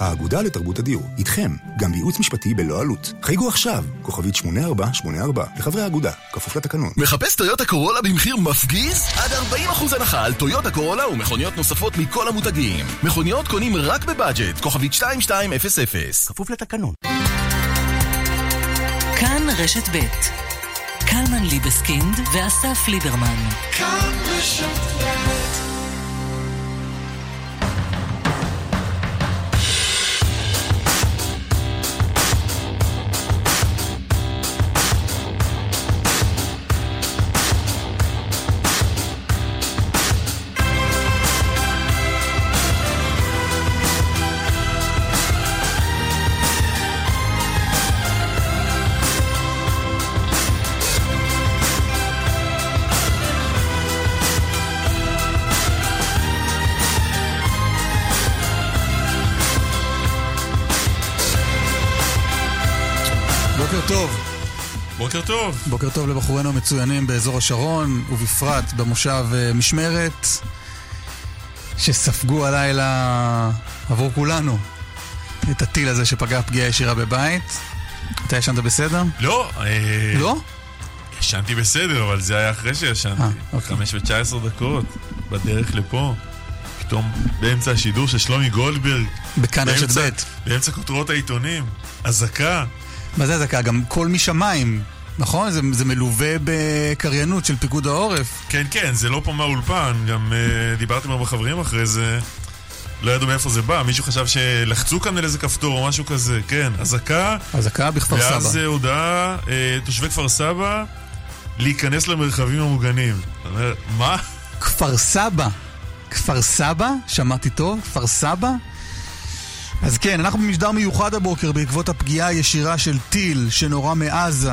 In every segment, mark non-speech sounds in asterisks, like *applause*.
האגודה לתרבות הדיור, איתכם, גם בייעוץ משפטי בלא עלות. חייגו עכשיו, כוכבית 8484, לחברי האגודה, כפוף לתקנון. מחפש טויוטה קורולה במחיר מפגיז? עד 40% הנחה על טויוטה קורולה ומכוניות נוספות מכל המותגים. מכוניות קונים רק בבאג'ט, כוכבית 2200. כפוף לתקנון. כאן רשת ב' קלמן ליבסקינד ואסף ליברמן. כאן רשת ב' בוקר טוב. בוקר טוב לבחורינו המצוינים באזור השרון, ובפרט במושב אה, משמרת, שספגו הלילה עבור כולנו את הטיל הזה שפגע פגיעה ישירה בבית. אתה ישנת בסדר? לא. אה... לא? ישנתי בסדר, אבל זה היה אחרי שישנתי. אה, אוקיי. חמש ותשע עשר דקות, בדרך לפה. פתאום באמצע השידור של שלומי גולדברג. בכאן רשת ב'. באמצע כותרות העיתונים. אזעקה. מה זה אזעקה? גם קול משמיים. נכון, זה, זה מלווה בקריינות של פיקוד העורף. כן, כן, זה לא פה מהאולפן, גם uh, דיברתי עם הרבה חברים אחרי זה, לא ידעו מאיפה זה בא, מישהו חשב שלחצו כאן על איזה כפתור או משהו כזה, כן, אזעקה. אזעקה בכפר סבא. ואז הודעה, uh, תושבי כפר סבא, להיכנס למרחבים המוגנים. מה? כפר סבא. כפר סבא? שמעתי טוב? כפר סבא? אז כן, אנחנו במשדר מיוחד הבוקר בעקבות הפגיעה הישירה של טיל שנורה מעזה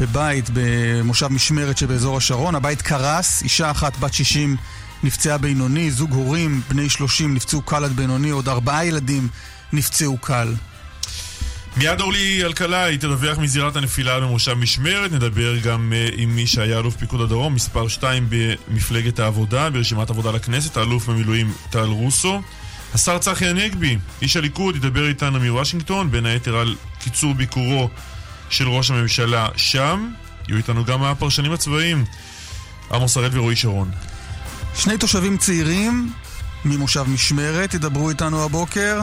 בבית במושב משמרת שבאזור השרון. הבית קרס, אישה אחת בת 60 נפצעה בינוני, זוג הורים בני 30 נפצעו קל עד בינוני, עוד ארבעה ילדים נפצעו קל. מיד אורלי אלקלעי תדווח מזירת הנפילה במושב משמרת, נדבר גם uh, עם מי שהיה אלוף פיקוד הדרום, מספר 2 במפלגת העבודה, ברשימת עבודה לכנסת, האלוף במילואים טל רוסו. השר צחי הנגבי, איש הליכוד, ידבר איתנו מוושינגטון, בין היתר על קיצור ביקורו של ראש הממשלה שם. יהיו איתנו גם הפרשנים הצבאיים, עמוס הראל ורועי שרון. שני תושבים צעירים ממושב משמרת ידברו איתנו הבוקר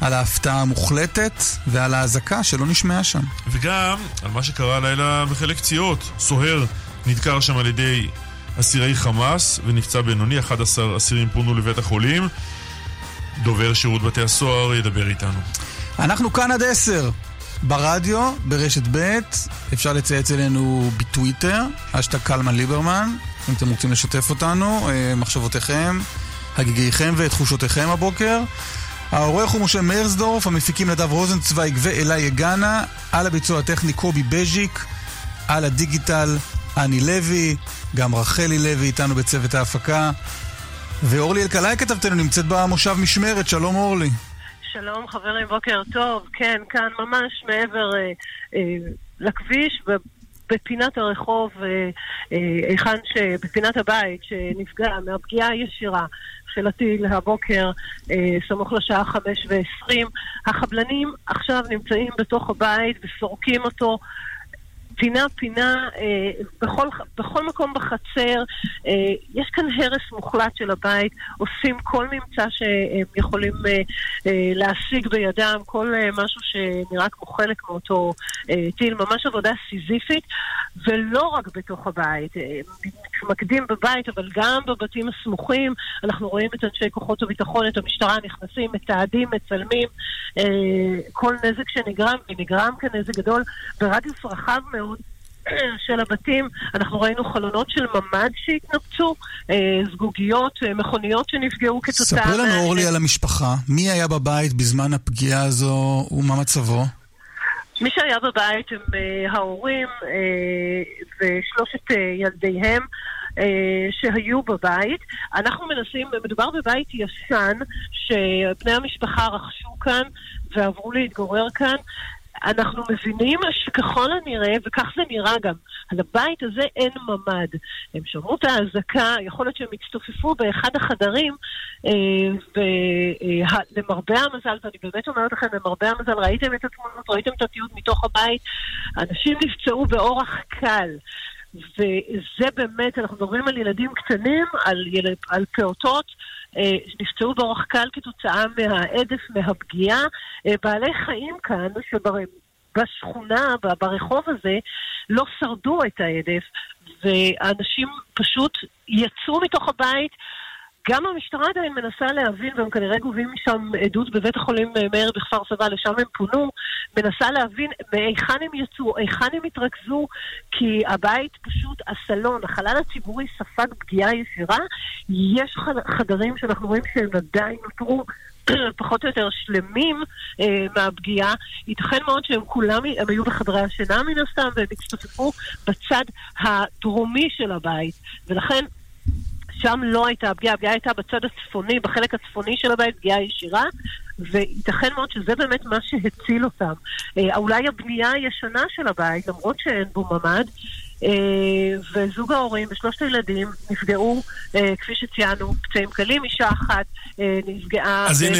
על ההפתעה המוחלטת ועל האזעקה שלא נשמעה שם. וגם על מה שקרה הלילה בחלק ציעות. סוהר נדקר שם על ידי אסירי חמאס ונפצע בינוני, 11 אסירים פונו לבית החולים. דובר שירות בתי הסוהר ידבר איתנו. אנחנו כאן עד עשר. ברדיו, ברשת ב', אפשר לצייץ אלינו בטוויטר, אשתא קלמן ליברמן, אם אתם רוצים לשתף אותנו, אה, מחשבותיכם, הגיגיכם ותחושותיכם הבוקר. העורך הוא משה מרסדורף, המפיקים נדב רוזנצוויג ואלי יגנה, על הביצוע הטכני קובי בז'יק, על הדיגיטל אני לוי, גם רחלי לוי איתנו בצוות ההפקה. ואורלי אלקלעי כתבתנו נמצאת במושב משמרת, שלום אורלי. שלום חברים, בוקר טוב. כן, כאן ממש מעבר אה, אה, לכביש, בפינת הרחוב, אה, אה, היכן ש... בפינת הבית שנפגע מהפגיעה הישירה של הטיל הבוקר, אה, סמוך לשעה חמש ועשרים. החבלנים עכשיו נמצאים בתוך הבית וסורקים אותו. פינה-פינה, אה, בכל, בכל מקום בחצר, אה, יש כאן הרס מוחלט של הבית, עושים כל ממצא שהם יכולים אה, להשיג בידם, כל משהו שנראה כמו חלק מאותו טיל, ממש עבודה סיזיפית, ולא רק בתוך הבית, מתמקדים בבית, אבל גם בבתים הסמוכים, אנחנו רואים את אנשי כוחות הביטחון, את המשטרה נכנסים, מתעדים, מצלמים, כל נזק שנגרם, ונגרם כאן נזק גדול ברדיוס רחב מאוד. של הבתים, אנחנו ראינו חלונות של ממ"ד שהתנפצו, אה, זגוגיות, אה, מכוניות שנפגעו כתוצאה... ספרי לנו, אורלי, על המשפחה. מי היה בבית בזמן הפגיעה הזו ומה מצבו? מי שהיה בבית הם ההורים ושלושת ילדיהם. שהיו בבית. אנחנו מנסים, מדובר בבית ישן שבני המשפחה רכשו כאן ועברו להתגורר כאן. אנחנו מבינים שככל הנראה, וכך זה נראה גם, על הבית הזה אין ממ"ד. הם שמעו את האזעקה, יכול להיות שהם הצטופפו באחד החדרים, ולמרבה המזל, ואני באמת אומרת לכם, למרבה המזל, ראיתם את התמונות, ראיתם את התיעוד מתוך הבית, אנשים נפצעו באורח קל. וזה באמת, אנחנו מדברים על ילדים קטנים, על, ילד, על פעוטות אה, נפצעו באורח קל כתוצאה מהעדף, מהפגיעה. אה, בעלי חיים כאן, שבשכונה, ברחוב הזה, לא שרדו את העדף, ואנשים פשוט יצאו מתוך הבית. גם המשטרה עדיין מנסה להבין, והם כנראה גובים משם עדות בבית החולים אה, מאיר בכפר סבא, לשם הם פונו, מנסה להבין מהיכן הם יצאו, היכן הם התרכזו, כי הבית פשוט, הסלון, החלל הציבורי ספג פגיעה ישירה. יש חדרים שאנחנו רואים שהם עדיין נותרו *clears throat* פחות או יותר שלמים אה, מהפגיעה, ייתכן מאוד שהם כולם, הם היו בחדרי השינה מן הסתם, והם הצטופפו בצד הדרומי של הבית. ולכן שם לא הייתה הפגיעה, הפגיעה הייתה בצד הצפוני, בחלק הצפוני של הבית, פגיעה ישירה, וייתכן מאוד שזה באמת מה שהציל אותם. אה, אולי הבנייה הישנה של הבית, למרות שאין בו ממ"ד, אה, וזוג ההורים ושלושת הילדים נפגעו, אה, כפי שציינו, פצעים קלים, אישה אחת אה, נפגעה... אז הנה,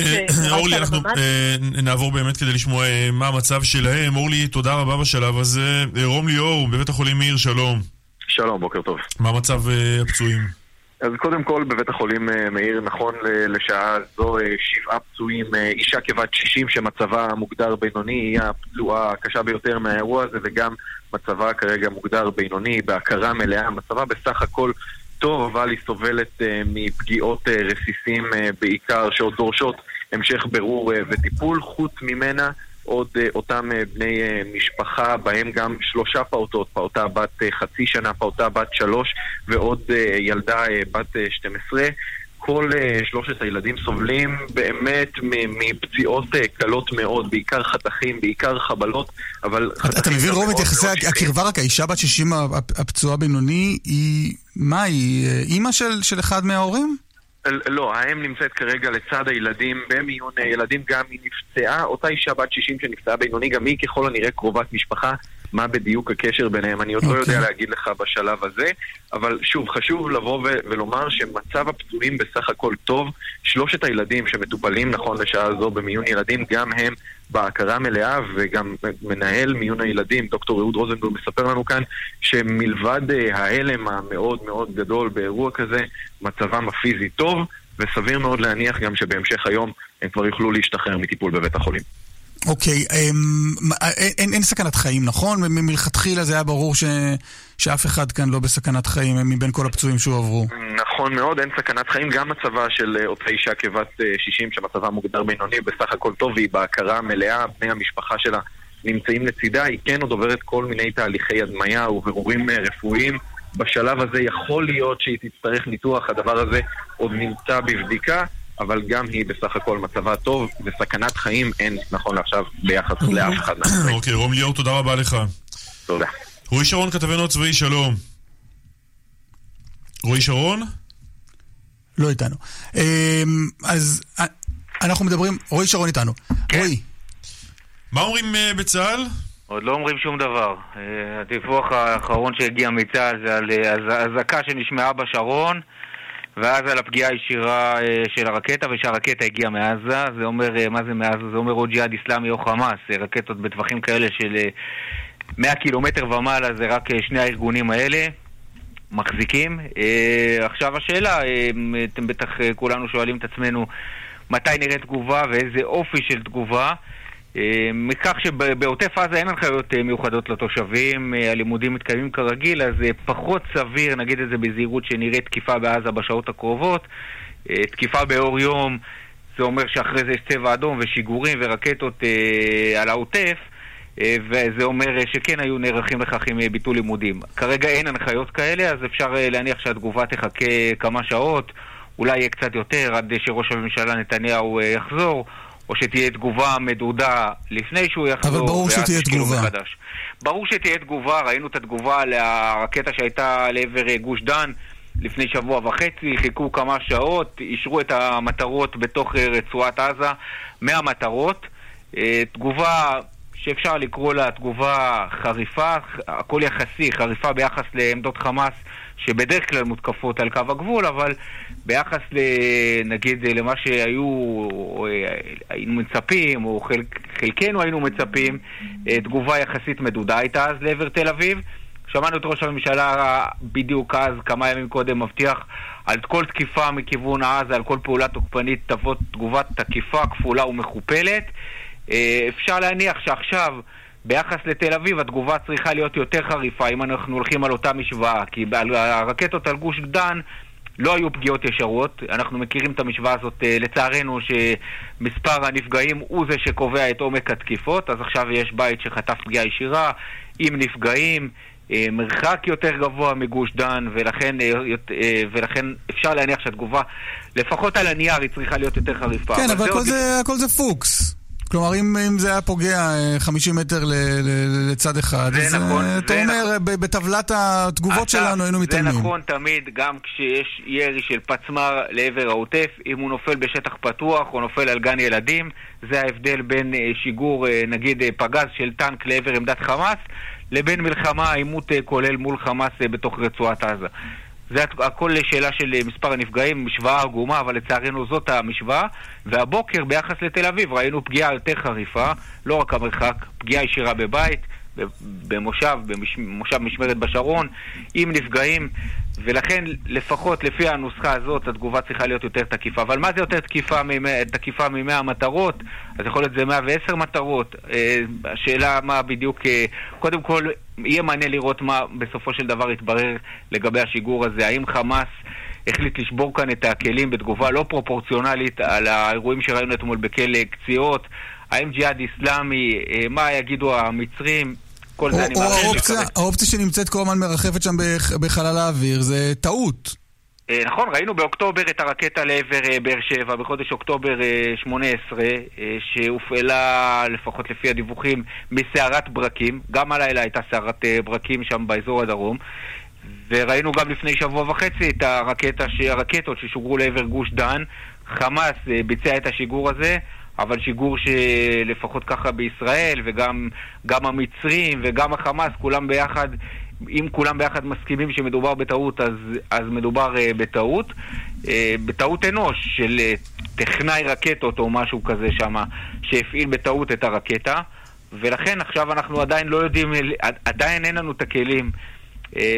אורלי, אנחנו אה, נעבור באמת כדי לשמוע אה, מה המצב שלהם. אורלי, תודה רבה בשלב הזה. אה, רום ליאור, בבית החולים מאיר, שלום. שלום, בוקר טוב. מה מצב אה, הפצועים? אז קודם כל, בבית החולים אה, מאיר, נכון לשעה זו, אה, שבעה פצועים, אה, אישה כבת 60 שמצבה מוגדר בינוני, היא הפצועה הקשה ביותר מהאירוע הזה, וגם מצבה כרגע מוגדר בינוני, בהכרה מלאה. מצבה בסך הכל טוב, אבל היא סובלת מפגיעות רסיסים בעיקר, שעוד דורשות המשך ברור וטיפול. חוץ ממנה, עוד uh, אותם uh, בני uh, משפחה, בהם גם שלושה פעוטות, פעוטה בת חצי שנה, פעוטה בת שלוש ועוד ילדה בת uh, 12. כל שלושת הילדים סובלים באמת מפציעות קלות מאוד, בעיקר חתכים, בעיקר חבלות, אבל... אתה מבין, רוב את יחסי הקרבה, רק האישה בת 60 הפצועה בינוני, היא... מה, היא אימא של, של אחד מההורים? לא, האם נמצאת כרגע לצד הילדים במיון אה, ילדים, גם היא נפצעה, אותה אישה בת 60 שנפצעה בינוני, גם היא ככל הנראה קרובת משפחה. מה בדיוק הקשר ביניהם, אני עוד okay. לא יודע אוקיי. להגיד לך בשלב הזה, אבל שוב, חשוב לבוא ו- ולומר שמצב הפצועים בסך הכל טוב. שלושת הילדים שמטופלים נכון לשעה זו במיון ילדים, גם הם בהכרה מלאה, וגם מנהל מיון הילדים, דוקטור אהוד רוזנבורג, מספר לנו כאן שמלבד אה, ההלם המאוד מאוד גדול באירוע כזה, מצבם הפיזי טוב, וסביר מאוד להניח גם שבהמשך היום הם כבר יוכלו להשתחרר מטיפול בבית החולים. אוקיי, אמ, אה, אין, אין סכנת חיים, נכון? מלכתחילה זה היה ברור ש, שאף אחד כאן לא בסכנת חיים מבין כל הפצועים שהועברו. נכון מאוד, אין סכנת חיים. גם מצבה של אה, אותה אישה כבת 60, אה, שמצבה מוגדר בינוני, בסך הכל טוב, והיא בהכרה מלאה, בני המשפחה שלה נמצאים לצידה. היא כן עוד עוברת כל מיני תהליכי הדמיה ובירורים רפואיים. בשלב הזה יכול להיות שהיא תצטרך ניתוח, הדבר הזה עוד נמצא בבדיקה. אבל גם היא בסך הכל מצבה טוב, וסכנת חיים אין נכון לעכשיו ביחס. לאף אחד מהחיים. *coughs* אוקיי, רום ליאור, תודה רבה לך. תודה. רועי שרון, כתבנו הצבאי, שלום. רועי שרון? לא איתנו. אמ, אז אה, אנחנו מדברים, רועי שרון איתנו. כן. רועי. מה אומרים אה, בצה"ל? עוד לא אומרים שום דבר. אה, הדיווח האחרון שהגיע מצה"ל זה על אזעקה שנשמעה בשרון. ואז על הפגיעה הישירה אה, של הרקטה, ושהרקטה הגיעה מעזה, זה אומר, אה, מה זה מעזה? זה אומר או ג'יהאד איסלאמי או חמאס, אה, רקטות בטווחים כאלה של 100 קילומטר ומעלה, זה רק שני הארגונים האלה. מחזיקים. עכשיו השאלה, אתם בטח כולנו שואלים את עצמנו מתי נראה תגובה ואיזה אופי של תגובה. אה, מכך שבעוטף עזה אין הנחיות אה, מיוחדות לתושבים, אה, הלימודים מתקיימים כרגיל, אז פחות סביר, נגיד את זה בזהירות, שנראה תקיפה בעזה בשעות הקרובות. תקיפה באור יום, זה אומר שאחרי זה יש צבע אדום ושיגורים ורקטות על העוטף. וזה אומר שכן היו נערכים לכך עם ביטול לימודים. כרגע אין הנחיות כאלה, אז אפשר להניח שהתגובה תחכה כמה שעות, אולי יהיה קצת יותר, עד שראש הממשלה נתניהו יחזור, או שתהיה תגובה מדודה לפני שהוא יחזור, אבל ברור שתהיה תגובה. מחדש. ברור שתהיה תגובה, ראינו את התגובה לרקטה שהייתה לעבר גוש דן לפני שבוע וחצי, חיכו כמה שעות, אישרו את המטרות בתוך רצועת עזה, 100 מטרות. אה, תגובה שאפשר לקרוא לה תגובה חריפה, הכל יחסי, חריפה ביחס לעמדות חמאס שבדרך כלל מותקפות על קו הגבול, אבל ביחס. נגיד למה שהיו, היינו מצפים, או חלק, חלקנו היינו מצפים, אה, תגובה יחסית מדודה הייתה אז לעבר תל אביב. שמענו את ראש הממשלה בדיוק אז, כמה ימים קודם, מבטיח על כל תקיפה מכיוון עזה, על כל פעולה תוקפנית, תבוא תגובה תקיפה, כפולה ומכופלת. אה, אפשר להניח שעכשיו, ביחס לתל אביב, התגובה צריכה להיות יותר חריפה אם אנחנו הולכים על אותה משוואה, כי הרקטות על גוש דן לא היו פגיעות ישרות. אנחנו מכירים את המשוואה הזאת, אה, לצערנו, שמספר הנפגעים הוא זה שקובע את עומק התקיפות, אז עכשיו יש בית שחטף פגיעה ישירה, עם נפגעים. אה, מרחק יותר גבוה מגוש דן, ולכן, ולכן אפשר להניח שהתגובה, לפחות על הנייר, היא צריכה להיות יותר חריפה. כן, אבל, אבל הכל, זה, הכל זה פוקס. כלומר, אם, אם זה היה פוגע 50 אה, מטר ל, ל, לצד אחד, אז נכון, אה, אתה אומר, נכון. בטבלת התגובות אתה, שלנו היינו מתעלמים. זה נכון תמיד, גם כשיש ירי של פצמ"ר לעבר העוטף, אם הוא נופל בשטח פתוח או נופל על גן ילדים, זה ההבדל בין אה, שיגור, נגיד, פגז של טנק לעבר עמדת חמאס, לבין מלחמה, עימות כולל מול חמאס בתוך רצועת עזה. זה הכל שאלה של מספר הנפגעים, משוואה עגומה, אבל לצערנו זאת המשוואה. והבוקר ביחס לתל אביב ראינו פגיעה יותר חריפה, לא רק המרחק, פגיעה ישירה בבית, במושב, במושב משמרת בשרון, עם נפגעים, ולכן לפחות לפי הנוסחה הזאת התגובה צריכה להיות יותר תקיפה. אבל מה זה יותר תקיפה ממאה, תקיפה מ-100 מטרות? אז יכול להיות זה 110 מטרות. אה, השאלה מה בדיוק, אה, קודם כל יהיה מעניין לראות מה בסופו של דבר יתברר לגבי השיגור הזה. האם חמאס... החליט לשבור כאן את הכלים בתגובה לא פרופורציונלית על האירועים שראינו אתמול בכלא קציעות, האם ג'יהאד איסלאמי, אה, מה יגידו המצרים, כל זה אני מאמין האופציה שנמצאת כל הזמן מרחפת שם בחלל האוויר זה טעות. אה, נכון, ראינו באוקטובר את הרקטה לעבר אה, באר שבע, בחודש אוקטובר 18, שהופעלה, לפחות לפי הדיווחים, מסערת ברקים. גם הלילה הייתה סערת ברקים שם באזור הדרום. וראינו גם לפני שבוע וחצי את הרקטה, הרקטות ששוגרו לעבר גוש דן. חמאס ביצע את השיגור הזה. אבל שיגור שלפחות ככה בישראל, וגם המצרים וגם החמאס, כולם ביחד, אם כולם ביחד מסכימים שמדובר בטעות, אז, אז מדובר uh, בטעות. Uh, בטעות אנוש של uh, טכנאי רקטות או משהו כזה שם, שהפעיל בטעות את הרקטה. ולכן עכשיו אנחנו עדיין לא יודעים, עדיין אין לנו את הכלים,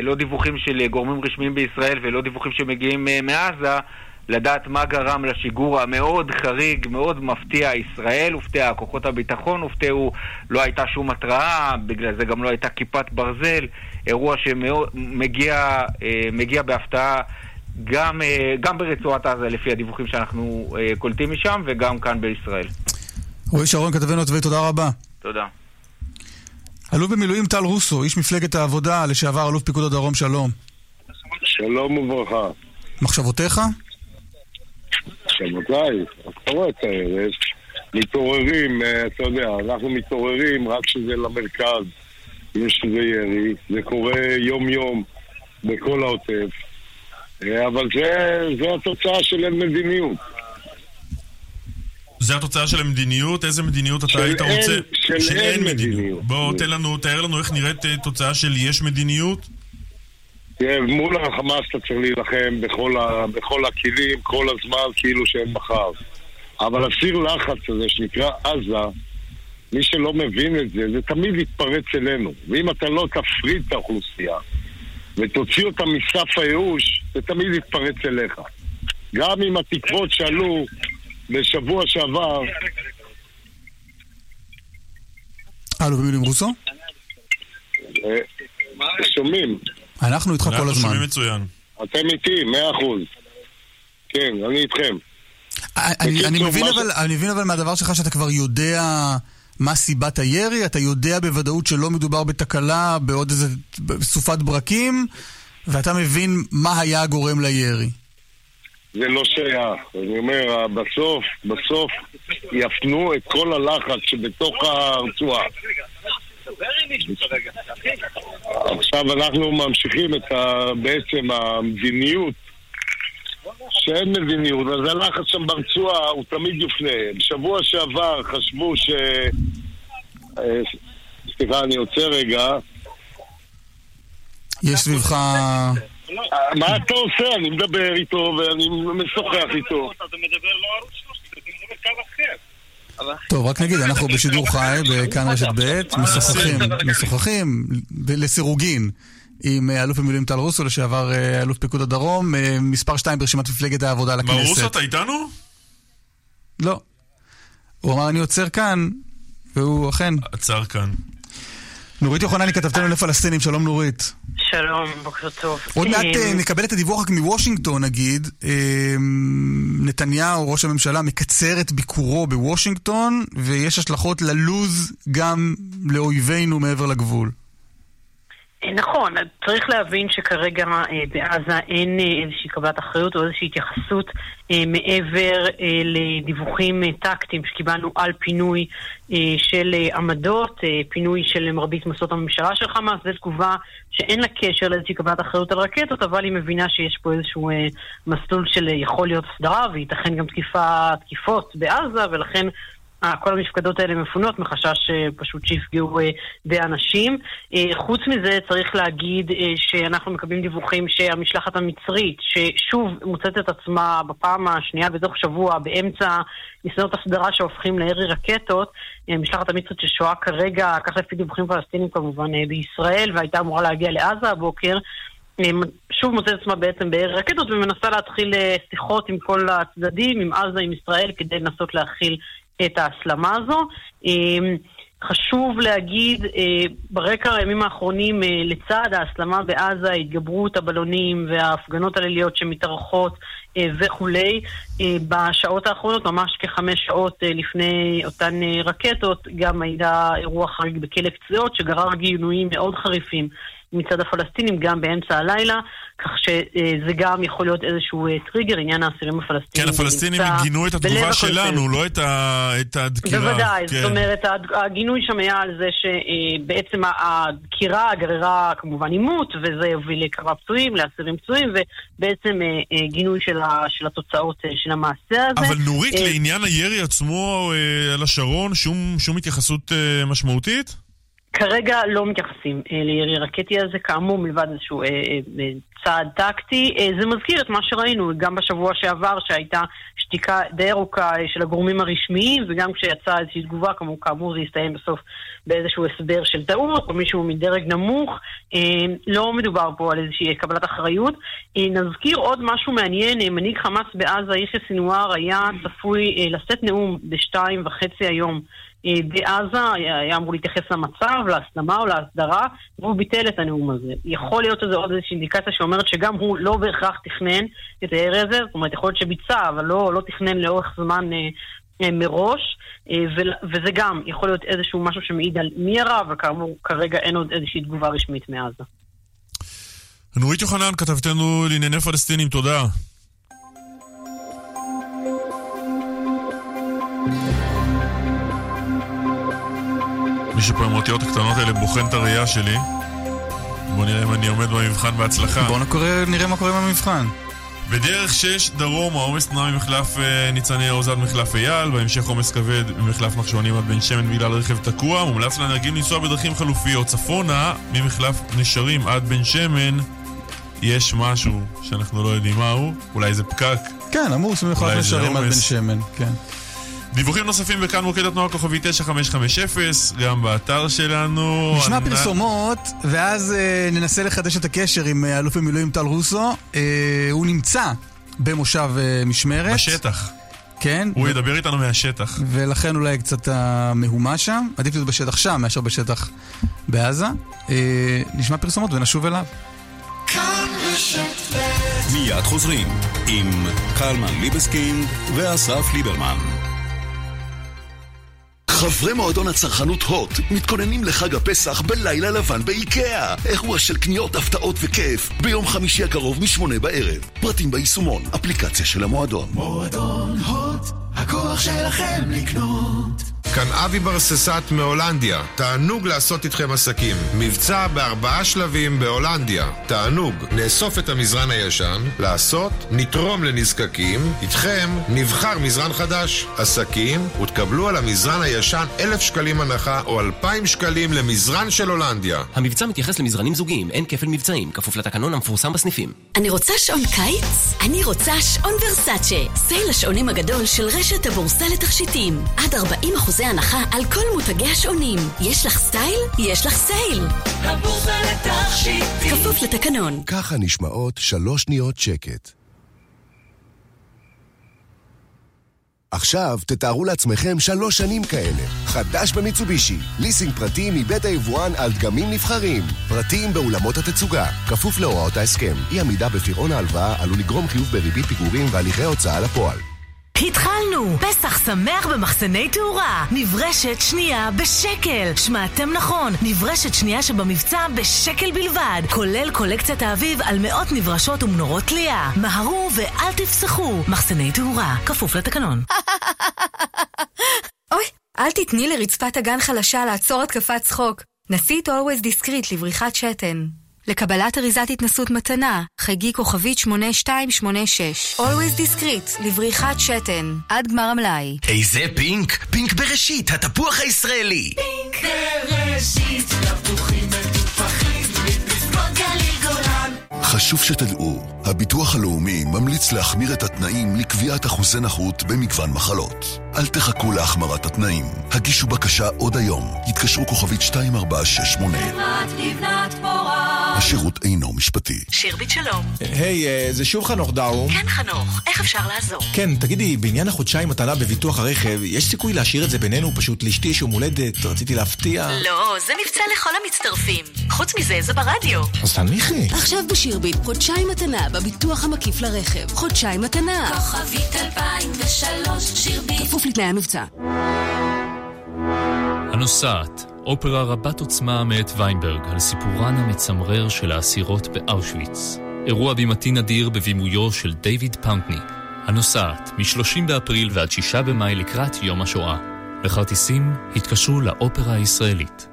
לא דיווחים של גורמים רשמיים בישראל ולא דיווחים שמגיעים מעזה, לדעת מה גרם לשיגור המאוד חריג, מאוד מפתיע. ישראל הופתעה, כוחות הביטחון הופתעו, לא הייתה שום התראה, בגלל זה גם לא הייתה כיפת ברזל. אירוע שמגיע אה, בהפתעה גם, אה, גם ברצועת עזה, לפי הדיווחים שאנחנו אה, קולטים משם, וגם כאן בישראל. רועי שרון, כתבנו הצבאי, תודה רבה. תודה. אלוף במילואים טל רוסו, איש מפלגת העבודה, לשעבר אלוף פיקוד הדרום, שלום. שלום וברכה. מחשבותיך? רבותיי, הפרות האלה, מתעוררים, אה, אתה יודע, אנחנו מתעוררים רק כשזה למרכז, יש איזה ירי, זה קורה יום-יום בכל העוטף, אה, אבל זה, זה התוצאה של אין מדיניות. זה התוצאה של המדיניות? איזה מדיניות אתה היית אין, רוצה? של, של אין, אין מדיניות. מדיניות. בוא, תן לנו, תאר לנו איך נראית אה, תוצאה של יש מדיניות. תראה, מול החמאס אתה צריך להילחם בכל, ה, בכל הכלים, כל הזמן, כאילו שאין מחר. אבל הסיר לחץ הזה שנקרא עזה, מי שלא מבין את זה, זה תמיד יתפרץ אלינו. ואם אתה לא תפריד את האוכלוסייה ותוציא אותה מסף הייאוש, זה תמיד יתפרץ אליך. גם אם התקוות שעלו בשבוע שעבר... הלו, במילים רוסו? אה, שומעים. אנחנו איתך כל הזמן. אנחנו שומעים מצוין. אתם איתי, מאה אחוז. כן, אני איתכם. אני, אני, מבין אבל, אני מבין אבל מהדבר שלך שאתה כבר יודע מה סיבת הירי, אתה יודע בוודאות שלא מדובר בתקלה, בעוד איזה סופת ברקים, ואתה מבין מה היה הגורם לירי. זה לא שייך. אני אומר, בסוף, בסוף יפנו את כל הלחץ שבתוך הרצועה. עכשיו אנחנו ממשיכים את ה, בעצם המדיניות שאין מדיניות, אז הלחץ שם ברצועה הוא תמיד יופנה. בשבוע שעבר חשבו ש... אה, סליחה, אני עוצר רגע. יש סביבך... מה אתה עושה? אני מדבר איתו ואני משוחח איתו. אתה מדבר לא ערוץ 13, אתה מדבר קו אחר. טוב, רק נגיד, אנחנו בשידור חי, בכאן רשת ב', משוחחים, משוחחים לסירוגין עם אה, אלוף במילואים טל רוסו, לשעבר אה, אלוף פיקוד הדרום, אה, מספר 2 ברשימת מפלגת העבודה לכנסת. מר רוסו, אתה איתנו? לא. הוא אמר, אני עוצר כאן, והוא אכן... עצר כאן. נורית יוחנני, כתבתנו לפלסטינים, שלום נורית. שלום, בוקר טוב. עוד מעט נקבל את הדיווח רק מוושינגטון, נגיד. נתניהו, ראש הממשלה, מקצר את ביקורו בוושינגטון, ויש השלכות ללוז גם לאויבינו מעבר לגבול. נכון, צריך להבין שכרגע בעזה אין איזושהי קבלת אחריות או איזושהי התייחסות מעבר לדיווחים טקטיים שקיבלנו על פינוי של עמדות, פינוי של מרבית מסעות הממשלה של חמאס, זו תגובה שאין לה קשר לאיזושהי קבלת אחריות על רקטות, אבל היא מבינה שיש פה איזשהו מסלול של יכול להיות הסדרה וייתכן גם תקיפה, תקיפות בעזה, ולכן כל המפקדות האלה מפונות מחשש פשוט שיפגעו באנשים. חוץ מזה צריך להגיד שאנחנו מקבלים דיווחים שהמשלחת המצרית, ששוב מוצאת את עצמה בפעם השנייה בתוך שבוע באמצע ניסיונות הסדרה שהופכים לירי רקטות, המשלחת המצרית ששוהה כרגע, כך לפי דיווחים פלסטינים כמובן, בישראל והייתה אמורה להגיע לעזה הבוקר. שוב מוצאת עצמה בעצם בעיר רקטות ומנסה להתחיל שיחות עם כל הצדדים, עם עזה, עם ישראל, כדי לנסות להכיל את ההסלמה הזו. חשוב להגיד, ברקע הימים האחרונים, לצד ההסלמה בעזה, התגברות הבלונים וההפגנות הליליות שמתארחות וכולי, בשעות האחרונות, ממש כחמש שעות לפני אותן רקטות, גם היה אירוע חריג בכלא קציעות שגרר גינויים מאוד חריפים מצד הפלסטינים גם באמצע הלילה, כך שזה גם יכול להיות איזשהו טריגר, עניין האסירים הפלסטינים. כן, הפלסטינים גינו את התגובה שלנו, לא את, ה... את הדקירה. בוודאי, כן. זאת אומרת, הגינוי שם היה על זה שבעצם הדקירה גררה כמובן עימות, וזה יוביל לכמה פצועים, לאסירים פצועים, ובעצם גינוי של, ה... של התוצאות של המעשה הזה. אבל נורית, לעניין הירי עצמו על השרון, שום, שום התייחסות משמעותית? כרגע לא מתייחסים אה, לירי רקטי הזה, כאמור, מלבד איזשהו אה, אה, צעד טקטי. אה, זה מזכיר את מה שראינו גם בשבוע שעבר, שהייתה שתיקה די ארוכה אה, של הגורמים הרשמיים, וגם כשיצאה איזושהי תגובה, כמו, כאמור זה הסתיים בסוף באיזשהו הסבר של טעות, או מישהו מדרג נמוך. אה, לא מדובר פה על איזושהי קבלת אחריות. אה, נזכיר עוד משהו מעניין, אה, מנהיג חמאס בעזה, יחיא סינואר, היה צפוי אה, לשאת נאום בשתיים וחצי היום. בעזה, היה אמור להתייחס למצב, להסלמה או להסדרה, והוא ביטל את הנאום הזה. יכול להיות שזה עוד איזושהי אינדיקציה שאומרת שגם הוא לא בהכרח תכנן את הירי הזה, זאת אומרת, יכול להיות שביצע, אבל לא, לא תכנן לאורך זמן אה, אה, מראש, אה, ו- וזה גם יכול להיות איזשהו משהו שמעיד על מי ירה, וכאמור, כרגע אין עוד איזושהי תגובה רשמית מעזה. נורית יוחנן, כתבתנו לענייני פלסטינים, תודה. מישהו פה עם האותיות הקטנות האלה בוחן את הראייה שלי. בוא נראה אם אני עומד במבחן בהצלחה. בוא נקרא, נראה מה קורה עם המבחן. בדרך 6 דרום העומס נע ממחלף ניצני עוז עד מחלף אייל, בהמשך עומס כבד ממחלף נחשונים עד בן שמן בגלל רכב תקוע, מומלץ לנהגים לנסוע בדרכים חלופיות צפונה, ממחלף נשרים עד בן שמן יש משהו שאנחנו לא יודעים מהו, אולי זה פקק. כן, עמוס ממחלף נשרים עד בן שמן, כן. דיווחים נוספים בכאן מוקד התנועה כוכבי 9550, גם באתר שלנו. נשמע אני... פרסומות, ואז אה, ננסה לחדש את הקשר עם אה, אלוף במילואים טל רוסו. אה, הוא נמצא במושב אה, משמרת. בשטח. כן. הוא ו... ידבר איתנו מהשטח. ולכן אולי קצת המהומה שם. עדיף להיות בשטח שם מאשר בשטח בעזה. אה, נשמע פרסומות ונשוב אליו. מיד חוזרים עם קלמן ליבסקינד ואסף ליברמן. חברי מועדון הצרכנות הוט מתכוננים לחג הפסח בלילה לבן באיקאה. אירוע של קניות, הפתעות וכיף ביום חמישי הקרוב משמונה בערב. פרטים ביישומון, אפליקציה של המועדון. מועדון הוט, הכוח שלכם לקנות. כאן אבי ברססט מהולנדיה. תענוג לעשות איתכם עסקים. מבצע בארבעה שלבים בהולנדיה. תענוג. נאסוף את המזרן הישן, לעשות, נתרום לנזקקים, איתכם נבחר מזרן חדש. עסקים, ותקבלו על המזרן הישן אלף שקלים הנחה או אלפיים שקלים למזרן של הולנדיה. המבצע מתייחס למזרנים זוגיים, אין כפל מבצעים, כפוף לתקנון המפורסם בסניפים. אני רוצה שעון קיץ? אני רוצה שעון ורסאצ'ה. סייל השעונים הגדול של רשת הבורסה לתכשיטים. עד 40 אחוזי הנחה על כל מותגי השעונים. יש לך סטייל? יש לך סייל. הבורסה לתכשיטים. כפוף לתקנון. ככה נשמעות שלוש שניות שקט. עכשיו תתארו לעצמכם שלוש שנים כאלה. חדש במיצובישי, ליסינג פרטי מבית היבואן על דגמים נבחרים. פרטים באולמות התצוגה, כפוף להוראות ההסכם. אי עמידה בפירעון ההלוואה עלול לגרום חיוב בריבית פיגורים והליכי הוצאה לפועל. התחלנו! פסח שמח במחסני תאורה! נברשת שנייה בשקל! שמעתם נכון, נברשת שנייה שבמבצע בשקל בלבד, כולל קולקציית האביב על מאות נברשות ומנורות תלייה. מהרו ואל תפסחו! מחסני תאורה, כפוף לתקנון. *laughs* אוי, אל תתני לרצפת הגן חלשה לעצור התקפת צחוק. נסי את Always Discreet לבריחת שתן. לקבלת אריזת התנסות מתנה, חגי כוכבית 8286. Always Discreet, לבריחת שתן, עד גמר המלאי. איזה פינק? פינק בראשית, התפוח הישראלי! פינק בראשית, תפוחים מטופחים, מפסקות גליל גולן. חשוב שתדעו, הביטוח הלאומי ממליץ להחמיר את התנאים לקביעת אחוזי נכות במגוון מחלות. אל תחכו להחמרת התנאים. הגישו בקשה עוד היום. התקשרו כוכבית 2468. חברת לבנת פורה. השירות אינו משפטי. שירביט שלום. היי, אה, זה שוב חנוך דאום. כן, חנוך, איך אפשר לעזור? כן, תגידי, בעניין החודשיים מתנה בביטוח הרכב, יש סיכוי להשאיר את זה בינינו? פשוט לאשתי יש יום הולדת, רציתי להפתיע. לא, זה מבצע לכל המצטרפים. חוץ מזה, זה ברדיו. אז תניחי. עכשיו בשירביט, חודשיים מתנה בביטוח המקיף לרכב. חודשיים מתנה. כוכבית 2003, שירביט. כפוף לתנאי המבצע. הנוסעת, אופרה רבת עוצמה מאת ויינברג על סיפורן המצמרר של האסירות באושוויץ. אירוע בימתי נדיר בבימויו של דיוויד פאונטני. הנוסעת, מ-30 באפריל ועד 6 במאי לקראת יום השואה. לכרטיסים התקשרו לאופרה הישראלית.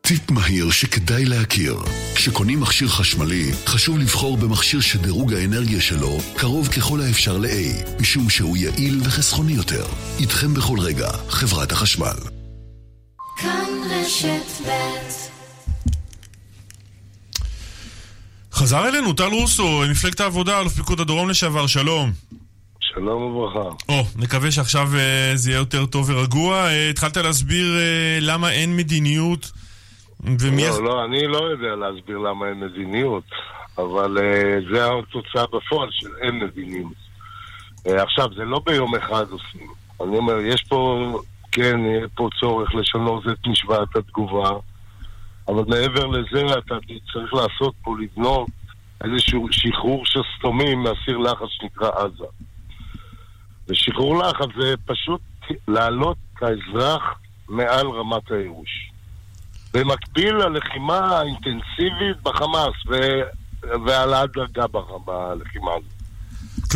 טיפ מהיר שכדאי להכיר. כשקונים מכשיר חשמלי, חשוב לבחור במכשיר שדירוג האנרגיה שלו קרוב ככל האפשר ל-A, משום שהוא יעיל וחסכוני יותר. איתכם בכל רגע, חברת החשמל. כאן רשת ב' חזר אלינו טל רוסו, מפלגת העבודה, אלוף פיקוד הדרום לשעבר, שלום. שלום וברכה. או, נקווה שעכשיו uh, זה יהיה יותר טוב ורגוע. Uh, התחלת להסביר uh, למה אין מדיניות ומי... לא, לא, אני לא יודע להסביר למה אין מדיניות, אבל uh, זה התוצאה בפועל של אין מדיניות. Uh, עכשיו, זה לא ביום אחד עושים. אני אומר, יש פה, כן, יהיה פה צורך לשנות את משוואת התגובה, אבל מעבר לזה אתה צריך לעשות פה, לבנות איזשהו שחרור שסתומים מהסיר לחץ שנקרא עזה. ושחרור לחץ זה פשוט לעלות כאזרח מעל רמת הייאוש. במקביל ללחימה האינטנסיבית בחמאס ו- והעלאת דרגה בח- בלחימה הזאת.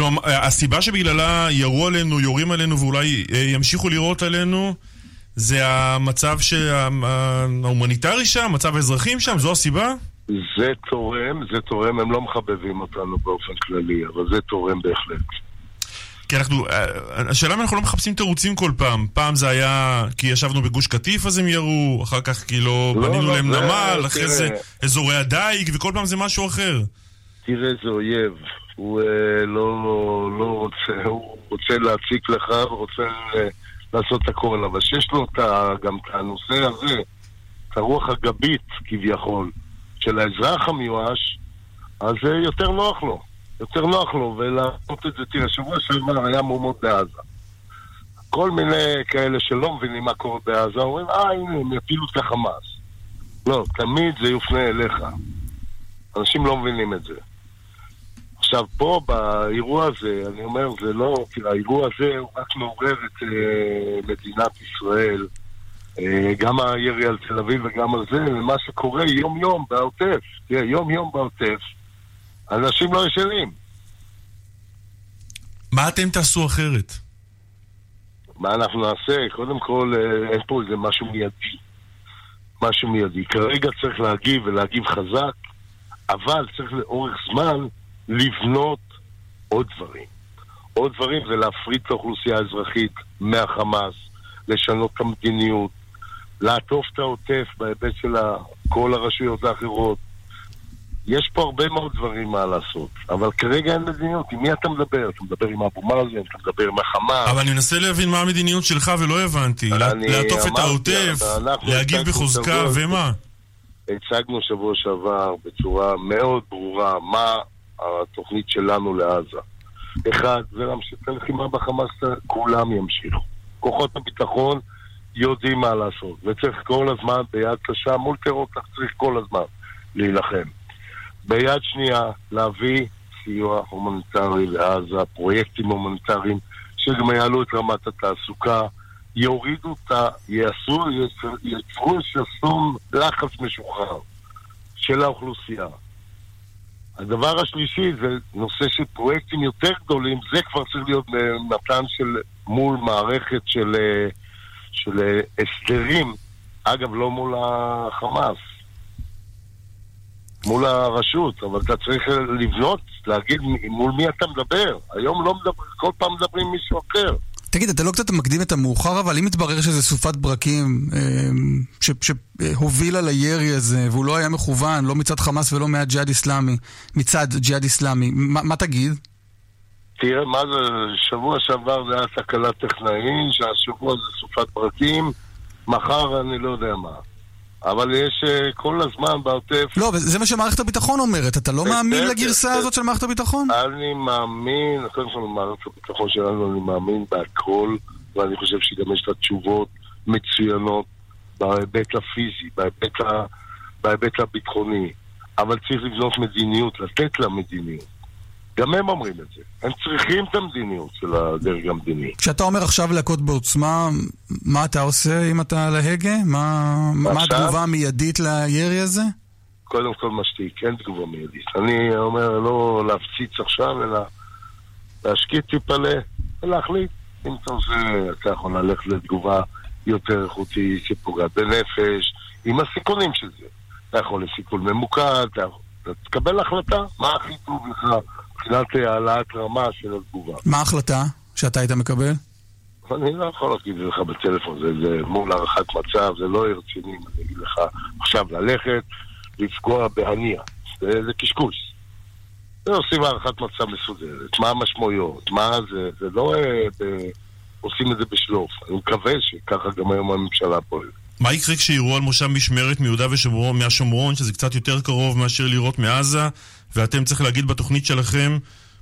כלומר, הסיבה שבגללה ירו עלינו, יורים עלינו ואולי אה, ימשיכו לירות עלינו זה המצב ההומניטרי שם, מצב האזרחים שם, זו הסיבה? זה תורם, זה תורם, הם לא מחבבים אותנו באופן כללי, אבל זה תורם בהחלט. כי אנחנו, אה, השאלה אם אנחנו לא מחפשים תירוצים כל פעם. פעם זה היה כי ישבנו בגוש קטיף אז הם ירו, אחר כך כאילו לא, בנינו לא, להם זה- נמל, אחרי. זה אזורי הדייג, וכל פעם זה משהו אחר. תראה, זה אויב. הוא אה, לא, לא רוצה, הוא רוצה להציק לך ורוצה אה, לעשות הכל, אבל שיש לו גם את הנושא הזה, את הרוח הגבית כביכול, של האזרח המיואש, אז אה, יותר נוח לו. יותר נוח לו, ולעשות את זה, תראה, שבוע שעבר היה מהומות בעזה. כל מיני כאלה שלא מבינים מה קורה בעזה, אומרים, אה, הנה, הם יפילו את החמאס. לא, תמיד זה יופנה אליך. אנשים לא מבינים את זה. עכשיו, פה, באירוע הזה, אני אומר, זה לא... תראה, האירוע הזה הוא רק מעורר את אה, מדינת ישראל, אה, גם הירי על תל אביב וגם על זה, ומה שקורה יום-יום בעוטף. תראה, יום-יום בעוטף, אנשים לא ישנים. מה אתם תעשו אחרת? מה אנחנו נעשה? קודם כל, אה, אין פה איזה משהו מיידי. משהו מיידי. כרגע צריך להגיב ולהגיב חזק, אבל צריך לאורך זמן לבנות עוד דברים. עוד דברים זה להפריד את האוכלוסייה האזרחית מהחמאס, לשנות את המדיניות, לעטוף את העוטף בהיבט של כל הרשויות האחרות. יש פה הרבה מאוד דברים מה לעשות, אבל כרגע אין מדיניות. עם מי אתה מדבר? אתה מדבר עם אבו מאזן, אתה מדבר עם החמאס. אבל אני מנסה להבין מה המדיניות שלך ולא הבנתי. לעטוף את העוטף, להגיב בחוזקה, ומה? הצגנו שבוע שעבר בצורה מאוד ברורה מה התוכנית שלנו לעזה. אחד, זה להמשיך את הלחימה בחמאס, כולם ימשיכו. כוחות הביטחון יודעים מה לעשות, וצריך כל הזמן ביד קשה מול טרור, צריך כל הזמן להילחם. ביד שנייה, להביא סיוע הומניטרי לעזה, פרויקטים הומניטריים שגם יעלו את רמת התעסוקה, יורידו את ה... יעשו, יצרו שסום לחץ משוחרר של האוכלוסייה. הדבר השלישי זה נושא של פרויקטים יותר גדולים, זה כבר צריך להיות מתן של מול מערכת של, אה, של אה, הסדרים, אגב לא מול החמאס, מול הרשות, אבל אתה צריך לבנות, להגיד מול מי אתה מדבר. היום לא מדבר, כל פעם מדברים עם מישהו אחר. תגיד, אתה לא קצת מקדים את המאוחר, אבל אם מתברר שזה סופת ברקים אה, שהובילה לירי הזה, והוא לא היה מכוון, לא מצד חמאס ולא מהג'יהאד איסלאמי, מצד ג'יהאד איסלאמי, מה, מה תגיד? תראה, מה זה, שבוע שעבר זה היה תקלה טכנאי, שהשבוע זה סופת ברקים, מחר אני לא יודע מה. אבל יש אה, כל הזמן בעוטף... לא, זה מה שמערכת הביטחון אומרת, אתה לא מאמין בסדר, לגרסה בסדר. הזאת של מערכת הביטחון? אני מאמין, קודם כל במערכת הביטחון שלנו אני מאמין בהכל, ואני חושב שגם יש לה תשובות מצוינות בהיבט הפיזי, בהיבט, ה... בהיבט הביטחוני. אבל צריך לבנות מדיניות, לתת לה מדיניות. גם הם אומרים את זה. הם צריכים את המדיניות של הדרג המדיני. כשאתה אומר עכשיו להכות בעוצמה, מה אתה עושה אם אתה על ההגה? מה, מה? התגובה המיידית לירי הזה? קודם כל משתיק, אין תגובה מיידית. אני אומר לא להפציץ עכשיו, אלא להשקיט טיפה ולהחליט. אם אתה עושה, אתה יכול ללכת לתגובה יותר איכותית, שפוגעת בנפש, עם הסיכונים של זה. אתה יכול לסיכון ממוקד, אתה יכול... תקבל החלטה, מה הכי טוב לך מבחינת העלאת רמה של התגובה. מה ההחלטה שאתה היית מקבל? אני לא יכול להגיד לך בטלפון, זה, זה מול הערכת מצב, זה לא רציני, אני אגיד לך עכשיו ללכת, לפגוע בהנייה. זה, זה קשקוש. זה עושים הערכת מצב מסודרת, מה המשמעויות, מה זה, זה לא אה, ב, עושים את זה בשלוף. אני מקווה שככה גם היום הממשלה פועלת. מה יקרה כשיראו על מושב משמרת מיהודה ושומרון, מהשומרון, שזה קצת יותר קרוב מאשר לירות מעזה, ואתם צריך להגיד בתוכנית שלכם,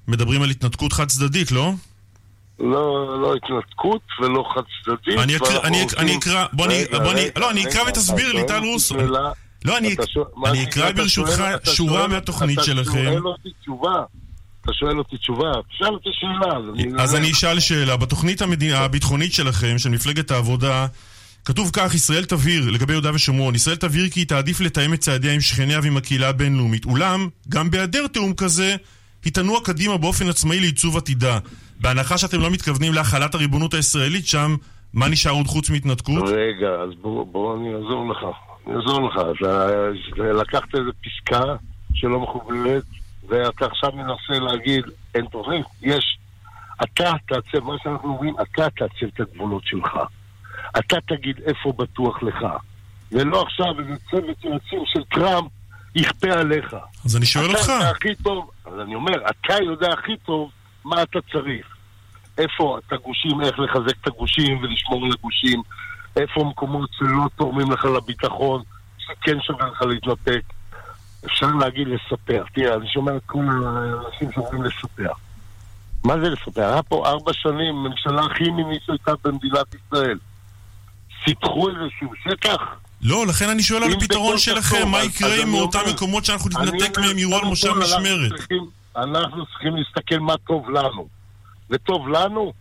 מדברים על התנתקות חד צדדית, לא? לא, לא התנתקות ולא חד צדדית. אני אקרא, אני, אני אקרא, בוא אני, בוא אני, לא, אני אקרא ותסביר לי, טל רוסו. לא, אני, אני אקרא ברשותך שורה מהתוכנית שלכם. אתה שואל אותי תשובה. אתה שואל אותי תשובה, תשאל אותי שאלה. אז אני אשאל שאלה. בתוכנית הביטחונית שלכם, של מפלגת העבודה, כתוב כך, ישראל תבהיר, לגבי יהודה ושומרון, ישראל תבהיר כי היא תעדיף לתאם את צעדיה עם שכניה ועם הקהילה הבינלאומית. אולם, גם בהיעדר תיאום כזה, היא תנוע קדימה באופן עצמאי לעיצוב עתידה. בהנחה שאתם לא מתכוונים להחלת הריבונות הישראלית שם, מה נשאר עוד חוץ מהתנתקות? רגע, אז בוא, בוא אני אעזור לך. אני אעזור לך. אתה לקחת איזה פסקה שלא מחוברת, ואתה עכשיו מנסה להגיד, אין תוכנית. יש. אתה תעצב, מה שאנחנו אומרים, אתה תעצב את הגבולות שלך. אתה תגיד איפה בטוח לך. ולא עכשיו איזה צוות יועצים של טראמפ יכפה עליך. אז אני שואל אותך. אתה יודע הכי טוב, אז אני אומר, אתה יודע הכי טוב מה אתה צריך. איפה את הגושים, איך לחזק את הגושים ולשמור על הגושים, איפה מקומות שלא תורמים לך לביטחון, שכן שווה לך להתנתק. אפשר להגיד לספר. תראה, אני שומע את כל האנשים שאומרים לספר. מה זה לספר? היה פה ארבע שנים, ממשלה הכי ימינית שהייתה במדינת ישראל. סיפחו איזשהו שטח, לא, לכן אני שואל על אם הפתרון שלכם, מה יקרה אז עם אני אותם אומר- מקומות שאנחנו נתנתק מהם יראו על מושב משמרת? אנחנו צריכים להסתכל מה טוב לנו. וטוב לנו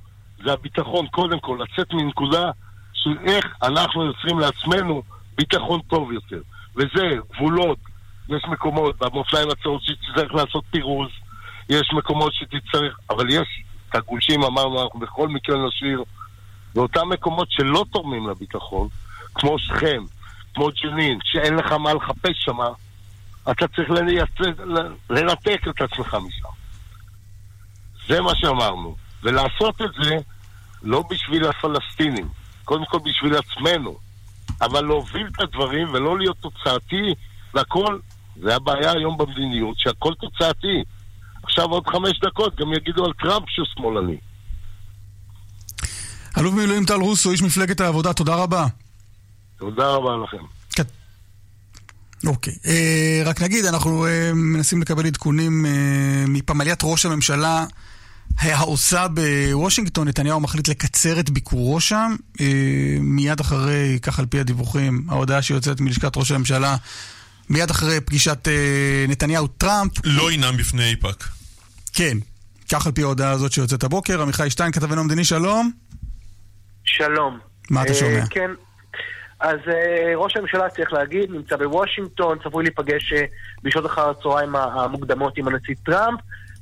זה הביטחון, קודם כל, לצאת מנקודה של איך אנחנו יוצרים לעצמנו ביטחון טוב יותר. וזה גבולות, יש מקומות, במופליים הצעות שתצטרך לעשות פירוז, יש מקומות שתצטרך, אבל יש את הגושים, אמרנו, אנחנו בכל מקרה נשאיר, באותם מקומות שלא תורמים לביטחון, כמו שכם, כמו ג'נין, שאין לך מה לחפש שם, אתה צריך לייצג, לנתק את עצמך משם. זה מה שאמרנו. ולעשות את זה לא בשביל הפלסטינים, קודם כל בשביל עצמנו, אבל להוביל את הדברים ולא להיות תוצאתי והכל, זה הבעיה היום במדיניות, שהכל תוצאתי. עכשיו עוד חמש דקות גם יגידו על טראמפ שהוא שמאלני. אלוף מילואים טל רוסו, איש מפלגת העבודה, תודה רבה. תודה רבה לכם. אוקיי. אה, רק נגיד, אנחנו אה, מנסים לקבל עדכונים אה, מפמליית ראש הממשלה העושה בוושינגטון. נתניהו מחליט לקצר את ביקורו שם. אה, מיד אחרי, כך על פי הדיווחים, ההודעה שיוצאת מלשכת ראש הממשלה, מיד אחרי פגישת אה, נתניהו-טראמפ. לא ינאם בפני איפא"ק. כן, כך על פי ההודעה הזאת שיוצאת הבוקר. עמיחי שטיין, כתבנו המדיני, שלום. שלום. מה אתה אה, שומע? כן. אז אה, ראש הממשלה, צריך להגיד, נמצא בוושינגטון, צפוי להיפגש אה, בשעות אחר הצהריים המוקדמות עם הנשיא טראמפ,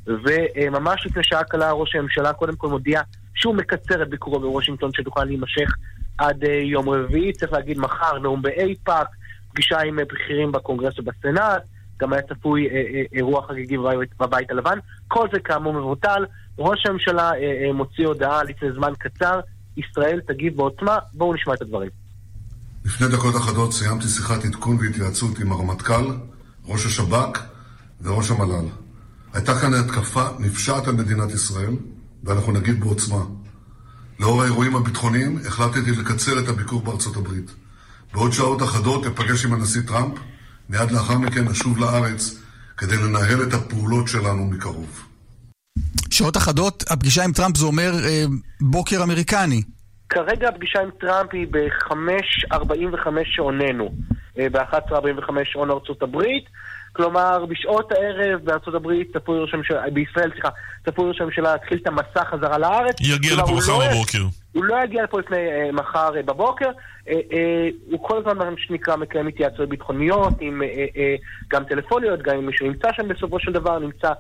וממש לפני שעה קלה ראש הממשלה קודם כל מודיע שהוא מקצר את ביקורו בוושינגטון, שתוכל להימשך עד יום רביעי. צריך להגיד, מחר נאום באייפאק, פגישה עם בכירים בקונגרס ובסנאט, גם היה צפוי אירוע חגיגי בבית, הלבן. כל זה כאמור מבוטל. ראש הממשלה מוציא הודעה לפני זמן קצר, ישראל תגיב בעוצמה. בואו נשמע את הדברים. לפני דקות אחדות סיימתי שיחת עדכון והתייעצות עם הרמטכ"ל, ראש השב"כ וראש המל"ל. הייתה כאן התקפה נפשעת על מדינת ישראל, ואנחנו נגיד בעוצמה. לאור האירועים הביטחוניים החלטתי לקצר את הביקור בארצות הברית. בעוד שעות אחדות אפגש עם הנשיא טראמפ, מיד לאחר מכן אשוב לארץ כדי לנהל את הפעולות שלנו מקרוב. שעות אחדות, הפגישה עם טראמפ זה אומר אה, בוקר אמריקני. כרגע הפגישה עם טראמפ היא ב-5.45 שעוננו, אה, ב-11.45 שעון ארצות הברית. כלומר, בשעות הערב בארצות הברית, צפוי ראש הממשלה, בישראל, סליחה, צפוי ראש הממשלה להתחיל את המסע חזרה לארץ. יגיע לפה מחר לא- בבוקר. הוא לא יגיע לפה לפני אה, מחר אה, בבוקר. אה, אה, הוא כל הזמן, מה שנקרא, מקיים התייעצויות ביטחוניות, עם, אה, אה, גם טלפוניות, גם אם מישהו נמצא שם בסופו של דבר, נמצא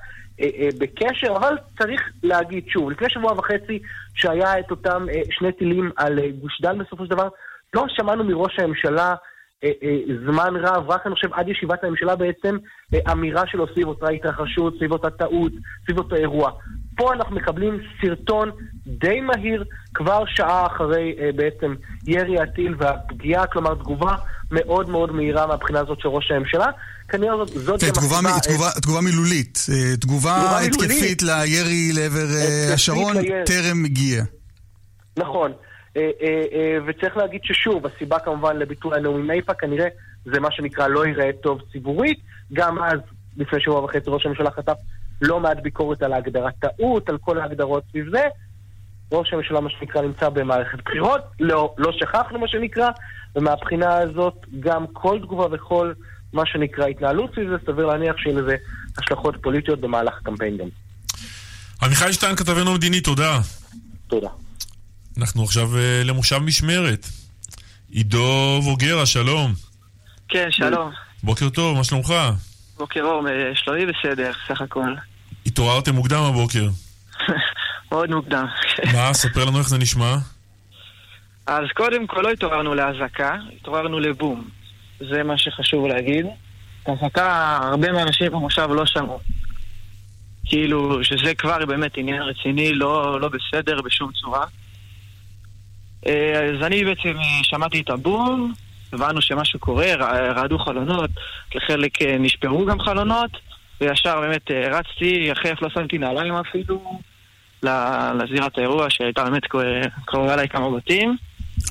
בקשר, אבל צריך להגיד שוב, לפני שבוע וחצי, שהיה את אותם אה, שני טילים על אה, גוש דן בסופו של דבר, לא שמענו מראש הממשלה אה, אה, זמן רב, רק אני חושב עד ישיבת הממשלה בעצם, אה, אמירה שלו סביב אותה התרחשות, סביב אותה טעות, סביב אותו אירוע. פה אנחנו מקבלים סרטון די מהיר, כבר שעה אחרי אה, בעצם ירי הטיל והפגיעה, כלומר תגובה מאוד מאוד מהירה מהבחינה הזאת של ראש הממשלה. כנראה זאת, גם תגובה, הסיבה, מ- אה, תגובה, תגובה מילולית. תגובה תגובה התקפית. לירי לעבר אה, השרון. טרם הגיע. נכון. אה, וצריך להגיד ששוב, הסיבה כמובן לביטול הנאום עם איפא"ק, כנראה זה מה שנקרא לא ייראה טוב ציבורית. גם אז, לפני שבוע וחצי, ראש הממשלה חטף לא מעט ביקורת על ההגדרת טעות, על כל ההגדרות סביב זה. ראש הממשלה, מה שנקרא, נמצא במערכת בחירות, לא, לא שכחנו מה שנקרא, ומהבחינה הזאת, גם כל תגובה וכל מה שנקרא התנהלות סביב זה, סביר להניח שיהיה לזה השלכות פוליטיות במהלך הקמפיין גם. עמיחי שטיין, כתבנו המדיני, תודה. תודה. אנחנו עכשיו אה, למושב משמרת. עידו ווגרה, שלום. כן, שלום. בוקר טוב, מה שלומך? בוקר אור, אה, שלומי בסדר, סך הכל. התעוררתם מוקדם הבוקר. *laughs* מאוד מוקדם. *laughs* מה? ספר לנו איך זה נשמע. אז קודם כל לא התעוררנו לאזעקה, התעוררנו לבום. זה מה שחשוב להגיד. את האזעקה, הרבה מהאנשים במושב לא שמעו. כאילו, שזה כבר באמת עניין רציני, לא, לא בסדר בשום צורה. אה, אז אני בעצם אה, שמעתי את הבום, הבנו שמשהו קורה, רעדו חלונות, לחלק אה, נשברו גם חלונות, וישר באמת רצתי, אחרי אף לא שמתי נעליים אפילו, לזירת האירוע שהייתה באמת קר- קרובה אליי כמה בתים.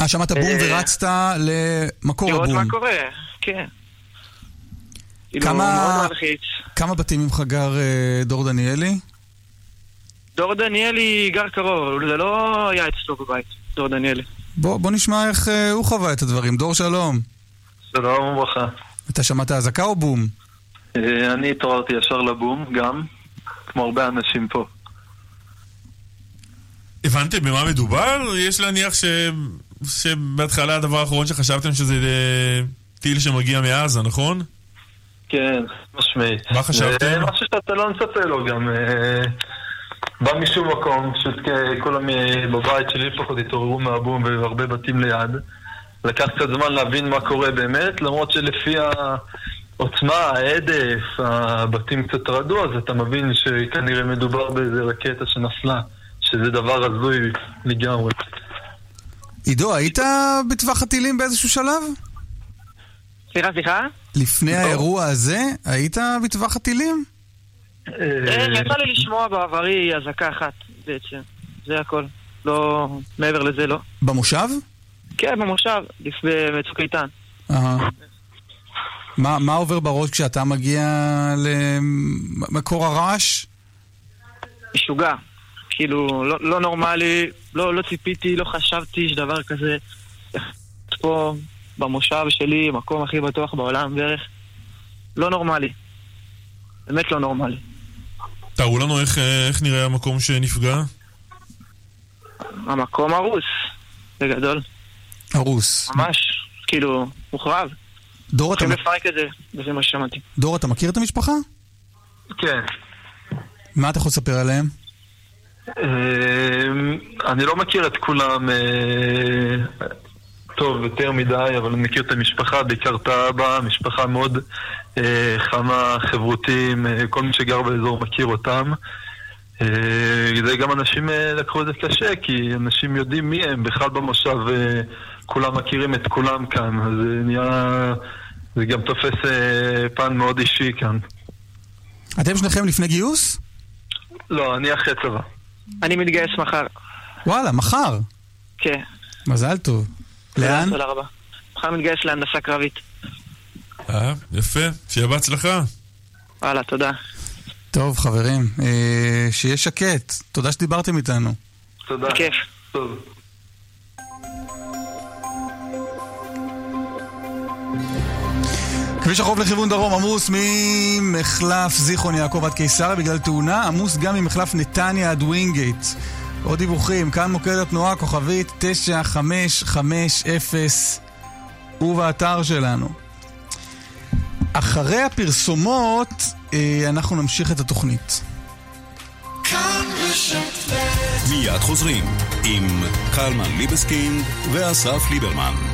אה, שמעת בום אה, ורצת למקור לראות הבום. מה קורה, כן. כאילו, כמה-. כמה בתים ממך גר אה, דור דניאלי? דור דניאלי גר קרוב, זה לא היה אצלו בבית, דור דניאלי. בוא, בוא נשמע איך אה, הוא חווה את הדברים. דור שלום. שלום וברכה. אתה שמעת אזעקה או בום? אה, אני התעוררתי ישר לבום, גם, כמו הרבה אנשים פה. הבנתם במה מדובר? יש להניח ש... שבהתחלה הדבר האחרון שחשבתם שזה אה, טיל שמגיע מעזה, נכון? כן, משמעית. מה חשבתם? אה, משהו שאתה לא מצפה לו גם. אה, בא משום מקום, פשוט כולם אה, בבית שלי לפחות התעוררו מהבום והרבה בתים ליד. לקח קצת זמן להבין מה קורה באמת, למרות שלפי העוצמה, ההדף, הבתים קצת רעדו, אז אתה מבין שכנראה מדובר באיזה רקטה שנפלה, שזה דבר הזוי לגמרי. עידו, היית בטווח הטילים באיזשהו שלב? סליחה, סליחה? לפני האירוע הזה, היית בטווח הטילים? אה, יצא לי לשמוע בעברי אזעקה אחת בעצם, זה הכל. לא, מעבר לזה לא. במושב? כן, במושב, לפני בצוק איתן. מה, מה עובר בראש כשאתה מגיע למקור הרעש? משוגע. כאילו, לא, לא נורמלי, לא, לא ציפיתי, לא חשבתי שדבר כזה פה במושב שלי, מקום הכי בטוח בעולם בערך. לא נורמלי. באמת לא נורמלי. תארו לנו איך, איך נראה המקום שנפגע. המקום הרוס, בגדול. הרוס. ממש, כאילו, מוחרב. דור, אתה, הולכים לפרק את זה, וזה מה ששמעתי. דור, אתה מכיר את המשפחה? כן. מה אתה יכול לספר עליהם? אמ, אני לא מכיר את כולם אה, טוב יותר מדי, אבל אני מכיר את המשפחה, בעיקר את האבא, משפחה מאוד אה, חמה, חברותיים, אה, כל מי שגר באזור מכיר אותם. זה גם אנשים לקחו את זה קשה, כי אנשים יודעים מי הם, בכלל במושב כולם מכירים את כולם כאן, אז זה נהיה... זה גם תופס פן מאוד אישי כאן. אתם שניכם לפני גיוס? לא, אני אחרי צבא. אני מתגייס מחר. וואלה, מחר. כן. מזל טוב. לאן? תודה רבה. מחר מתגייס להנדסה קרבית. אה, יפה, שיהיה בהצלחה. וואלה, תודה. טוב, חברים, אה, שיהיה שקט. תודה שדיברתם איתנו. תודה. בכיף. טוב. כביש החוף לכיוון דרום עמוס ממחלף זיכרון יעקב עד קיסריה בגלל תאונה, עמוס גם ממחלף נתניה עד ווינגייט. עוד דיווחים, כאן מוקד התנועה, כוכבית 9550 ובאתר שלנו. אחרי הפרסומות, אה, אנחנו נמשיך את התוכנית. כאן רשת ב' מיד חוזרים עם קלמן ליבסקינד ואסף ליברמן.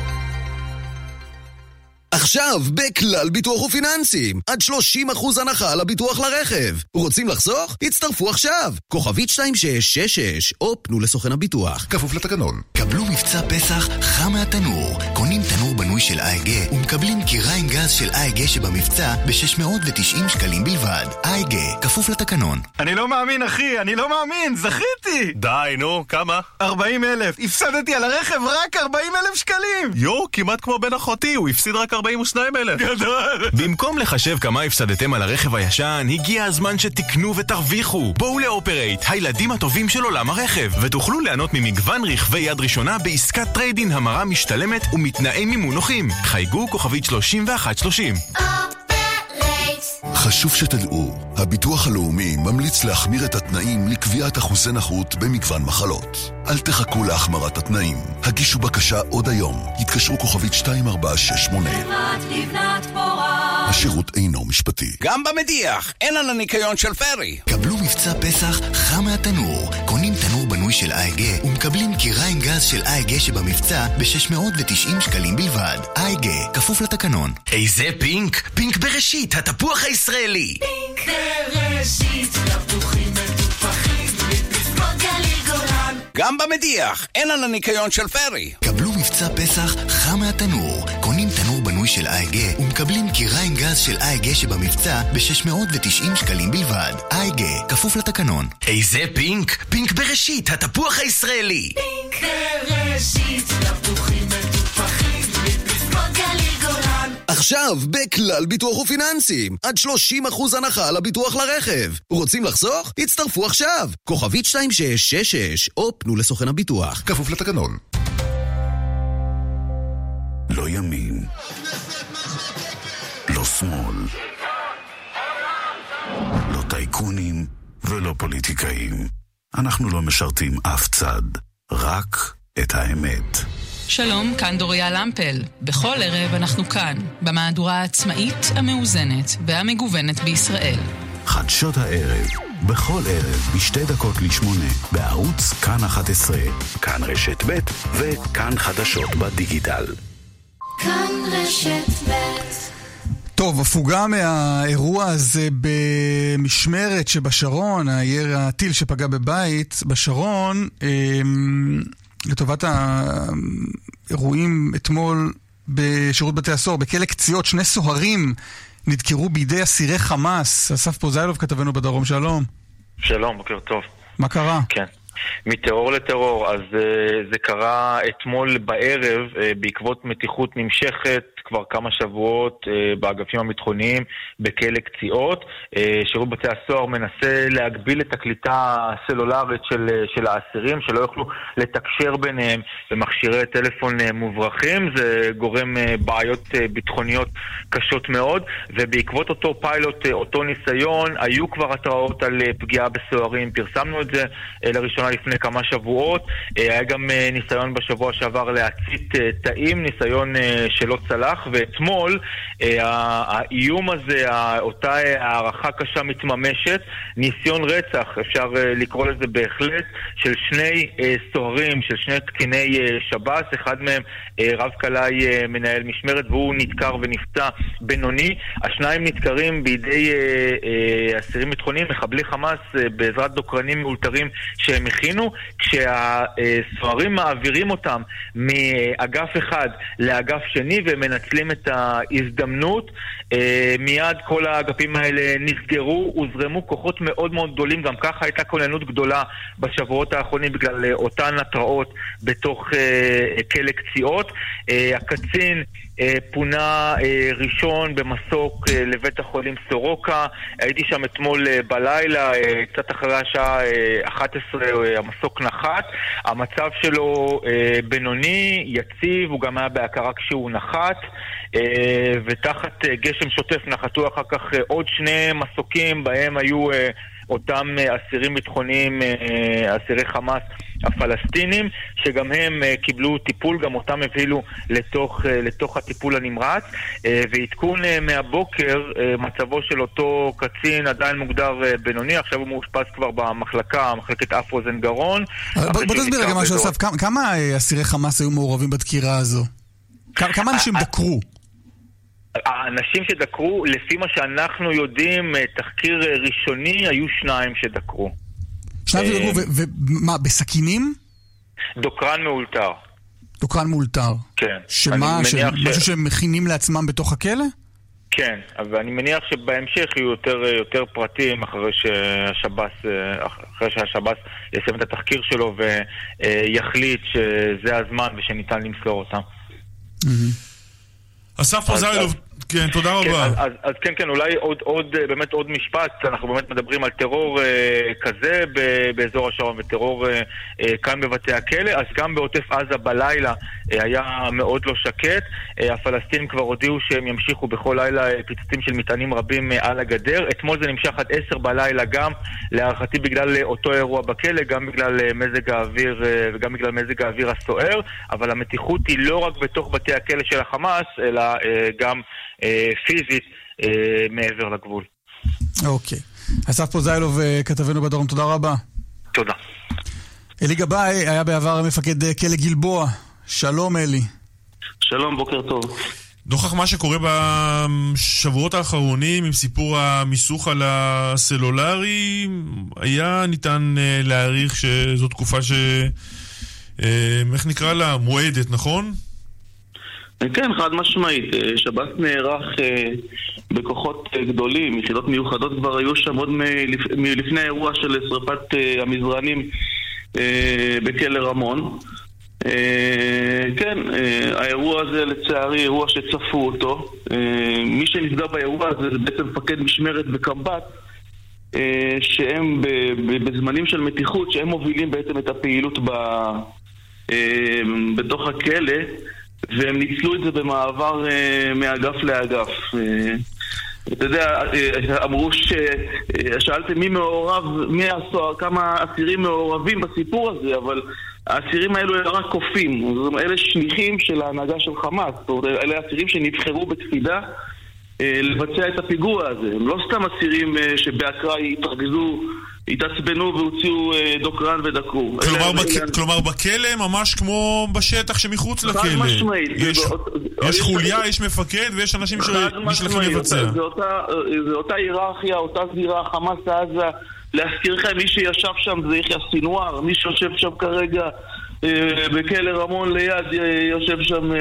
עכשיו, בכלל ביטוח ופיננסים, עד 30% הנחה על הביטוח לרכב. רוצים לחסוך? הצטרפו עכשיו. כוכבית 2666, או פנו לסוכן הביטוח. כפוף לתקנון. קבלו מבצע פסח חם מהתנור. קונים תנור בנוי של AEG ומקבלים כיריים גז של AEG שבמבצע ב-690 שקלים בלבד. AEG, כפוף לתקנון. אני לא מאמין, אחי, אני לא מאמין, זכיתי! די, נו, כמה? 40 אלף, הפסדתי על הרכב רק 40 אלף שקלים! יואו, כמעט כמו בן אחותי, הוא הפסיד רק 42 אלף. גדול! במקום לחשב כמה הפסדתם על הרכב הישן, הגיע הזמן שתקנו ותרוויחו. בואו לאופרייט, הילדים הטובים של עולם הרכב, ותוכלו ליהנות ממגוון רכבי יד ראשונה בעסקת טרייד-אין המרה משתלמת ומתנאי מימון נוחים. חייגו כוכבית 3130. חשוב שתדעו, הביטוח הלאומי ממליץ להחמיר את התנאים לקביעת אחוזי נכות במגוון מחלות. אל תחכו להחמרת התנאים. הגישו בקשה עוד היום. התקשרו כוכבית 2468. חברת לבנת פורה השירות אינו משפטי. גם במדיח, אין על הניקיון של פרי. קבלו מבצע פסח חם מהתנור. קונים תנור בנוי של אייגה ומקבלים קיריים גז של אייגה שבמבצע ב-690 שקלים בלבד. אייגה, כפוף לתקנון. איזה פינק? פינק בראשית, התפוח הישראלי. פינק בראשית, תפוחים מטופחים, מפסגות גליל גולן גם במדיח, אין על הניקיון של פיירי. קבלו מבצע פסח חם מהתנור. של AEG ומקבלים כיריים גז של AEG שבמבצע ב-690 שקלים בלבד. AEG, כפוף לתקנון. איזה פינק? פינק בראשית, התפוח הישראלי. פינק בראשית, תפוחים מטופחים, מפסקות גליל גולן עכשיו, בכלל ביטוח ופיננסים, עד 30% הנחה על הביטוח לרכב. רוצים לחסוך? הצטרפו עכשיו. כוכבית 2666, או פנו לסוכן הביטוח. כפוף לתקנון. לא ימין. ולא פוליטיקאים. אנחנו לא משרתים אף צד, רק את האמת. שלום, כאן דוריה למפל. בכל ערב אנחנו כאן, במהדורה העצמאית, המאוזנת והמגוונת בישראל. חדשות הערב, בכל ערב בשתי דקות לשמונה, בערוץ כאן 11, כאן רשת ב' וכאן חדשות בדיגיטל. כאן רשת ב' טוב, הפוגה מהאירוע הזה במשמרת שבשרון, העיר הטיל שפגע בבית בשרון, אמ, לטובת האירועים אתמול בשירות בתי הסוהר, בכלא קציעות, שני סוהרים נדקרו בידי אסירי חמאס. אסף פוזיילוב כתבנו בדרום, שלום. שלום, בוקר טוב. מה קרה? כן. מטרור לטרור, אז uh, זה קרה אתמול בערב uh, בעקבות מתיחות נמשכת כבר כמה שבועות uh, באגפים הביטחוניים בכלא קציעות. Uh, שירות בתי הסוהר מנסה להגביל את הקליטה הסלולרית של, uh, של האסירים, שלא יוכלו לתקשר ביניהם במכשירי טלפון מוברחים. זה גורם בעיות ביטחוניות קשות מאוד, ובעקבות אותו פיילוט, אותו ניסיון, היו כבר התראות על פגיעה בסוהרים. פרסמנו את זה לראשונה לפני כמה שבועות. אה, היה גם אה, ניסיון בשבוע שעבר להצית אה, תאים, ניסיון שלא צלח, ואתמול האיום הזה, אותה הערכה קשה מתממשת, ניסיון רצח, אפשר לקרוא לזה בהחלט, של שני סוהרים, של שני קציני שב"ס, אחד מהם רב קלעי מנהל משמרת והוא נדקר ונפצע בינוני. השניים נדקרים בידי אסירים ביטחוניים, מחבלי חמאס, בעזרת דוקרנים מאולתרים שהם הכינו, כשהסוהרים מעבירים אותם מאגף אחד לאגף שני ומנצלים את ההזדמנות, אה, מיד כל האגפים האלה נסגרו, הוזרמו כוחות מאוד מאוד גדולים, גם ככה הייתה כוננות גדולה בשבועות האחרונים בגלל אה, אותן התראות בתוך אה, כלא קציעות. הקצין פונה אה, ראשון במסוק אה, לבית החולים סורוקה. הייתי שם אתמול בלילה, קצת אחרי השעה 11 המסוק נחת. המצב שלו בינוני, יציב, הוא גם היה בהכרה כשהוא נחת. ותחת גשם שוטף נחתו אחר כך עוד שני מסוקים, בהם היו אותם אסירים ביטחוניים, אסירי חמאס הפלסטינים, שגם הם אה, קיבלו טיפול, גם אותם הבהילו לתוך, אה, לתוך הטיפול הנמרץ. אה, ועדכון מהבוקר, מצבו של אותו קצין עדיין מוגדר בינוני, עכשיו הוא מאושפז כבר במחלקה, מחלקת אף אוזן גרון. בוא, בוא תסביר רגע משהו, אסף, כמה אסירי חמאס היו מעורבים בדקירה הזו? כמה אנשים דקרו? האנשים שדקרו, לפי מה שאנחנו יודעים, תחקיר ראשוני, היו שניים שדקרו. שניים שדקרו, ומה, בסכינים? דוקרן מאולתר. דוקרן מאולתר. כן. שמה. משהו שהם מכינים לעצמם בתוך הכלא? כן, אבל אני מניח שבהמשך יהיו יותר, יותר פרטים אחרי שהשב"ס, אחרי שהשב"ס יסיים את התחקיר שלו ויחליט שזה הזמן ושניתן למסור אותם. אסף פוזיילוב, כן, תודה רבה. כן, אז, אז כן, כן, אולי עוד, עוד, באמת עוד משפט, אנחנו באמת מדברים על טרור אה, כזה ב, באזור השרון וטרור אה, אה, כאן בבתי הכלא, אז גם בעוטף עזה בלילה אה, היה מאוד לא שקט. אה, הפלסטינים כבר הודיעו שהם ימשיכו בכל לילה אה, פיצוצים של מטענים רבים אה, על הגדר. אתמול זה נמשך עד עשר בלילה גם, להערכתי בגלל אה, אותו אירוע בכלא, גם בגלל אה, מזג האוויר אה, וגם בגלל מזג האוויר הסוער, אבל המתיחות היא לא רק בתוך בתי הכלא של החמאס, אלא אה, גם... אה, פיזית אה, מעבר לגבול. אוקיי. אסף פוזיילוב, אה, כתבנו בדרום, תודה רבה. תודה. אלי גבאי היה בעבר מפקד כלא גלבוע. שלום אלי. שלום, בוקר טוב. נוכח מה שקורה בשבועות האחרונים עם סיפור המיסוך על הסלולרי, היה ניתן להעריך שזו תקופה ש... איך נקרא לה? מועדת, נכון? כן, חד משמעית. אה, שב"ס נערך אה, בכוחות אה, גדולים, יחידות מיוחדות כבר היו שם עוד מלפני האירוע של שרפת המזרנים בכלא רמון. כן, האירוע הזה לצערי אירוע שצפו אותו. מי שנפגע באירוע הזה זה בעצם מפקד משמרת וקמב"ט שהם בזמנים של מתיחות, שהם מובילים בעצם את הפעילות בתוך הכלא והם ניצלו את זה במעבר uh, מאגף לאגף. Uh, אתה יודע, uh, אמרו ש... שאלתם מי מעורב, מי הסוהר, כמה אסירים מעורבים בסיפור הזה, אבל האסירים האלו הם רק קופים. אלה שליחים של ההנהגה של חמאס. אלה אסירים שנבחרו בקפידה לבצע את הפיגוע הזה. הם לא סתם אסירים שבאקראי התרכזו התעצבנו והוציאו אה, דוקרן ודקרו. כלומר, בכ... אלה- כלומר בכלא ממש כמו בשטח שמחוץ לכלא. חד משמעית. יש, זה יש יש- חוליה, יש מפקד ויש אנשים שנשלחים. לבצע. זה אותה- זה אותה היררכיה, אותה זירה, חמאס עזה. להזכירכם, מי שישב שם זה יחיא סינואר, מי שיושב שם כרגע אה, בכלא רמון ליד, אה, יושב שם...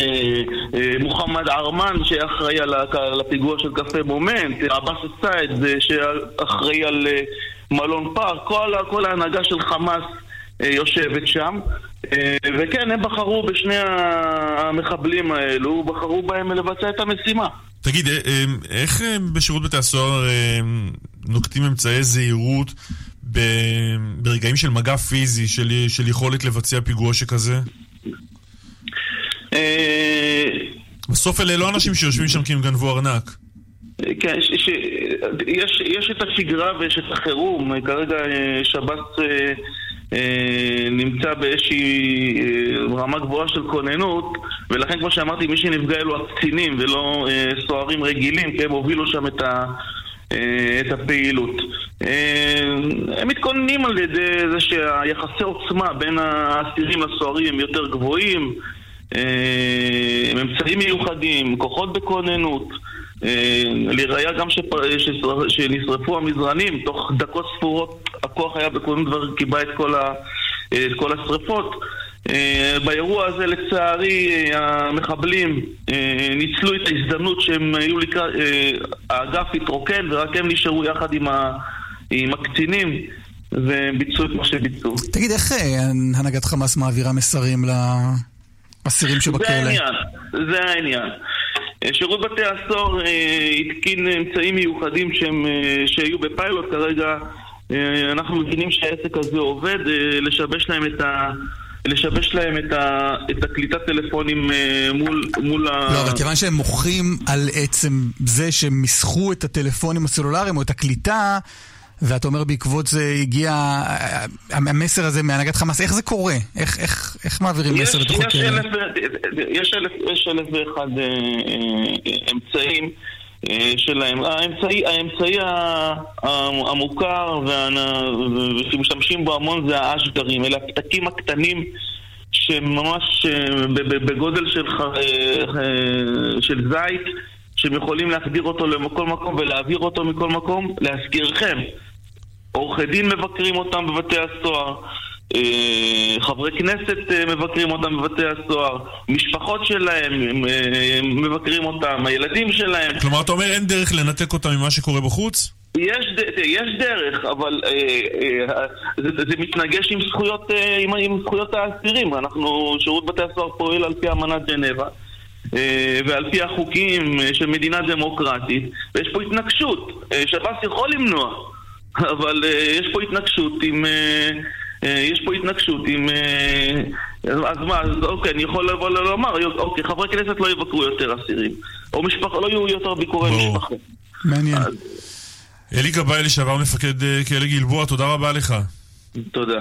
אה, אה, מוחמד ערמן שאחראי על הפיגוע של קפה מומנט, עבאס א-סייד אה, שאחראי על מלון פארק, כל, כל ההנהגה של חמאס יושבת שם וכן, הם בחרו בשני המחבלים האלו, בחרו בהם לבצע את המשימה תגיד, איך בשירות בתי הסוהר נוקטים אמצעי זהירות ברגעים של מגע פיזי, של, של יכולת לבצע פיגוע שכזה? אה, בסוף אלה לא אנשים שיושבים שם כי הם גנבו ארנק. כן, ש, ש, יש, יש את השגרה ויש את החירום. כרגע אה, שב"ס אה, אה, נמצא באיזושהי אה, רמה גבוהה של כוננות, ולכן כמו שאמרתי, מי שנפגע אלו הקצינים ולא אה, סוהרים רגילים, כי הם הובילו שם את, ה, אה, את הפעילות. אה, הם מתכוננים על ידי זה שהיחסי עוצמה בין האסירים לסוהרים הם יותר גבוהים. אה, עם אמצעים מיוחדים, כוחות בכוננות. אה, לראיה גם שנשרפו המזרנים, תוך דקות ספורות הכוח היה בכוננות וכיבה את כל את כל השרפות. אה, באירוע הזה לצערי אה, המחבלים אה, ניצלו את ההזדמנות שהם היו לקראת, אה, האגף התרוקן ורק הם נשארו יחד עם, ה, עם הקצינים והם ביצעו את מה שביצעו. תגיד, איך אה, הנהגת חמאס מעבירה מסרים לאסירים שבכלא? זה העניין, זה העניין. אה, שירות בתי הסוהר אה, התקין אמצעים מיוחדים שהם, אה, שהיו בפיילוט כרגע. אנחנו מבינים שהעסק הזה עובד, לשבש להם את ה... לשבש להם את, ה, את הקליטת טלפונים מול, מול ה... לא, אבל כיוון שהם מוחים על עצם זה שהם מיסחו את הטלפונים הסלולריים או את הקליטה, ואתה אומר בעקבות זה הגיע המסר הזה מהנהגת חמאס, איך זה קורה? איך, איך, איך מעבירים מסר יש, לתוך יש, הכלא? אלף, יש, אלף, יש אלף ואחד אה, אה, אמצעים אה, שלהם. האמצעי, האמצעי המוכר ושמשתמשים בו המון זה האשגרים, אלה הפתקים הקטנים שממש בגודל של, ח- של זית שהם יכולים להחדיר אותו לכל מקום ולהעביר אותו מכל מקום. להזכירכם, עורכי דין מבקרים אותם בבתי הסוהר, אה, חברי כנסת אה, מבקרים אותם בבתי הסוהר, משפחות שלהם אה, מבקרים אותם, הילדים שלהם. כלומר, אתה אומר אין דרך לנתק אותם ממה שקורה בחוץ? יש, יש דרך, אבל אה, אה, זה, זה מתנגש עם זכויות, אה, עם, עם זכויות האסירים. אנחנו, שירות בתי הסוהר פועל על פי אמנת ג'נבה. אה, ועל פי החוקים אה, של מדינה דמוקרטית, ויש פה התנגשות. אה, שב"ס יכול למנוע, אבל אה, יש פה התנגשות עם... אה, אה, יש פה התנגשות עם... אז מה, אז אוקיי, אני יכול לבוא לומר, אוקיי, חברי כנסת לא יבקרו יותר אסירים, או משפחה, לא יהיו יותר ביקורי משפחה. מעניין. אלי גבאי לשעבר מפקד כלא גלבוע, תודה רבה לך. תודה.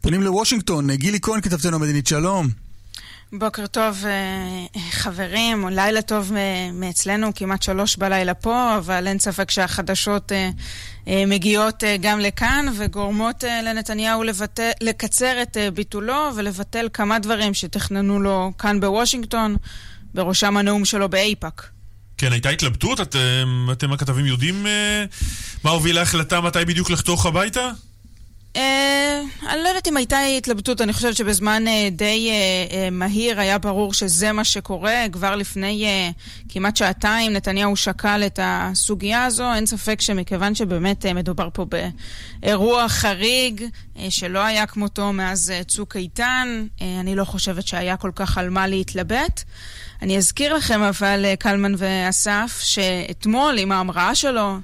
פונים לוושינגטון, גילי כהן כתבתנו המדינית, שלום. בוקר טוב אה, חברים, לילה טוב מ- מאצלנו, כמעט שלוש בלילה פה, אבל אין ספק שהחדשות אה, אה, מגיעות אה, גם לכאן וגורמות אה, לנתניהו לבטל, לקצר את אה, ביטולו ולבטל כמה דברים שתכננו לו כאן בוושינגטון, בראשם הנאום שלו באיפא"ק. כן, הייתה התלבטות? אתם, אתם הכתבים יודעים אה, מה הוביל להחלטה מתי בדיוק לחתוך הביתה? אה, אני לא יודעת אם הייתה התלבטות, אני חושבת שבזמן אה, די אה, אה, מהיר היה ברור שזה מה שקורה. כבר לפני אה, כמעט שעתיים נתניהו שקל את הסוגיה הזו. אין ספק שמכיוון שבאמת אה, מדובר פה באירוע חריג אה, שלא היה כמותו מאז אה, צוק איתן, אה, אני לא חושבת שהיה כל כך על מה להתלבט. אני אזכיר לכם אבל, קלמן ואסף, שאתמול עם ההמראה שלו,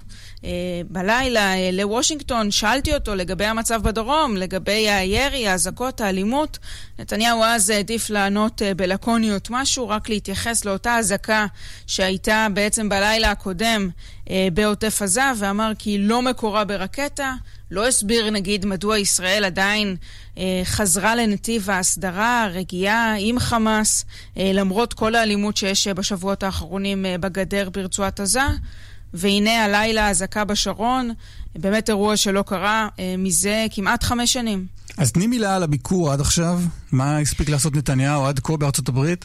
בלילה אה, לוושינגטון, שאלתי אותו לגבי המצב בדרום, לגבי הירי, האזעקות, האלימות. נתניהו אז העדיף לענות אה, בלקוניות משהו, רק להתייחס לאותה אזעקה שהייתה בעצם בלילה הקודם אה, בעוטף עזה, ואמר כי היא לא מקורה ברקטה. לא הסביר נגיד מדוע ישראל עדיין אה, חזרה לנתיב ההסדרה, הרגיעה עם חמאס, אה, למרות כל האלימות שיש אה, בשבועות האחרונים אה, בגדר ברצועת עזה. והנה הלילה אזעקה בשרון, באמת אירוע שלא קרה אה, מזה כמעט חמש שנים. אז תני מילה על הביקור עד עכשיו. מה הספיק לעשות נתניהו עד כה בארצות הברית?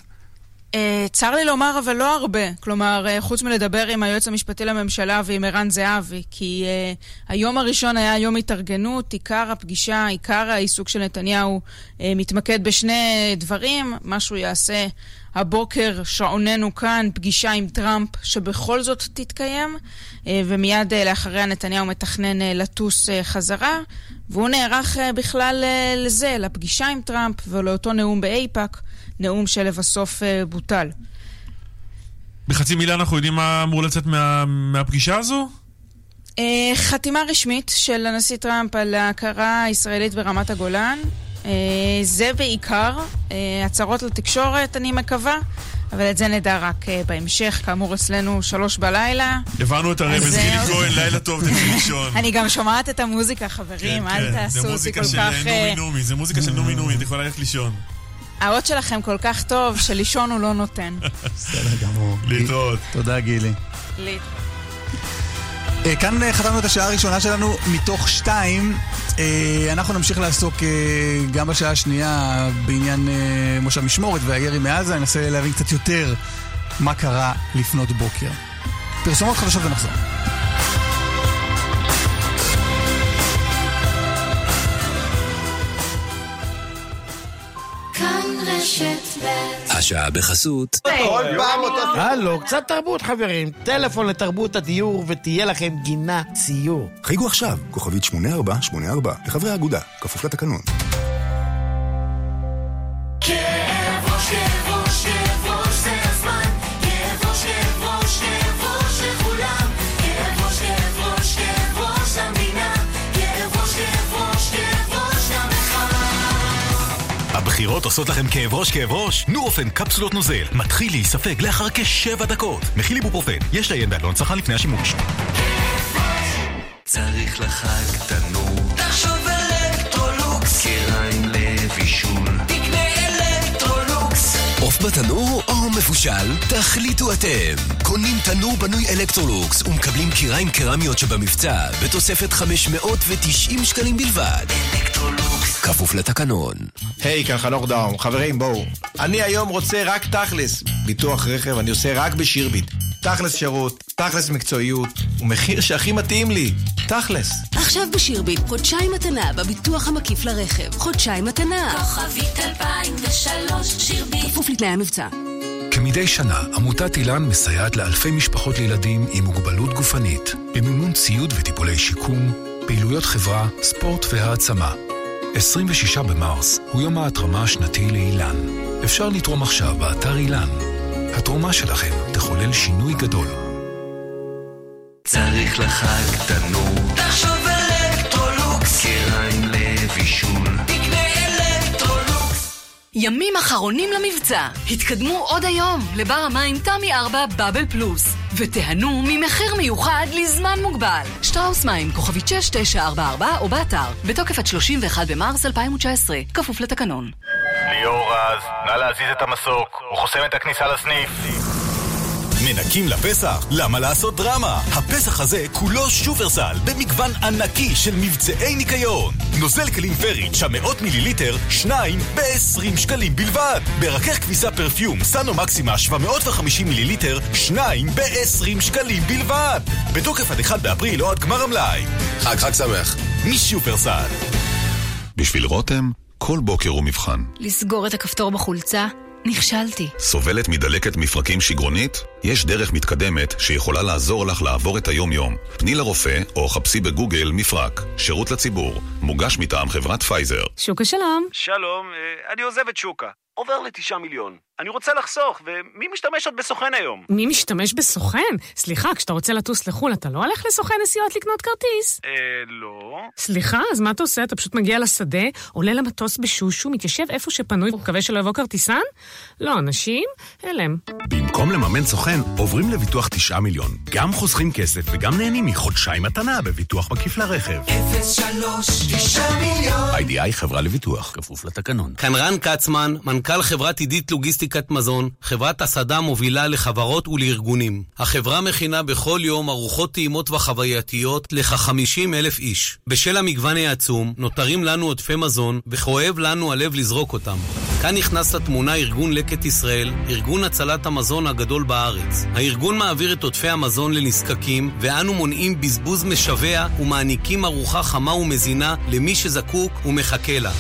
Uh, צר לי לומר, אבל לא הרבה. כלומר, uh, חוץ מלדבר עם היועץ המשפטי לממשלה ועם ערן זהבי, כי uh, היום הראשון היה יום התארגנות, עיקר הפגישה, עיקר העיסוק של נתניהו uh, מתמקד בשני דברים, מה שהוא יעשה הבוקר, שעוננו כאן, פגישה עם טראמפ שבכל זאת תתקיים, uh, ומיד uh, לאחריה נתניהו מתכנן uh, לטוס uh, חזרה, והוא נערך uh, בכלל uh, לזה, לפגישה עם טראמפ ולאותו נאום באיפא"ק. נאום שלבסוף uh, בוטל. בחצי מילה אנחנו יודעים מה אמור לצאת מה, מהפגישה הזו? Uh, חתימה רשמית של הנשיא טראמפ על ההכרה הישראלית ברמת הגולן. Uh, זה בעיקר הצהרות לתקשורת, אני מקווה. אבל את זה נדע רק בהמשך, כאמור אצלנו שלוש בלילה. הבנו את הרמז, גילי כהן, לילה טוב, תלכי לישון. *laughs* אני גם שומעת את המוזיקה, חברים, אל תעשו אותי כל כך... זה מוזיקה של נומי נומי, זה מוזיקה של נומי נומי, את יכולה ללכת לישון. האות שלכם כל כך טוב, שלישון הוא לא נותן. בסדר גמור. *laughs* להתראות. תודה, גילי. להתראות. כאן חתמנו את השעה הראשונה שלנו מתוך שתיים. אנחנו נמשיך לעסוק גם בשעה השנייה בעניין מושב משמורת והירי מעזה. ננסה להבין קצת יותר מה קרה לפנות בוקר. פרסומות חדשות ונחזור. השעה בחסות. כל פעם אותו... הלו, קצת תרבות חברים. טלפון לתרבות הדיור ותהיה לכם גינה ציור. חייגו עכשיו, כוכבית 8484, לחברי האגודה, כפוף לתקנון. הבחירות עושות לכם כאב ראש כאב ראש? נורופן קפסולות נוזל מתחיל להיספג לאחר כשבע דקות. מכיל איבופרופן, יש לעיין בעלון צרכן לפני השימוש. צריך לחג תנור. תחשוב אלקטרולוקס. כיריים לבישול. עוף בתנור או מבושל? תחליטו אתם. קונים תנור בנוי אלקטרולוקס ומקבלים כיריים קרמיות שבמבצע בתוספת 590 שקלים בלבד. אלקטרולוקס. כפוף לתקנון. היי, כאן חנוך דאום. חברים, בואו. אני היום רוצה רק תכלס. ביטוח רכב אני עושה רק בשירביט. תכלס שירות, תכלס מקצועיות, ומחיר שהכי מתאים לי. תכלס. עכשיו בשירביט, חודשיים מתנה בביטוח המקיף לרכב. חודשיים מתנה. כוכבית 2003, שירביט. כפוף לתנאי המבצע. כמדי שנה, עמותת אילן מסייעת לאלפי משפחות לילדים עם מוגבלות גופנית, במימון ציוד וטיפולי שיקום, פעילויות חברה, ספורט והעצמה. 26 במרס הוא יום ההתרמה השנתי לאילן. אפשר לתרום עכשיו באתר אילן. התרומה שלכם תחולל שינוי גדול. צריך לחג תנור. תחשוב אלקטרולוקס. כיריים לבישול. תקנה אלקטרולוקס. ימים אחרונים למבצע. התקדמו עוד היום לבר המים תמי 4 בבל פלוס. ותיהנו ממחיר מיוחד לזמן מוגבל. שטראוס מים, כוכבית 6944 או באתר. בתוקף עד 31 במרס 2019. כפוף לתקנון. רז, נא להזיז את המסוק, הוא חוסם את הכניסה לסניף. מנקים לפסח? למה לעשות דרמה? הפסח הזה כולו שופרסל, במגוון ענקי של מבצעי ניקיון. נוזל כלים פריץ' המאות מיליליטר, שניים ב-20 שקלים בלבד. ברכך כביסה פרפיום, סאנו מקסימה 750 מיליליטר, שניים ב-20 שקלים בלבד. בתוקף עד 1 באפריל או עד גמר המלאי. חג חג שמח. משופרסל. בשביל רותם, כל בוקר הוא מבחן. לסגור את הכפתור בחולצה? נכשלתי. סובלת מדלקת מפרקים שגרונית? יש דרך מתקדמת שיכולה לעזור לך לעבור את היום-יום. פני לרופא או חפשי בגוגל מפרק. שירות לציבור. מוגש מטעם חברת פייזר. שוקה שלום. שלום, אה, אני עוזב את שוקה. עובר לתשעה מיליון. אני רוצה לחסוך, ומי משתמש עוד בסוכן היום? מי משתמש בסוכן? סליחה, כשאתה רוצה לטוס לחו"ל, אתה לא הולך לסוכן נסיעות לקנות כרטיס? אה, לא. סליחה, אז מה אתה עושה? אתה פשוט מגיע לשדה, עולה למטוס בשושו, מתיישב איפה שפנוי, ומקווה שלא יבוא כרטיסן? לא, אנשים, הלם. במקום לממן סוכן, עוברים לביטוח 9 מיליון. גם חוסכים כסף וגם נהנים מחודשיים מתנה בביטוח מקיף לרכב. 03, 9 מיליון. איי-די-איי חברה לביטוח, כפוף לתקנון. כאן רן כצמן, מנכ"ל חברת עידית לוגיסטיקה אספקת מזון, חברת הסעדה מובילה לחברות ולארגונים. החברה מכינה בכל יום ארוחות טעימות וחווייתיות לכ-50 אלף איש. בשל המגוון העצום, נותרים לנו עודפי מזון, וכואב לנו הלב לזרוק אותם. כאן נכנס לתמונה ארגון לקט ישראל, ארגון הצלת המזון הגדול בארץ. הארגון מעביר את עודפי המזון לנזקקים, ואנו מונעים בזבוז משווע ומעניקים ארוחה חמה ומזינה למי שזקוק ומחכה לה.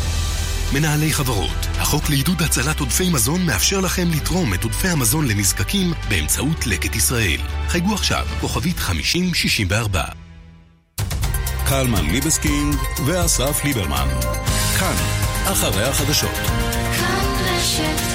מנהלי חברות, החוק לעידוד הצלת עודפי מזון מאפשר לכם לתרום את עודפי המזון לנזקקים באמצעות לקט ישראל. חייגו עכשיו, כוכבית 5064. קלמן ליבסקינג ואסף ליברמן. כאן, אחרי החדשות. כאן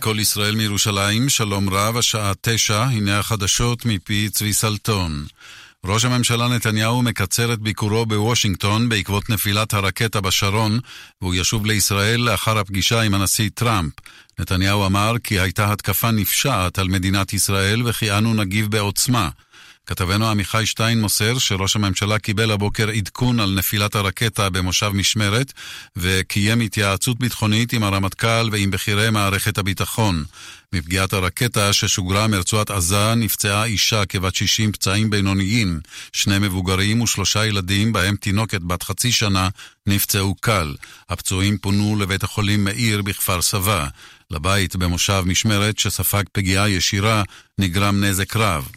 כל ישראל מירושלים, שלום רב, השעה תשע, הנה החדשות מפי צבי סלטון. ראש הממשלה נתניהו מקצר את ביקורו בוושינגטון בעקבות נפילת הרקטה בשרון, והוא ישוב לישראל לאחר הפגישה עם הנשיא טראמפ. נתניהו אמר כי הייתה התקפה נפשעת על מדינת ישראל וכי אנו נגיב בעוצמה. כתבנו עמיחי שטיין מוסר שראש הממשלה קיבל הבוקר עדכון על נפילת הרקטה במושב משמרת וקיים התייעצות ביטחונית עם הרמטכ"ל ועם בכירי מערכת הביטחון. מפגיעת הרקטה ששוגרה מרצועת עזה נפצעה אישה כבת 60 פצעים בינוניים. שני מבוגרים ושלושה ילדים, בהם תינוקת בת חצי שנה, נפצעו קל. הפצועים פונו לבית החולים מאיר בכפר סבא. לבית במושב משמרת שספג פגיעה ישירה נגרם נזק רב.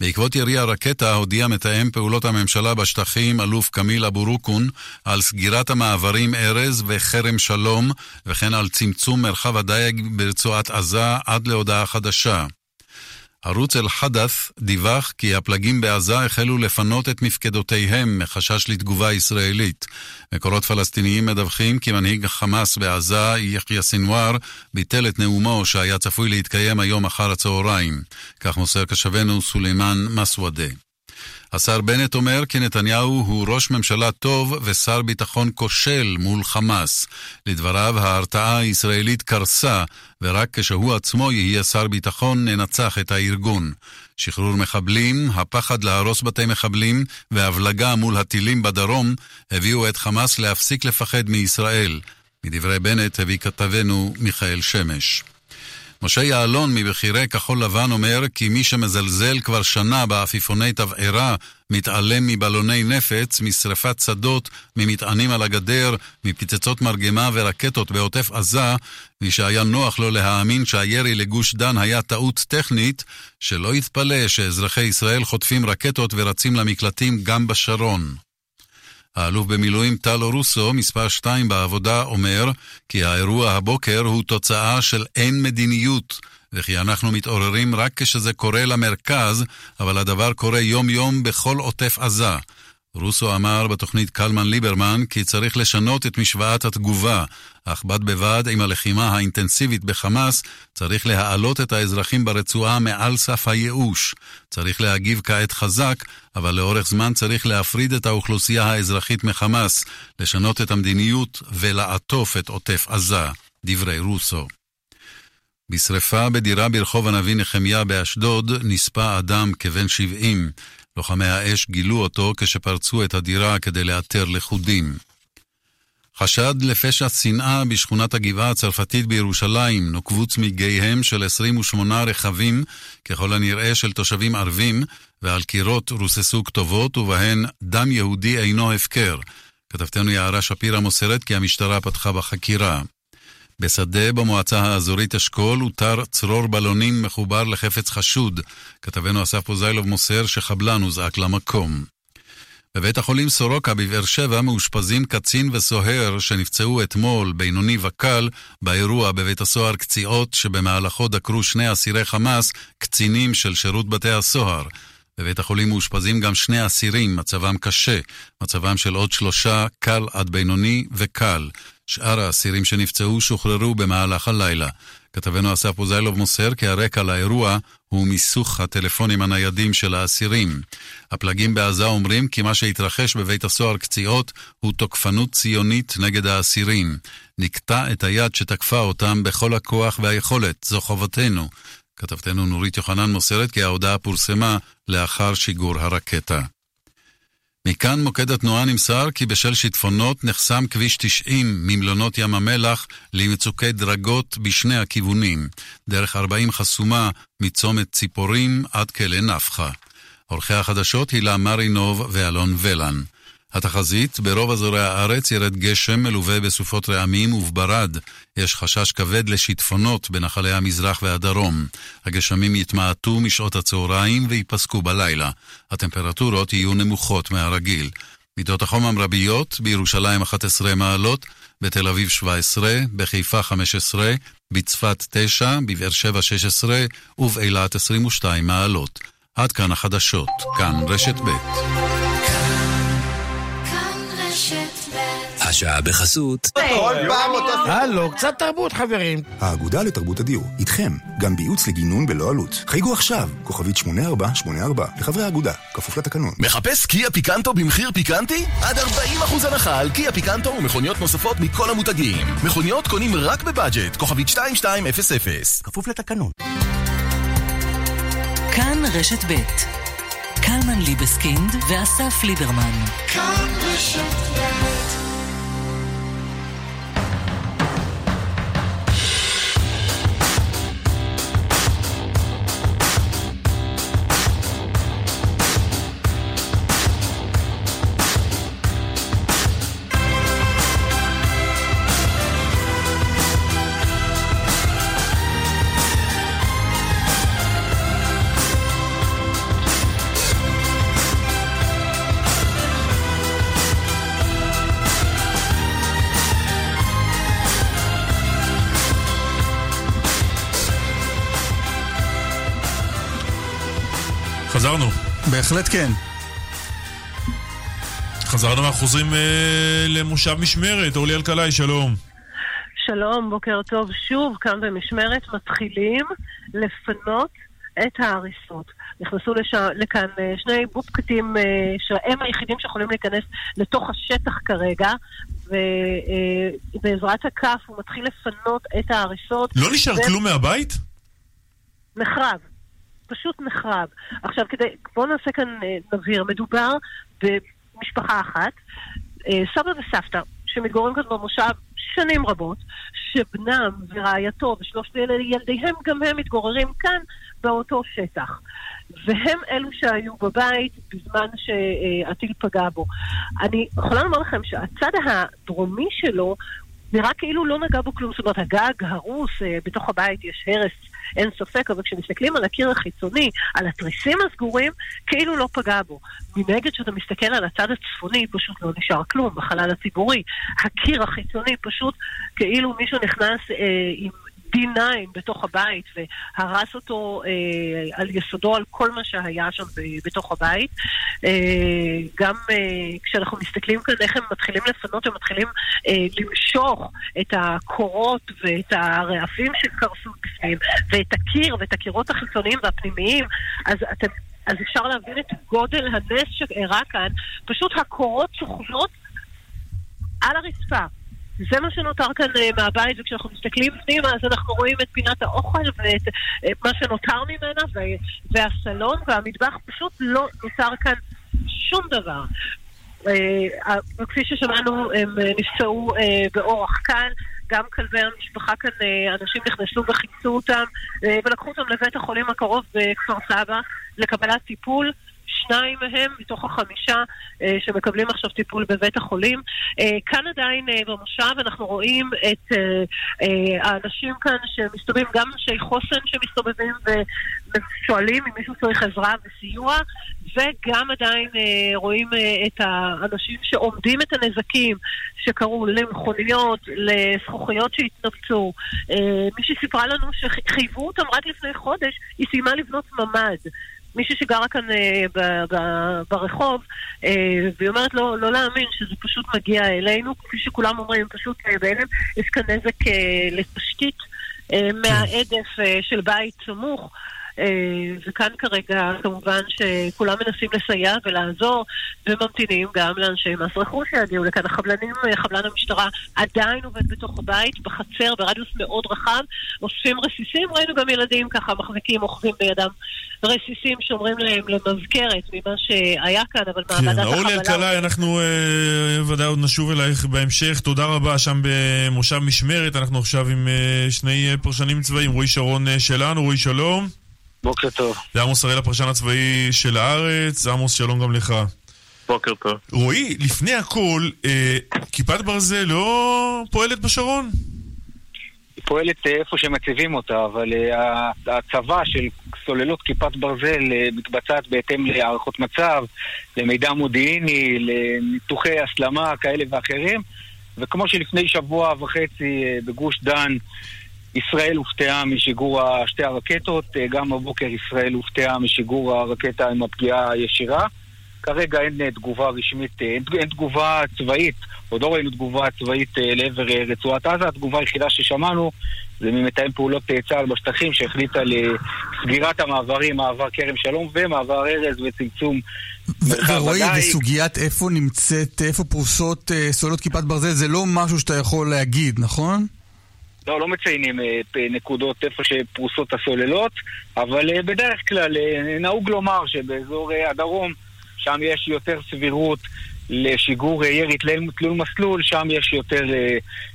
בעקבות ירי הרקטה הודיע מתאם פעולות הממשלה בשטחים, אלוף כמיל אבו רוקון, על סגירת המעברים ארז וכרם שלום, וכן על צמצום מרחב הדייג ברצועת עזה עד להודעה חדשה. ערוץ אל-חדת' דיווח כי הפלגים בעזה החלו לפנות את מפקדותיהם מחשש לתגובה ישראלית. מקורות פלסטיניים מדווחים כי מנהיג חמאס בעזה, יחיא סנוואר, ביטל את נאומו שהיה צפוי להתקיים היום אחר הצהריים. כך מוסר קשבנו סולימאן מסוודה. השר בנט אומר כי נתניהו הוא ראש ממשלה טוב ושר ביטחון כושל מול חמאס. לדבריו, ההרתעה הישראלית קרסה, ורק כשהוא עצמו יהיה שר ביטחון ננצח את הארגון. שחרור מחבלים, הפחד להרוס בתי מחבלים והבלגה מול הטילים בדרום הביאו את חמאס להפסיק לפחד מישראל. מדברי בנט הביא כתבנו מיכאל שמש. משה יעלון מבכירי כחול לבן אומר כי מי שמזלזל כבר שנה בעפיפוני תבערה, מתעלם מבלוני נפץ, משרפת שדות, ממטענים על הגדר, מפצצות מרגמה ורקטות בעוטף עזה, ושהיה נוח לו להאמין שהירי לגוש דן היה טעות טכנית, שלא יתפלא שאזרחי ישראל חוטפים רקטות ורצים למקלטים גם בשרון. האלוף במילואים טלו רוסו, מספר 2 בעבודה, אומר כי האירוע הבוקר הוא תוצאה של אין מדיניות, וכי אנחנו מתעוררים רק כשזה קורה למרכז, אבל הדבר קורה יום-יום בכל עוטף עזה. רוסו אמר בתוכנית קלמן ליברמן כי צריך לשנות את משוואת התגובה, אך בד בבד עם הלחימה האינטנסיבית בחמאס, צריך להעלות את האזרחים ברצועה מעל סף הייאוש. צריך להגיב כעת חזק, אבל לאורך זמן צריך להפריד את האוכלוסייה האזרחית מחמאס, לשנות את המדיניות ולעטוף את עוטף עזה. דברי רוסו. בשרפה בדירה ברחוב הנביא נחמיה באשדוד נספה אדם כבן 70. לוחמי האש גילו אותו כשפרצו את הדירה כדי לאתר לכודים. חשד לפשע שנאה בשכונת הגבעה הצרפתית בירושלים נוקבו צמיגיהם של 28 רכבים, ככל הנראה של תושבים ערבים, ועל קירות רוססו כתובות ובהן דם יהודי אינו הפקר. כתבתנו יערה שפירא מוסרת כי המשטרה פתחה בחקירה. בשדה במועצה האזורית אשכול הותר צרור בלונים מחובר לחפץ חשוד. כתבנו אסף פוזיילוב מוסר שחבלן הוזעק למקום. בבית החולים סורוקה בבאר שבע מאושפזים קצין וסוהר שנפצעו אתמול, בינוני וקל, באירוע בבית הסוהר קציעות שבמהלכו דקרו שני אסירי חמאס, קצינים של שירות בתי הסוהר. בבית החולים מאושפזים גם שני אסירים, מצבם קשה. מצבם של עוד שלושה, קל עד בינוני וקל. שאר האסירים שנפצעו שוחררו במהלך הלילה. כתבנו אסף פוזיילוב מוסר כי הרקע לאירוע הוא מיסוך הטלפונים הניידים של האסירים. הפלגים בעזה אומרים כי מה שהתרחש בבית הסוהר קציעות הוא תוקפנות ציונית נגד האסירים. נקטע את היד שתקפה אותם בכל הכוח והיכולת, זו חובתנו. כתבתנו נורית יוחנן מוסרת כי ההודעה פורסמה לאחר שיגור הרקטה. מכאן מוקד התנועה נמסר כי בשל שיטפונות נחסם כביש 90 ממלונות ים המלח למצוקי דרגות בשני הכיוונים. דרך 40 חסומה מצומת ציפורים עד כלא נפחא. עורכי החדשות הילה מרינוב ואלון ולן. התחזית, ברוב אזורי הארץ ירד גשם מלווה בסופות רעמים ובברד. יש חשש כבד לשיטפונות בנחלי המזרח והדרום. הגשמים יתמעטו משעות הצהריים וייפסקו בלילה. הטמפרטורות יהיו נמוכות מהרגיל. מידות החום המרביות, בירושלים 11 מעלות, בתל אביב 17, בחיפה 15, בצפת 9, בבאר שבע 16 ובאילת 22 מעלות. עד כאן החדשות, כאן רשת ב'. השעה בחסות. כל פעם אותו... הלו, קצת תרבות, חברים. האגודה לתרבות הדיור, איתכם, גם בייעוץ לגינון בלא עלות. חייגו עכשיו, כוכבית 8484, לחברי האגודה, כפוף לתקנון. מחפש קיה פיקנטו במחיר פיקנטי? עד 40% הנחה על קיה פיקנטו ומכוניות נוספות מכל המותגים. מכוניות קונים רק בבאג'ט, כוכבית 2200. כפוף לתקנון. כאן רשת ב' קלמן ליבסקינד ואסף ליברמן. כאן רשת ב' חזרנו. בהחלט כן. חזרנו, אנחנו חוזרים אה, למושב משמרת. אורלי אלקלעי, שלום. שלום, בוקר טוב. שוב, כאן במשמרת מתחילים לפנות את ההריסות. נכנסו לש... לכאן אה, שני בובקטים אה, שהם היחידים שיכולים להיכנס לתוך השטח כרגע, ובעזרת הכף הוא מתחיל לפנות את ההריסות. לא נשאר ו- כלום מהבית? נחרב. פשוט נחרב. עכשיו, כדי, בואו נעשה כאן אה, נבהיר. מדובר במשפחה אחת, אה, סבא וסבתא, שמתגוררים כאן במושב שנים רבות, שבנם ורעייתו ושלושת יל- ילדיהם, גם הם מתגוררים כאן באותו שטח. והם אלו שהיו בבית בזמן שהטיל פגע בו. אני יכולה לומר לכם שהצד הדרומי שלו נראה כאילו לא נגע בו כלום, זאת אומרת, הגג הרוס, אה, בתוך הבית יש הרס, אין ספק, אבל כשמסתכלים על הקיר החיצוני, על התריסים הסגורים, כאילו לא פגע בו. מנגד, כשאתה מסתכל על הצד הצפוני, פשוט לא נשאר כלום בחלל הציבורי. הקיר החיצוני פשוט כאילו מישהו נכנס אה, עם... D9 בתוך הבית והרס אותו אה, על יסודו על כל מה שהיה שם ב- בתוך הבית. אה, גם אה, כשאנחנו מסתכלים כאן איך הם מתחילים לפנות, הם מתחילים אה, למשוך את הקורות ואת הרעפים שקרסו בפנים, ואת הקיר ואת הקירות החיצוניים והפנימיים, אז אתם... אז אפשר להבין את גודל הנס שאירע כאן, פשוט הקורות שוכבות על הרצפה. זה מה שנותר כאן אה, מהבית, וכשאנחנו מסתכלים פנימה אז אנחנו רואים את פינת האוכל ואת את מה שנותר ממנה, והסלון והמטבח, פשוט לא נותר כאן שום דבר. אה, וכפי ששמענו, הם אה, נפצעו אה, באורח קל. גם כלבי המשפחה כאן, אה, אנשים נכנסו וחיפשו אותם אה, ולקחו אותם לבית החולים הקרוב בכפר סבא לקבלת טיפול. שניים מהם מתוך החמישה אה, שמקבלים עכשיו טיפול בבית החולים. אה, כאן עדיין אה, במושב אנחנו רואים את האנשים כאן שמסתובבים, גם אנשי חוסן שמסתובבים ושואלים אם מישהו צריך עזרה וסיוע, וגם עדיין רואים את האנשים שעומדים את הנזקים שקרו למכוניות, לזכוכיות שהתנפצו. מישהי סיפרה לנו שחייבו אותם רק לפני חודש, היא סיימה לבנות ממ"ד. מישהי שגרה כאן אה, ב- ב- ברחוב, אה, והיא אומרת לא, לא להאמין שזה פשוט מגיע אלינו, כפי שכולם אומרים, פשוט אה, בהלם, יש כאן נזק אה, לתשתית אה, מהעדף אה, של בית סמוך. אה, וכאן כרגע כמובן שכולם מנסים לסייע ולעזור, וממתינים גם לאנשי מס רכוש שיגיעו לכאן. החבלנים, אה, חבלן המשטרה עדיין עובד בתוך הבית, בחצר, ברדיוס מאוד רחב, אוספים רסיסים, ראינו גם ילדים ככה מחזיקים, אוחזים בידם רסיסים שאומרים להם למזכרת ממה שהיה כאן, אבל כן, מעבדת אורלי אלקלעי, אנחנו אה, ודאי עוד נשוב אלייך בהמשך. תודה רבה שם במושב משמרת. אנחנו עכשיו עם אה, שני אה, פרשנים צבאיים, רועי שרון אה, שלנו, רועי שלום. בוקר טוב. ועמוס הראל, הפרשן הצבאי של הארץ. עמוס, שלום גם לך. בוקר טוב. רועי, לפני הכל, אה, כיפת ברזל לא פועלת בשרון? היא פועלת אה, איפה שמציבים אותה, אבל אה, ההצבה של סוללות כיפת ברזל אה, מתבצעת בהתאם להערכות מצב, למידע מודיעיני, לניתוחי הסלמה כאלה ואחרים, וכמו שלפני שבוע וחצי אה, בגוש דן ישראל הופתעה משיגור שתי הרקטות, אה, גם בבוקר ישראל הופתעה משיגור הרקטה עם הפגיעה הישירה. כרגע אין אה, תגובה רשמית, אה, אין, אין תגובה צבאית, עוד לא ראינו תגובה צבאית לעבר רצועת עזה, התגובה היחידה ששמענו זה ממתאם פעולות צה"ל בשטחים שהחליטה לסגירת המעברים, מעבר כרם שלום ומעבר ארז וצמצום ורועי. בסוגיית איפה נמצאת, איפה פרוסות סוללות כיפת ברזל, זה לא משהו שאתה יכול להגיד, נכון? לא, לא מציינים אה, נקודות איפה שפרוסות הסוללות, אבל אה, בדרך כלל אה, נהוג לומר שבאזור הדרום, שם יש יותר סבירות לשיגור ירי תלול מסלול, שם יש יותר,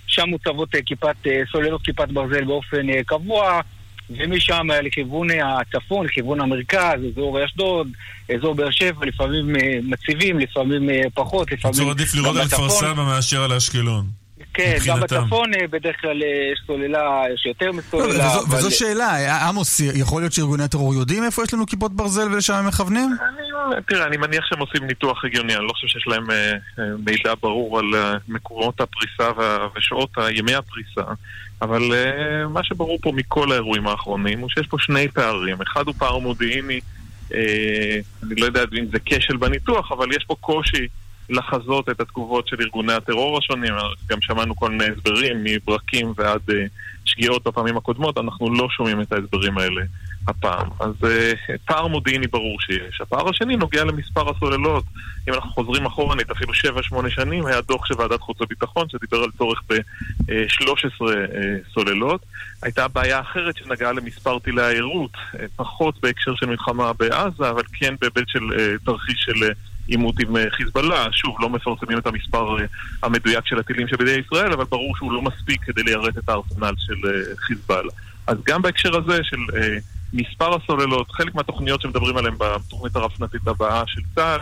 שם מוצבות כיפת, סוללות כיפת ברזל באופן קבוע, ומשם לכיוון הצפון, לכיוון המרכז, אזור אשדוד, אזור באר שבע, לפעמים מציבים, לפעמים פחות, לפעמים בקיצור, עדיף לראות על כפר. סבא מאשר על אשקלון. כן, גם. בצפון אה, בדרך כלל אה, יש סוללה, יש יותר לא, מסוללה. וזו, אבל- וזו שאלה, אה, עמוס, יכול להיות שארגוני הטרור יודעים איפה יש לנו כיפות ברזל ולשם הם מכוונים? תראה, אני מניח שהם עושים ניתוח הגיוני, אני לא חושב שיש להם מידע ברור על מקומות הפריסה ושעות ימי הפריסה, אבל מה שברור פה מכל האירועים האחרונים הוא שיש פה שני פערים. אחד הוא פער מודיעיני, אני לא יודע אם זה כשל בניתוח, אבל יש פה קושי לחזות את התגובות של ארגוני הטרור השונים, גם שמענו כל מיני הסברים, מברקים ועד אה, שגיאות בפעמים הקודמות, אנחנו לא שומעים את ההסברים האלה הפעם. אז אה, פער מודיעיני ברור שיש. הפער השני נוגע למספר הסוללות. אם אנחנו חוזרים אחורנית, אפילו 7-8 שנים, היה דוח של ועדת חוץ וביטחון שדיבר על צורך ב-13 סוללות. הייתה בעיה אחרת שנגעה למספר טילי העירות, אה, פחות בהקשר של מלחמה בעזה, אבל כן בהיבט של אה, תרחיש של אה, עימות עם אה, חיזבאללה. שוב, לא מפרסמים את המספר אה, המדויק של הטילים שבידי ישראל, אבל ברור שהוא לא מספיק כדי ליירט את הארסנל של אה, חיזבאללה. אז גם בהקשר הזה של מספר הסוללות, חלק מהתוכניות שמדברים עליהן בתוכנית הרב-שנתית הבאה של צה"ל,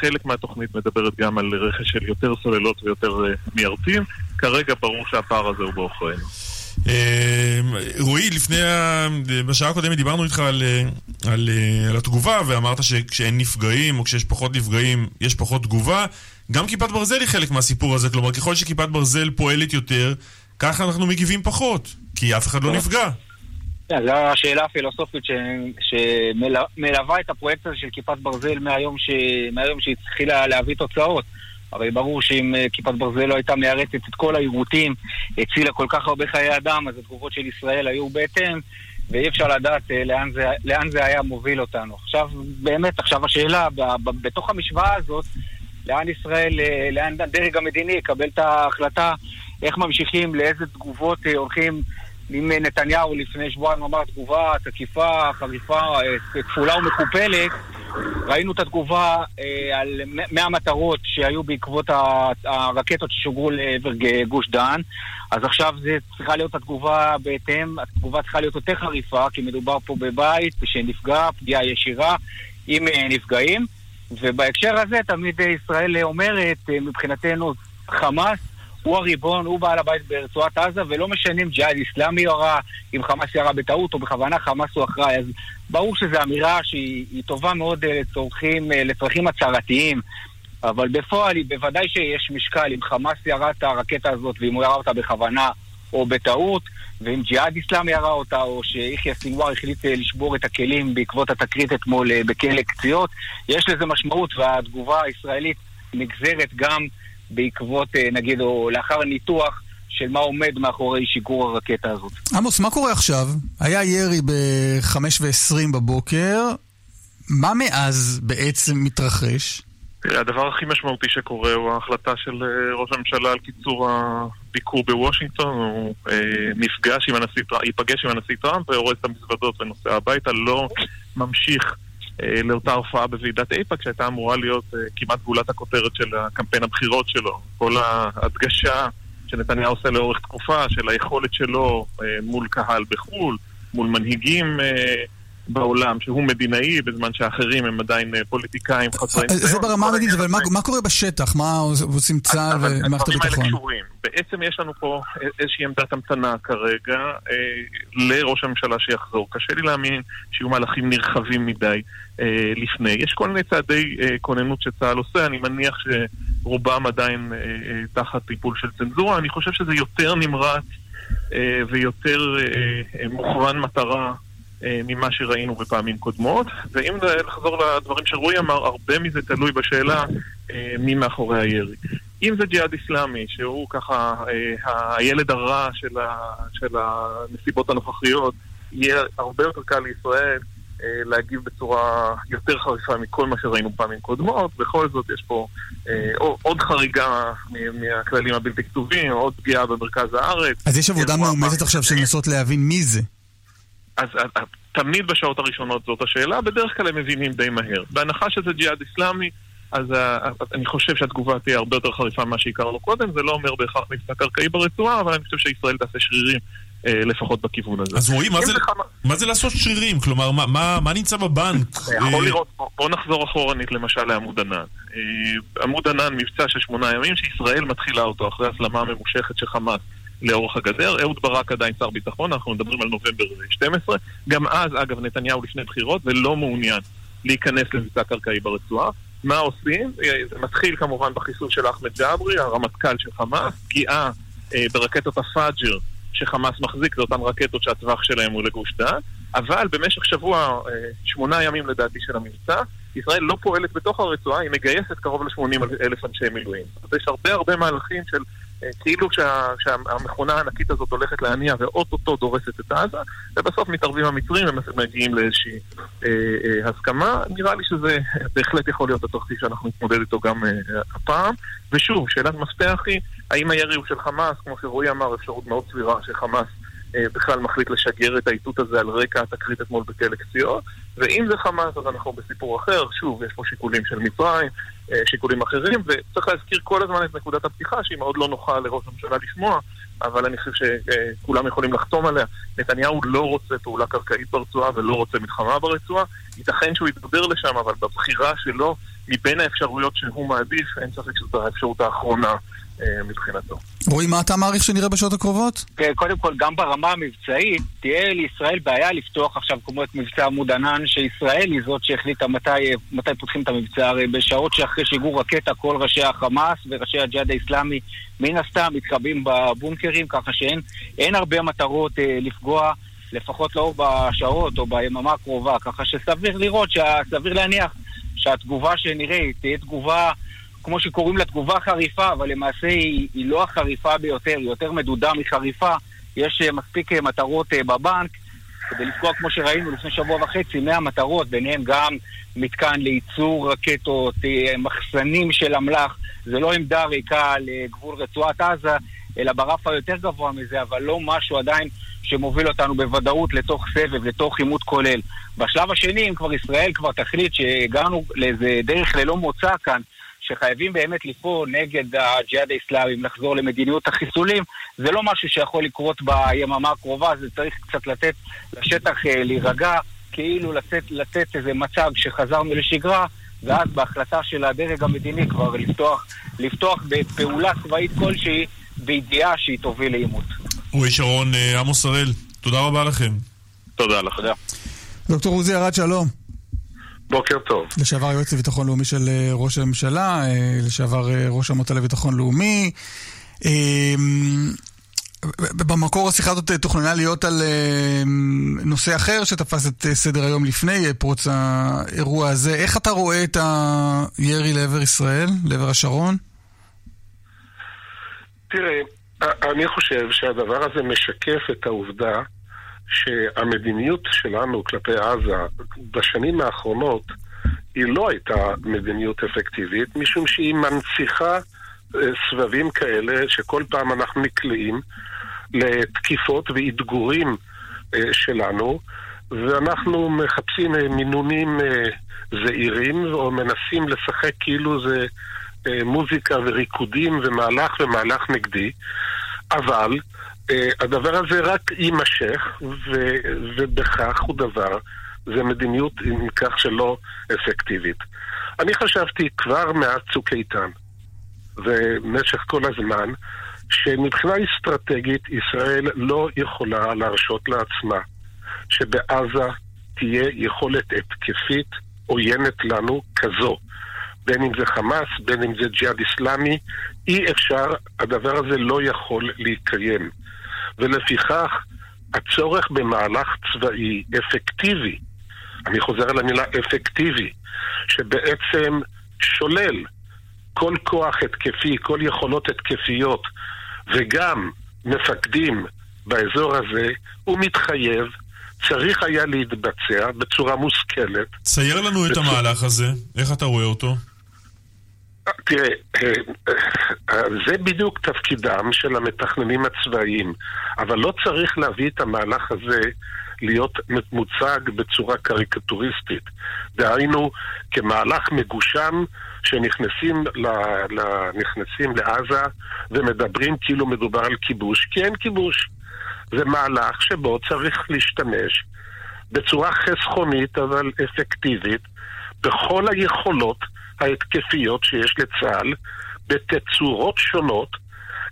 חלק מהתוכנית מדברת גם על רכש של יותר סוללות ויותר מיירטים. כרגע ברור שהפער הזה הוא בעוכרינו. אה, רועי, לפני, בשעה הקודמת דיברנו איתך על, אה, על, אה, על התגובה, ואמרת שכשאין נפגעים, או כשיש פחות נפגעים, יש פחות תגובה. גם כיפת ברזל היא חלק מהסיפור הזה, כלומר, ככל שכיפת ברזל פועלת יותר, ככה אנחנו מגיבים פחות, כי אף אחד לא נפגע. כן, זו השאלה הפילוסופית ש... שמלווה את הפרויקט הזה של כיפת ברזל מהיום, ש... מהיום שהתחילה להביא תוצאות. הרי ברור שאם אה, כיפת ברזל לא הייתה מיירטת את כל העיוותים, הצילה כל כך הרבה חיי אדם, אז התגובות של ישראל היו בהתאם, ואי אפשר לדעת אה, לאן זה, לאן זה היה מוביל אותנו. עכשיו, באמת, עכשיו השאלה. בתוך המשוואה הזאת, לאן ישראל, אה, לאן הדרג המדיני יקבל את ההחלטה, איך ממשיכים, לאיזה תגובות הולכים. אם אה, נתניהו לפני שבועיים אמר תגובה תקיפה, חריפה, אה, כפולה ומקופלת, ראינו את התגובה אה, על 100 מטרות שהיו בעקבות הרקטות ששוגרו לעבר גוש דן, אז עכשיו זה צריכה להיות התגובה בהתאם, התגובה צריכה להיות יותר חריפה, כי מדובר פה בבית שנפגע, פגיעה ישירה עם נפגעים, ובהקשר הזה תמיד ישראל אומרת, מבחינתנו חמאס הוא הריבון, הוא בעל הבית ברצועת עזה, ולא משנה אם ג'יהאד איסלאמי ירה, אם חמאס ירה בטעות או בכוונה חמאס הוא אחראי. אז ברור שזו אמירה שהיא היא טובה מאוד אה, לצורכים, אה, לצרכים הצהרתיים, אבל בפועל היא בוודאי שיש משקל אם חמאס ירה את הרקטה הזאת ואם הוא ירה אותה בכוונה או בטעות, ואם ג'יהאד איסלאמי ירה אותה, או שיחיא סינואר החליט אה, לשבור את הכלים בעקבות התקרית אתמול בכלא קציעות, יש לזה משמעות, והתגובה הישראלית נגזרת גם בעקבות, אה, נגיד, או לאחר ניתוח של מה עומד מאחורי שיגור הרקטה הזאת. עמוס, מה קורה עכשיו? היה ירי ב-5 ו-20 בבוקר, מה מאז בעצם מתרחש? תראה, הדבר הכי משמעותי שקורה הוא ההחלטה של אה, ראש הממשלה על קיצור הביקור בוושינגטון. הוא אה, נפגש עם הנשיא טראמפ, ייפגש עם הנשיא טראמפ ואורז את המזוודות ונוסע הביתה, לא ממשיך לאותה הופעה בוועידת אייפאק שהייתה אמורה להיות אה, כמעט גולת הכותרת של הקמפיין הבחירות שלו. כל ההדגשה שנתניהו עושה לאורך תקופה של היכולת שלו אה, מול קהל בחו"ל, מול מנהיגים אה, בעולם, שהוא מדינאי, בזמן שאחרים הם עדיין אה, פוליטיקאים חסרי ניסיון. זה ברמה המדינית, אבל מה- מה קורה בשטח? מה עושים צה"ל ומערכת הביטחון? בעצם יש לנו פה איזושהי עמדת המתנה כרגע אה, לראש הממשלה שיחזור. קשה לי להאמין שיהיו מהלכים נרחבים מדי אה, לפני. יש כל מיני צעדי אה, כוננות שצה"ל עושה, אני מניח שרובם עדיין אה, אה, תחת טיפול של צנזורה. אני חושב שזה יותר נמרץ אה, ויותר אה, אה, מוכוון מטרה. אה, ממה שראינו בפעמים קודמות, ואם לחזור לדברים שרועי אמר, הרבה מזה תלוי בשאלה אה, מי מאחורי הירי. אם זה ג'יהאד איסלאמי, שהוא ככה אה, הילד הרע של, ה, של הנסיבות הנוכחיות, יהיה הרבה יותר קל לישראל אה, להגיב בצורה יותר חריפה מכל מה שראינו פעמים קודמות. בכל זאת יש פה אה, עוד חריגה מהכללים הבלתי כתובים, עוד פגיעה במרכז הארץ. אז יש עבודה מאומצת עכשיו של לנסות להבין מי זה. אז, תמיד בשעות הראשונות זאת השאלה, בדרך כלל הם מבינים די מהר. בהנחה שזה ג'יהאד איסלאמי, אז אה, אז אני חושב שהתגובה תהיה הרבה יותר חריפה ממה שהכרנו קודם, זה לא אומר בהכרח מבצע קרקעי ברצועה, אבל אני חושב שישראל תעשה שרירים, אה, לפחות בכיוון הזה. אז רועי, מה זה- חמאס- מה זה לעשות שרירים? כלומר, מה- מה מה נמצא בבנק? יכול אה, לראות, בוא- בוא נחזור אחורנית למשל לעמוד ענן. אה, עמוד ענן, מבצע של שמונה ימים, שישראל מתחילה אותו אחרי הסלמה ממושכת של חמאס לאורך הגדר. אהוד ברק עדיין שר ביטחון, אנחנו מדברים על נובמבר 12. גם אז, אגב, נתניהו לפני בחירות ולא מעוניין להיכנס למבצע קרקעי ברצועה. מה עושים? אה, זה מתחיל כמובן בחיסול של אחמד ג'אברי, הרמטכ"ל של חמאס, פגיעה אה, ברקטות הפאג'ר שחמאס מחזיק, זה אותן רקטות שהטווח שלהם הוא לגוש דן, אבל במשך שבוע, אה, שמונה ימים לדעתי של המבצע, ישראל לא פועלת בתוך הרצועה, היא מגייסת קרוב ל-80 אלף אנשי מילואים. אז יש הרבה הרבה מהלכים של כאילו שה- שהמכונה הענקית הזאת הולכת להניע ואו-טו-טו דורסת את עזה, ובסוף מתערבים המצרים ומגיעים לאיזושהי אה, אה, הסכמה. נראה לי שזה בהחלט יכול להיות התרחיש שאנחנו נתמודד איתו גם אה, הפעם. ושוב, שאלת מפתח היא, האם הירי הוא של חמאס? כמו שרועי אמר, אפשרות מאוד סבירה שחמאס אה, בכלל מחליט לשגר את האיתות הזה על רקע התקרית אתמול בכלא קציעות, ואם זה חמאס אז אנחנו בסיפור אחר, שוב, יש פה שיקולים של מצרים, אה, שיקולים אחרים, וצריך להזכיר כל הזמן את נקודת הפתיחה שהיא מאוד לא נוחה לראש הממשלה לשמוע, אבל אני חושב שכולם יכולים לחתום עליה. נתניהו לא רוצה פעולה קרקעית ברצועה ולא רוצה מלחמה ברצועה, ייתכן שהוא יתגבר לשם, אבל בבחירה שלו, מבין האפשרויות שהוא מעדיף, אין ספק שזו האפשרות האחרונה אה, מבחינתו. רועי, מה אתה מעריך שנראה בשעות הקרובות? כן, קודם כל, גם ברמה המבצעית, תהיה לישראל בעיה לפתוח עכשיו כמו את מבצע עמוד ענן, שישראל היא זאת שהחליטה מתי, מתי פותחים את המבצע. הרי בשעות שאחרי שיגור רקטה, כל ראשי החמאס וראשי הג'יהאד האיסלאמי, מן הסתם מתקבעים בבונקרים, ככה שאין אין הרבה מטרות אה, לפגוע, לפחות לא בשעות או ביממה הקרובה, ככה שסביר לראות, סביר להניח שהתגובה שנראה תהיה תגובה... כמו שקוראים לה תגובה חריפה, אבל למעשה היא, היא לא החריפה ביותר, היא יותר מדודה מחריפה. יש אה, מספיק אה, מטרות אה, בבנק כדי לפגוע, כמו שראינו לפני שבוע וחצי, 100 מטרות, ביניהם גם מתקן לייצור רקטות, מחסנים של אמל"ח. זה לא עמדה ריקה לגבול רצועת עזה, אלא ברף היותר גבוה מזה, אבל לא משהו עדיין שמוביל אותנו בוודאות לתוך סבב, לתוך עימות כולל. בשלב השני, אם כבר ישראל כבר תחליט שהגענו לאיזה דרך ללא מוצא כאן, שחייבים באמת לפעול נגד הג'יהאד האיסלאמי, לחזור למדיניות החיסולים, זה לא משהו שיכול לקרות ביממה הקרובה, זה צריך קצת לתת לשטח אה, להירגע, כאילו לתת, לתת איזה מצג שחזרנו לשגרה, ואז בהחלטה של הדרג המדיני כבר לפתוח, לפתוח בפעולה צבאית כלשהי, בידיעה שהיא תוביל לעימות. רועי שרון, אה, עמוס הראל, תודה רבה לכם. תודה לך. דוקטור עוזי ארד, שלום. בוקר טוב. לשעבר יועץ לביטחון לאומי של אה, ראש הממשלה, אה, לשעבר ראש המטה לביטחון לאומי. במקור השיחה הזאת תוכננה להיות על נושא אחר שתפס את סדר היום לפני פרוץ האירוע הזה. איך אתה רואה את הירי לעבר ישראל, לעבר השרון? תראה, אני חושב שהדבר הזה משקף את העובדה שהמדיניות שלנו כלפי עזה בשנים האחרונות היא לא הייתה מדיניות אפקטיבית, משום שהיא מנציחה אה, סבבים כאלה שכל פעם אנחנו נקלעים לתקיפות ואתגורים אה, שלנו, ואנחנו מחפשים אה, מינונים זעירים או מנסים לשחק כאילו זה מוזיקה וריקודים ומהלך ומהלך נגדי, אבל אה, הדבר הזה רק יימשך, ו, ובכך הוא דבר, זה מדיניות עם כך שלא אפקטיבית. אני חשבתי כבר מאז צוק איתן, ובמשך כל הזמן, שמבחינה אסטרטגית ישראל לא יכולה להרשות לעצמה שבעזה תהיה יכולת התקפית עוינת לנו כזו. בין אם זה חמאס, בין אם זה ג'יהאד אסלאמי, אי אפשר, הדבר הזה לא יכול להתקיים. ולפיכך, הצורך במהלך צבאי אפקטיבי, אני חוזר על המילה אפקטיבי, שבעצם שולל כל כוח התקפי, כל יכולות התקפיות, וגם מפקדים באזור הזה, הוא מתחייב, צריך היה להתבצע בצורה מושכלת. צייר לנו את המהלך הזה, איך אתה רואה אותו? תראה, אה, אה, זה בדיוק תפקידם של המתכננים הצבאיים, אבל לא צריך להביא את המהלך הזה להיות מוצג בצורה קריקטוריסטית. דהיינו, כמהלך מגושם שנכנסים ל, ל, נכנסים לעזה ומדברים כאילו מדובר על כיבוש, כי אין כיבוש. זה מהלך שבו צריך להשתמש בצורה חסכונית אבל אפקטיבית בכל היכולות ההתקפיות שיש לצה"ל בתצורות שונות,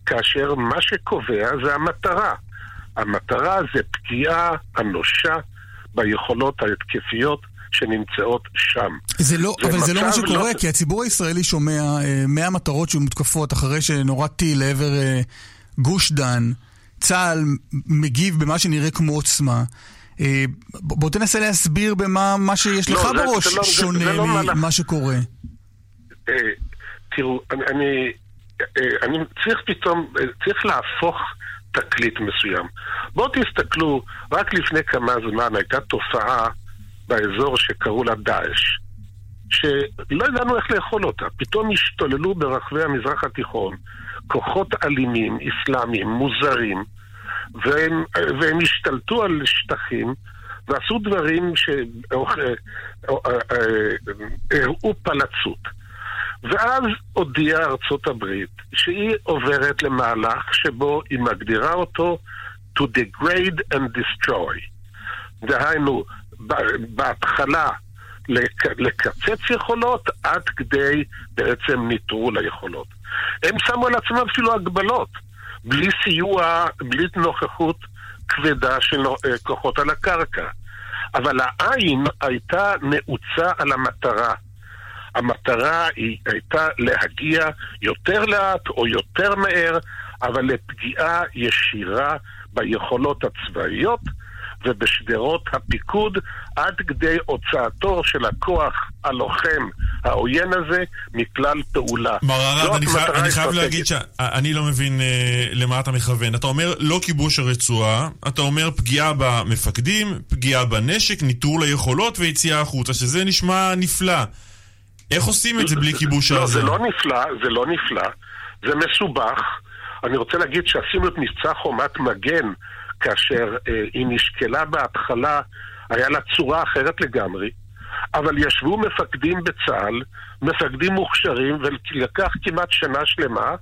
כאשר מה שקובע זה המטרה. המטרה זה פגיעה אנושה ביכולות ההתקפיות שנמצאות שם. זה לא, אבל זה לא מה מצב שקורה, כי הציבור הישראלי שומע אה, 100 מטרות שמותקפות אחרי שנורה טיל לעבר אה, גוש דן, צה"ל מגיב במה שנראה כמו עוצמה. אה, בוא תנסה להסביר במה מה שיש לא, לך זה- בראש זה לא- זה- שונה זה לא. ממה שקורה. אה, תראו, אני, אני, אה, אני צריך פתאום, אה, צריך להפוך תקליט מסוים. בואו תסתכלו, רק לפני כמה זמן הייתה תופעה באזור שקראו לה דאעש, שלא ידענו איך לאכול אותה. פתאום השתוללו ברחבי המזרח התיכון כוחות אלימים, אסלאמיים, מוזרים, והם, והם השתלטו על שטחים ועשו דברים שהראו פלצות. ואז הודיעה ארצות הברית שהיא עוברת למהלך שבו היא מגדירה אותו to degrade and destroy. דהיינו, בהתחלה לק- לקצץ יכולות עד כדי בעצם ניטרול היכולות. הם שמו על עצמם אפילו הגבלות, בלי סיוע, בלי נוכחות כבדה של אה, כוחות על הקרקע. אבל העין הייתה נעוצה על המטרה. המטרה היא הייתה להגיע יותר לאט או יותר מהר, אבל לפגיעה ישירה ביכולות הצבאיות ובשדרות הפיקוד עד כדי הוצאתו של הכוח הלוחם העוין הזה מכלל פעולה. מר ארד, אני, חי... אני חייב להגיד. שאני לא מבין אה, למה אתה מכוון. אתה אומר לא כיבוש הרצועה, אתה אומר פגיעה במפקדים, פגיעה בנשק, ניטרול היכולות ויציאה החוצה, שזה נשמע נפלא. איך עושים את זה בלי כיבוש לא, עזה? זה לא נפלא, זה לא נפלא, זה מסובך. אני רוצה להגיד שעשינו את מבצע חומת מגן, כאשר אה, היא נשקלה בהתחלה, היה לה צורה אחרת לגמרי, אבל ישבו מפקדים בצה"ל, מפקדים מוכשרים, ולקח כמעט שנה שלמה,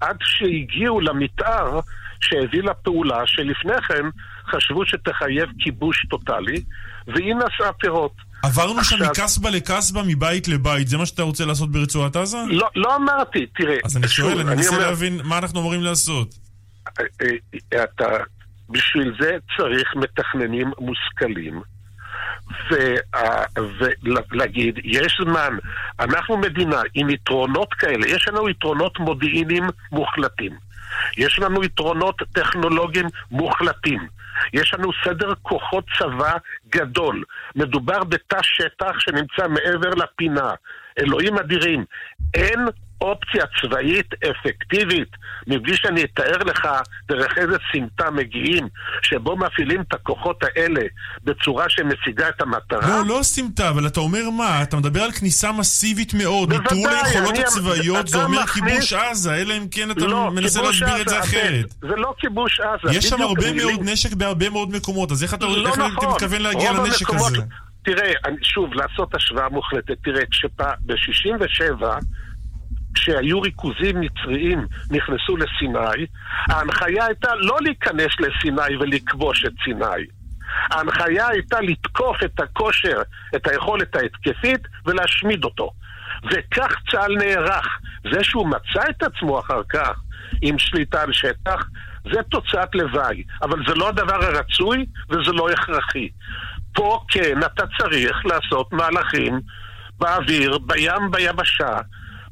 עד שהגיעו למתאר שהביא לפעולה שלפני כן חשבו שתחייב כיבוש טוטאלי, והיא נשאה פירות. עברנו שם עכשיו- מקסבה לקסבה, מבית לבית, זה מה שאתה רוצה לעשות ברצועת עזה? לא, לא אמרתי, תראה, אז אני שוב, שואל, אני מנסה אומר- להבין מה אנחנו אמורים לעשות. אה, אה, אתה, בשביל זה צריך מתכננים מושכלים. ולהגיד, יש זמן, אנחנו מדינה עם יתרונות כאלה, יש לנו יתרונות מודיעיניים מוחלטים, יש לנו יתרונות טכנולוגיים מוחלטים, יש לנו סדר כוחות צבא גדול, מדובר בתא שטח שנמצא מעבר לפינה, אלוהים אדירים, אין אופציה צבאית אפקטיבית, מבלי שאני אתאר לך דרך איזה סמטה מגיעים, שבו מפעילים את הכוחות האלה בצורה שמשיגה את המטרה. לא, לא סמטה, אבל אתה אומר מה? אתה מדבר על כניסה מסיבית מאוד, בוודאי, נטרול היכולות אני- הצבאיות, זה אומר מכניס- כיבוש עזה, אלא אם כן אתה לא, מנסה להסביר את זה אחרת. זה לא כיבוש עזה. יש שם הרבה המילים- מאוד נשק בהרבה מאוד מקומות, אז איך אתה לא איך אתה נכון. מתכוון להגיע לנשק המקומות- הזה? תראה, שוב, לעשות השוואה מוחלטת. תראה, ב-67, כשהיו ריכוזים מצריים, נכנסו לסיני, ההנחיה הייתה לא להיכנס לסיני ולכבוש את סיני. ההנחיה הייתה לתקוף את הכושר, את היכולת ההתקפית, ולהשמיד אותו. וכך צה"ל נערך. זה שהוא מצא את עצמו אחר כך עם שליטה על שטח, זה תוצאת לוואי. אבל זה לא הדבר הרצוי וזה לא הכרחי. פה כן אתה צריך לעשות מהלכים באוויר, בים, ביבשה,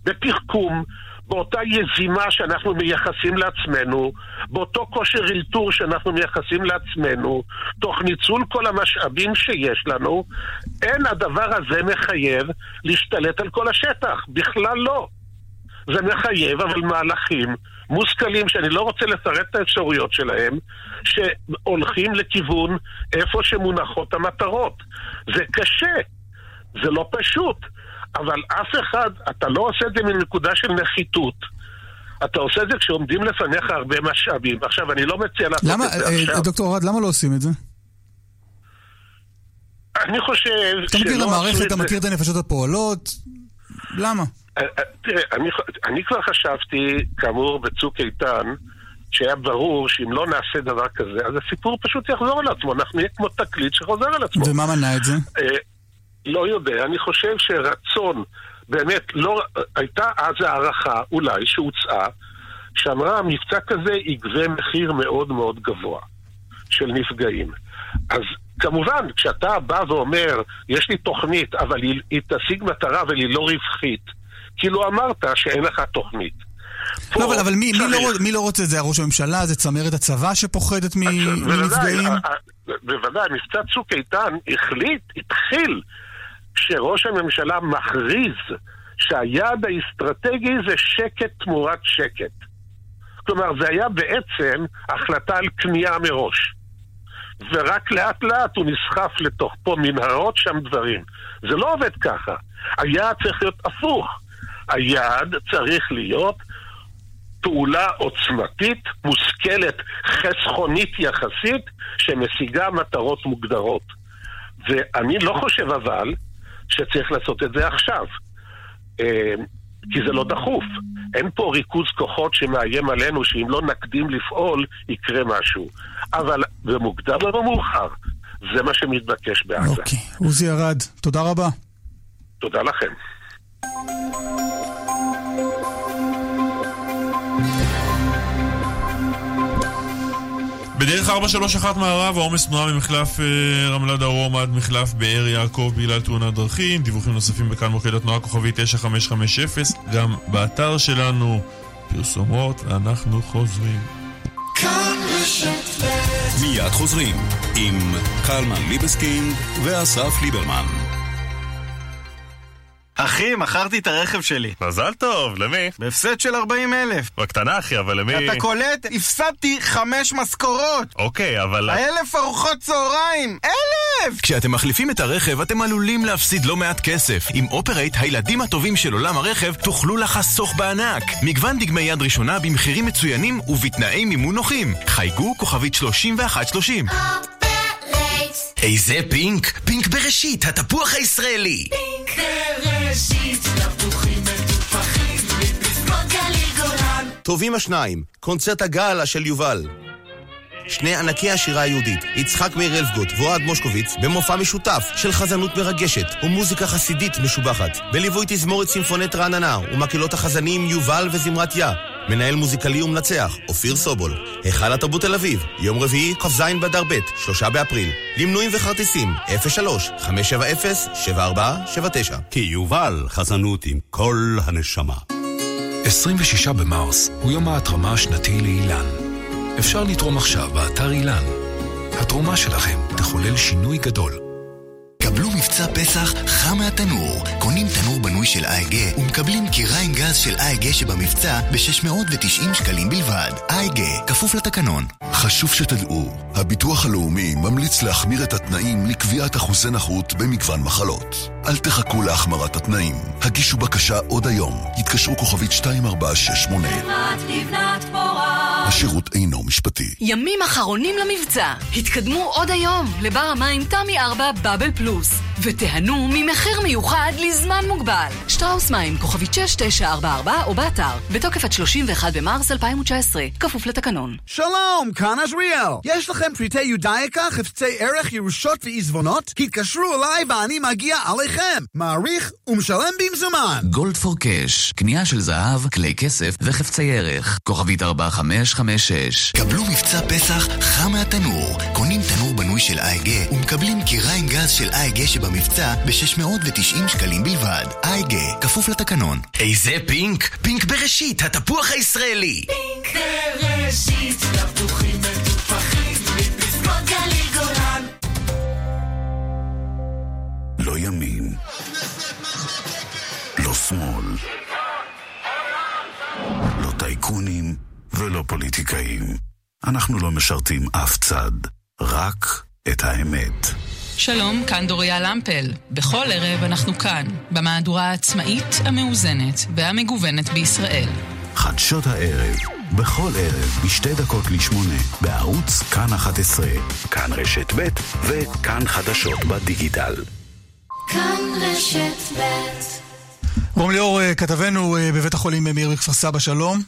בתחכום, באותה יזימה שאנחנו מייחסים לעצמנו, באותו כושר אלתור שאנחנו מייחסים לעצמנו, תוך ניצול כל המשאבים שיש לנו, אין הדבר הזה מחייב להשתלט על כל השטח, בכלל לא. זה מחייב אבל מהלכים מושכלים, שאני לא רוצה לפרט את האפשרויות שלהם, שהולכים לכיוון איפה שמונחות המטרות. זה קשה, זה לא פשוט, אבל אף אחד, אתה לא עושה את זה מנקודה של נחיתות. אתה עושה את זה כשעומדים לפניך הרבה משאבים. עכשיו, אני לא מציע לעשות למה, את זה אה, עכשיו. דוקטור ארד, למה לא עושים את זה? אני חושב אתה מכיר המערכת, את אתה מכיר את הנפשות הפועלות, למה? אה, אה, תראה, אני, אני כבר חשבתי, כאמור, בצוק איתן, שהיה ברור שאם לא נעשה דבר כזה, אז הסיפור פשוט יחזור על עצמו. אנחנו נהיה כמו תקליט שחוזר על עצמו. ומה מנע את זה? לא יודע, אני חושב שרצון, באמת, לא, הייתה אז הערכה, אולי, שהוצעה, שאמרה, מבצע כזה יגבה מחיר מאוד מאוד גבוה של נפגעים. אז כמובן, כשאתה בא ואומר, יש לי תוכנית, אבל היא, היא תשיג מטרה אבל היא לא רווחית, כאילו אמרת שאין לך תוכנית. לא, אבל, אבל מי, מי, לא, מי לא רוצה את זה? ראש הממשלה? זה צמרת הצבא שפוחדת מנפגעים? בוודאי, מבצע צוק איתן החליט, התחיל, כשראש הממשלה מכריז שהיעד האסטרטגי זה שקט תמורת שקט. כלומר, זה היה בעצם החלטה על כניעה מראש. ורק לאט לאט הוא נסחף לתוך פה מנהרות, שם דברים. זה לא עובד ככה. היעד צריך להיות הפוך. היעד צריך להיות פעולה עוצמתית, מושכלת, חסכונית יחסית, שמשיגה מטרות מוגדרות. ואני לא חושב אבל שצריך לעשות את זה עכשיו. אה, כי זה לא דחוף. אין פה ריכוז כוחות שמאיים עלינו שאם לא נקדים לפעול, יקרה משהו. אבל במוקדם או במאוחר, זה מה שמתבקש בעזה. אוקיי, עוזי ארד, תודה רבה. תודה לכם. בדרך 431 מערב העומס תנועה ממחלף אה, רמלה דרום עד מחלף באר יעקב בגלל תאונת דרכים. דיווחים נוספים בכאן מוקד התנועה כוכבי 9550, גם באתר שלנו פרסומות, ואנחנו חוזרים. מיד חוזרים עם קלמן ליבסקינד ואסף ליברמן. אחי, מכרתי את הרכב שלי. מזל טוב, למי? בהפסד של 40 אלף. בקטנה אחי, אבל למי... אתה קולט? הפסדתי חמש משכורות! אוקיי, אבל... אלף ארוחות צהריים! אלף! כשאתם מחליפים את הרכב, אתם עלולים להפסיד לא מעט כסף. עם אופרייט, הילדים הטובים של עולם הרכב, תוכלו לחסוך בענק. מגוון דגמי יד ראשונה במחירים מצוינים ובתנאי מימון נוחים. חייגו כוכבית 3130. איזה פינק? פינק בראשית, התפוח הישראלי. פינק בראשית, טובים השניים, קונצרט הגאלה של יובל. שני ענקי השירה היהודית, יצחק מאיר אלפגוט ואוהד מושקוביץ, במופע משותף של חזנות מרגשת ומוזיקה חסידית משובחת, בליווי תזמורת סימפונית רעננה ומקהלות החזנים יובל וזמרת יה. מנהל מוזיקלי ומנצח, אופיר סובול. היכל התרבות תל אביב, יום רביעי, כ"ז באדר ב', שלושה באפריל. למנויים וכרטיסים, 03-570-7479. כי יובל חזנות עם כל הנשמה. 26 במרס הוא יום ההתרמה השנתי לאילן. אפשר לתרום עכשיו באתר אילן. התרומה שלכם תחולל שינוי גדול. קבלו מבצע פסח חם מהתנור. קונים תנור בנוי של אייגה ומקבלים קיריים גז של אייגה שבמבצע ב-690 שקלים בלבד. אייגה, כפוף לתקנון. חשוב שתדעו, הביטוח הלאומי ממליץ להחמיר את התנאים לקביעת אחוזי נכות במגוון מחלות. אל תחכו להחמרת התנאים. הגישו בקשה עוד היום. התקשרו כוכבית 2468. חברת לבנת פורן. השירות אינו משפטי. ימים אחרונים למבצע. התקדמו עוד היום לבר המים תמי 4 בבל פלוס, ותיהנו ממחיר מיוחד לזמן מוגבל. שטראוס מים, כוכבית 6944 או באתר, בתוקף עד 31 במרס 2019, כפוף לתקנון. שלום, כאן עזריאל. יש לכם פריטי יודאיקה, חפצי ערך, ירושות ועיזבונות? התקשרו אליי ואני מגיע עליכם. מעריך ומשלם במזומן. גולד פור קאש, קנייה של זהב, כלי כסף וחפצי ערך. כוכבית 4556. קבלו מבצע פסח חם מהתנור. קונים תנור בנוי של אייגה ומקבלים קיריים גז של אייגה שבמבצע ב-690 שקלים בלבד. אייגה, כפוף לתקנון. איזה פינק? פינק בראשית, התפוח הישראלי. פינק בראשית, תפוחים מטופחים, מפסקות גליל גולן. לא ימין, לא שמאל, לא טייקונים ולא פוליטיקאים. אנחנו לא משרתים אף צד, רק את האמת. שלום, כאן דוריה למפל. בכל ערב אנחנו כאן, במהדורה העצמאית, המאוזנת והמגוונת בישראל. חדשות הערב, בכל ערב, בשתי דקות לשמונה, בערוץ כאן 11, כאן רשת ב' וכאן חדשות בדיגיטל. כאן רשת ב' רום ליאור, אה, כתבנו אה, בבית החולים מאיר בכפר סבא, שלום.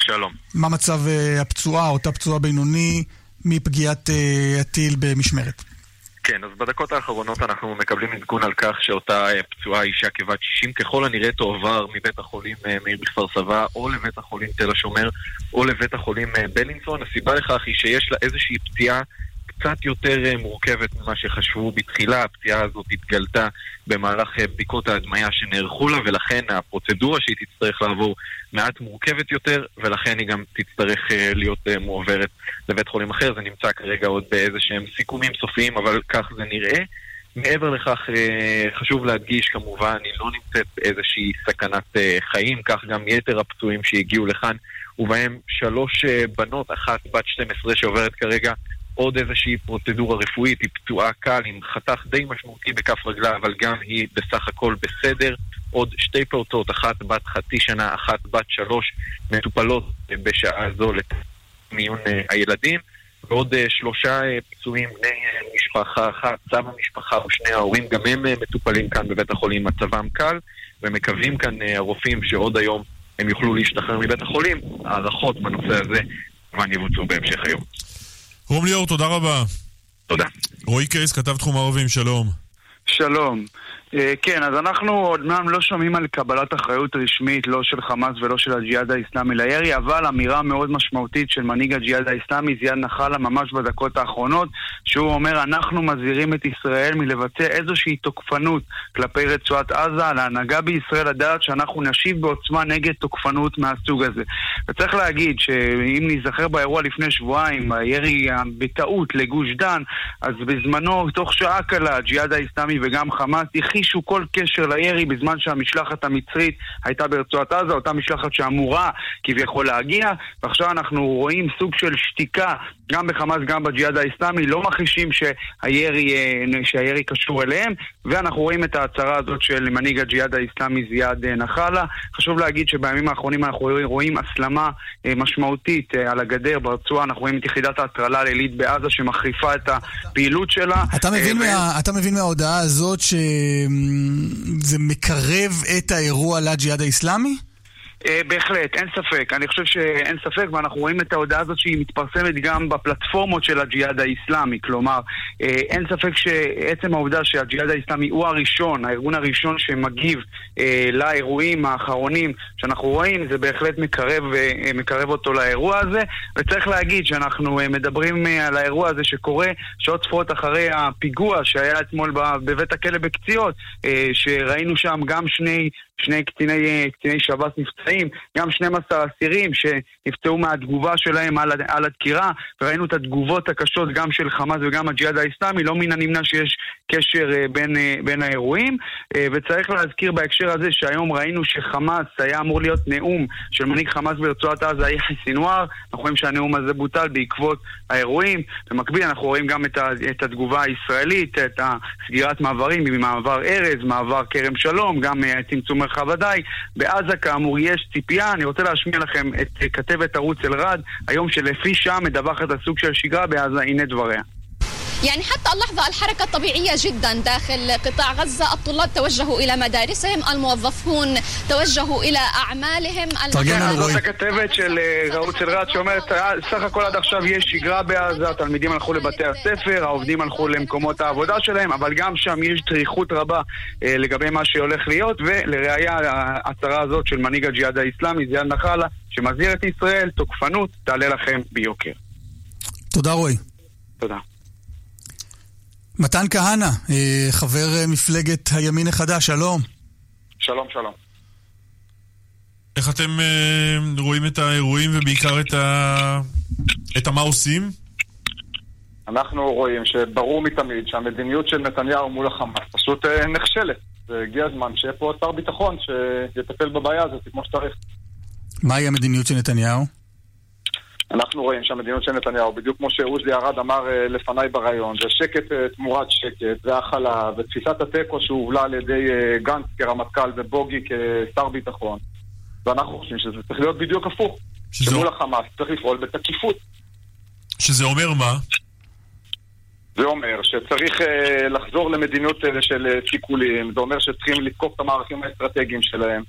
שלום. מה מצב אה, הפצועה, אותה פצועה בינוני, מפגיעת אה, הטיל במשמרת? כן, אז בדקות האחרונות אנחנו מקבלים עדכון על כך שאותה אה, פצועה אישה כבת 60 ככל הנראה תועבר מבית החולים אה, מאיר בכפר סבא או לבית החולים תל השומר או לבית החולים אה, בלינסון. הסיבה לכך היא שיש לה איזושהי פציעה קצת יותר אה, מורכבת ממה שחשבו בתחילה. הפציעה הזאת התגלתה במהלך אה, בדיקות ההדמיה שנערכו לה ולכן הפרוצדורה שהיא תצטרך לעבור מעט מורכבת יותר ולכן היא גם תצטרך אה, להיות מועברת לבית חולים אחר. זה נמצא כרגע עוד באיזה שהם סיכומים סופיים אבל כך זה נראה. מעבר לכך, חשוב להדגיש כמובן, היא לא נמצאת באיזושהי סכנת חיים, כך גם יתר הפצועים שהגיעו לכאן, ובהם שלוש בנות, אחת בת 12 שעוברת כרגע עוד איזושהי פרוצדורה רפואית, היא פצועה קל עם חתך די משמעותי בכף רגלה, אבל גם היא בסך הכל בסדר. עוד שתי פעוטות, אחת בת חצי שנה, אחת בת שלוש, מטופלות בשעה זו למיון אה, הילדים. ועוד אה, שלושה אה, פצועים בני משפחה אחת, סבא משפחה ושני ההורים, גם הם מטופלים כאן בבית החולים, מצבם קל, ומקווים כאן הרופאים שעוד היום הם יוכלו להשתחרר מבית החולים. הערכות בנושא הזה כמובן יבוצעו בהמשך היום. רום ליאור, תודה רבה. תודה. רועי קייס, כתב תחום ערבים, שלום. שלום. אה, כן, אז אנחנו אומנם לא שומעים על קבלת אחריות רשמית, לא של חמאס ולא של הג'יהאד האיסלאמי לירי, אבל אמירה מאוד משמעותית של מנהיג הג'יהאד האיסלאמי, זיאד נחלה, ממש בדקות האחרונות, שהוא אומר, אנחנו מזהירים את ישראל מלבצע איזושהי תוקפנות כלפי רצועת עזה, להנהגה בישראל לדעת שאנחנו נשיב בעוצמה נגד תוקפנות מהסוג הזה. וצריך להגיד שאם ניזכר באירוע לפני שבועיים, הירי בטעות לגוש דן, אז בזמנו, תוך שעה קלה, הג'יהאד האיסלאמי וגם חמאס הכחישו כל קשר לירי בזמן שהמשלחת המצרית הייתה ברצועת עזה, אותה משלחת שאמורה כביכול להגיע, ועכשיו אנחנו רואים סוג של שתיקה גם בחמאס, גם בג'יהאד האיסלאמי, לא מכחישים שהירי, אה, שהירי קשור אליהם, ואנחנו רואים את ההצהרה הזאת של מנהיג הג'יהאד האיסלאמי זיאד אה, נחלה. חשוב להגיד שבימים האחרונים אנחנו רואים הסלמה אה, משמעותית על הגדר ברצועה, אנחנו רואים את יחידת ההטרלה הלילית בעזה שמחריפה את הפעילות שלה. אתה מבין, מה, אתה מבין מההודעה הזאת שזה מקרב את האירוע לג'יהאד האיסלאמי? אה, בהחלט, אין ספק. אני חושב שאין ספק, ואנחנו רואים את ההודעה הזאת שהיא מתפרסמת גם בפלטפורמות של הג'יהאד האיסלאמי. כלומר, אה, אין ספק שעצם העובדה שהג'יהאד האיסלאמי הוא הראשון, הארגון הראשון שמגיב אה, לאירועים האחרונים שאנחנו רואים, זה בהחלט מקרב, אה, מקרב אותו לאירוע הזה. וצריך להגיד שאנחנו אה, מדברים אה, על האירוע הזה שקורה שעות ספורות אחרי הפיגוע שהיה אתמול בבית הכלא בקציעות, אה, שראינו שם גם שני שני קציני, קציני שב"ס נפצעים, גם 12 אסירים שנפצעו מהתגובה שלהם על, על הדקירה, וראינו את התגובות הקשות גם של חמאס וגם הג'יהאד האיסלאמי, לא מן הנמנע שיש קשר אה, בין, אה, בין האירועים, אה, וצריך להזכיר בהקשר הזה שהיום ראינו שחמאס היה אמור להיות נאום של מנהיג חמאס ברצועת עזה, יחיא סינואר, אנחנו רואים שהנאום הזה בוטל בעקבות האירועים, במקביל אנחנו רואים גם את, ה, את התגובה הישראלית, את הסגירת מעברים ממעבר ארז, מעבר כרם שלום, גם צמצום מרחב הדי. בעזה כאמור יש ציפייה, אני רוצה להשמיע לכם את אה, כתבת ערוץ אלרד, היום שלפי שעה מדווחת על סוג של שגרה בעזה, הנה דבריה. يعني حتى اللحظة الحركة طبيعية جدا داخل قطاع غزة الطلاب توجهوا إلى مدارسهم الموظفون توجهوا إلى أعمالهم זאת הכתבת של אה, רעות סדרת שאומרת, אה, סך הכל עד עכשיו יש שגרה בעזה, התלמידים הלכו לבתי הספר, העובדים הלכו למקומות העבודה שלהם, אבל גם שם יש דריכות רבה אה, לגבי מה שהולך להיות, ולראיה ההצהרה הזאת של מנהיג הג'יהאד האיסלאמי, זיאד נחלה, שמזהיר את ישראל, תוקפנות תעלה לכם ביוקר. תודה רועי. תודה. מתן כהנא, אה, חבר אה, מפלגת הימין החדש, שלום. שלום, שלום. איך אתם אה, רואים את האירועים ובעיקר את, ה... את המה עושים? אנחנו רואים שברור מתמיד שהמדיניות של נתניהו מול החמאס פשוט אה, נכשלת. והגיע הזמן שיהיה פה שר ביטחון שיטפל בבעיה הזאת כמו שצריך. מהי המדיניות של נתניהו? אנחנו רואים שהמדיניות של נתניהו, בדיוק כמו שעוזי ארד אמר אה, לפניי בריאיון, זה שקט אה, תמורת שקט, זה הכלה, ותפיסת התיקו שהובלה על ידי אה, גנץ כרמטכ"ל ובוגי כשר ביטחון. ואנחנו חושבים שזה צריך להיות בדיוק הפוך. שמול החמאס צריך לפעול בתקיפות. שזה אומר מה? זה אומר שצריך לחזור למדיניות של סיכולים, זה אומר שצריכים לתקוף את המערכים האסטרטגיים שלהם.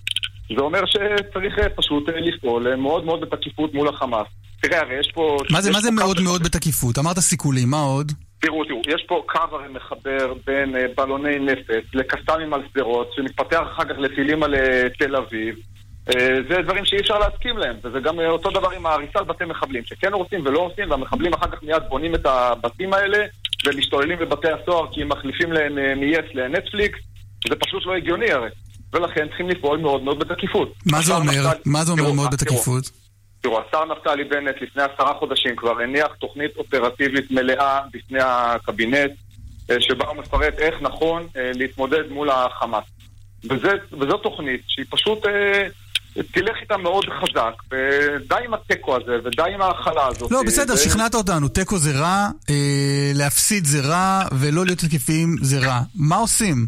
זה אומר שצריך פשוט לפעול מאוד מאוד בתקיפות מול החמאס. תראה, הרי יש פה... מה זה, מה זה מאוד מאוד בתקיפות? אמרת סיכולים, מה עוד? תראו, תראו, יש פה קו הרי מחבר בין אה, בלוני נפץ לקסאמים על שדרות, שמתפתח אחר כך לטילים על אה, תל אביב. אה, זה דברים שאי אפשר להסכים להם, וזה גם אותו דבר עם ההריסה על בתי מחבלים, שכן הורסים ולא הורסים, והמחבלים אחר כך מיד בונים את הבתים האלה, ומשתוללים בבתי הסוהר כי הם מחליפים להם מ-yes לנטפליקס, זה פשוט לא הגיוני הרי. ולכן צריכים לפעול מאוד מאוד בתקיפות. מה זה אומר? מה זה אומר מאוד בתקיפות? תראו, השר נפתלי בנט לפני עשרה חודשים כבר הניח תוכנית אופרטיבית מלאה בפני הקבינט, אה, שבה הוא מפרט איך נכון אה, להתמודד מול החמאס. וזה, וזו תוכנית שהיא פשוט אה, תלך איתה מאוד חזק, ודי עם התיקו הזה, ודי עם ההכלה הזאת. לא, בסדר, ו- שכנעת אותנו. תיקו זה רע, אה, להפסיד זה רע, ולא להיות תקפים זה רע. מה עושים?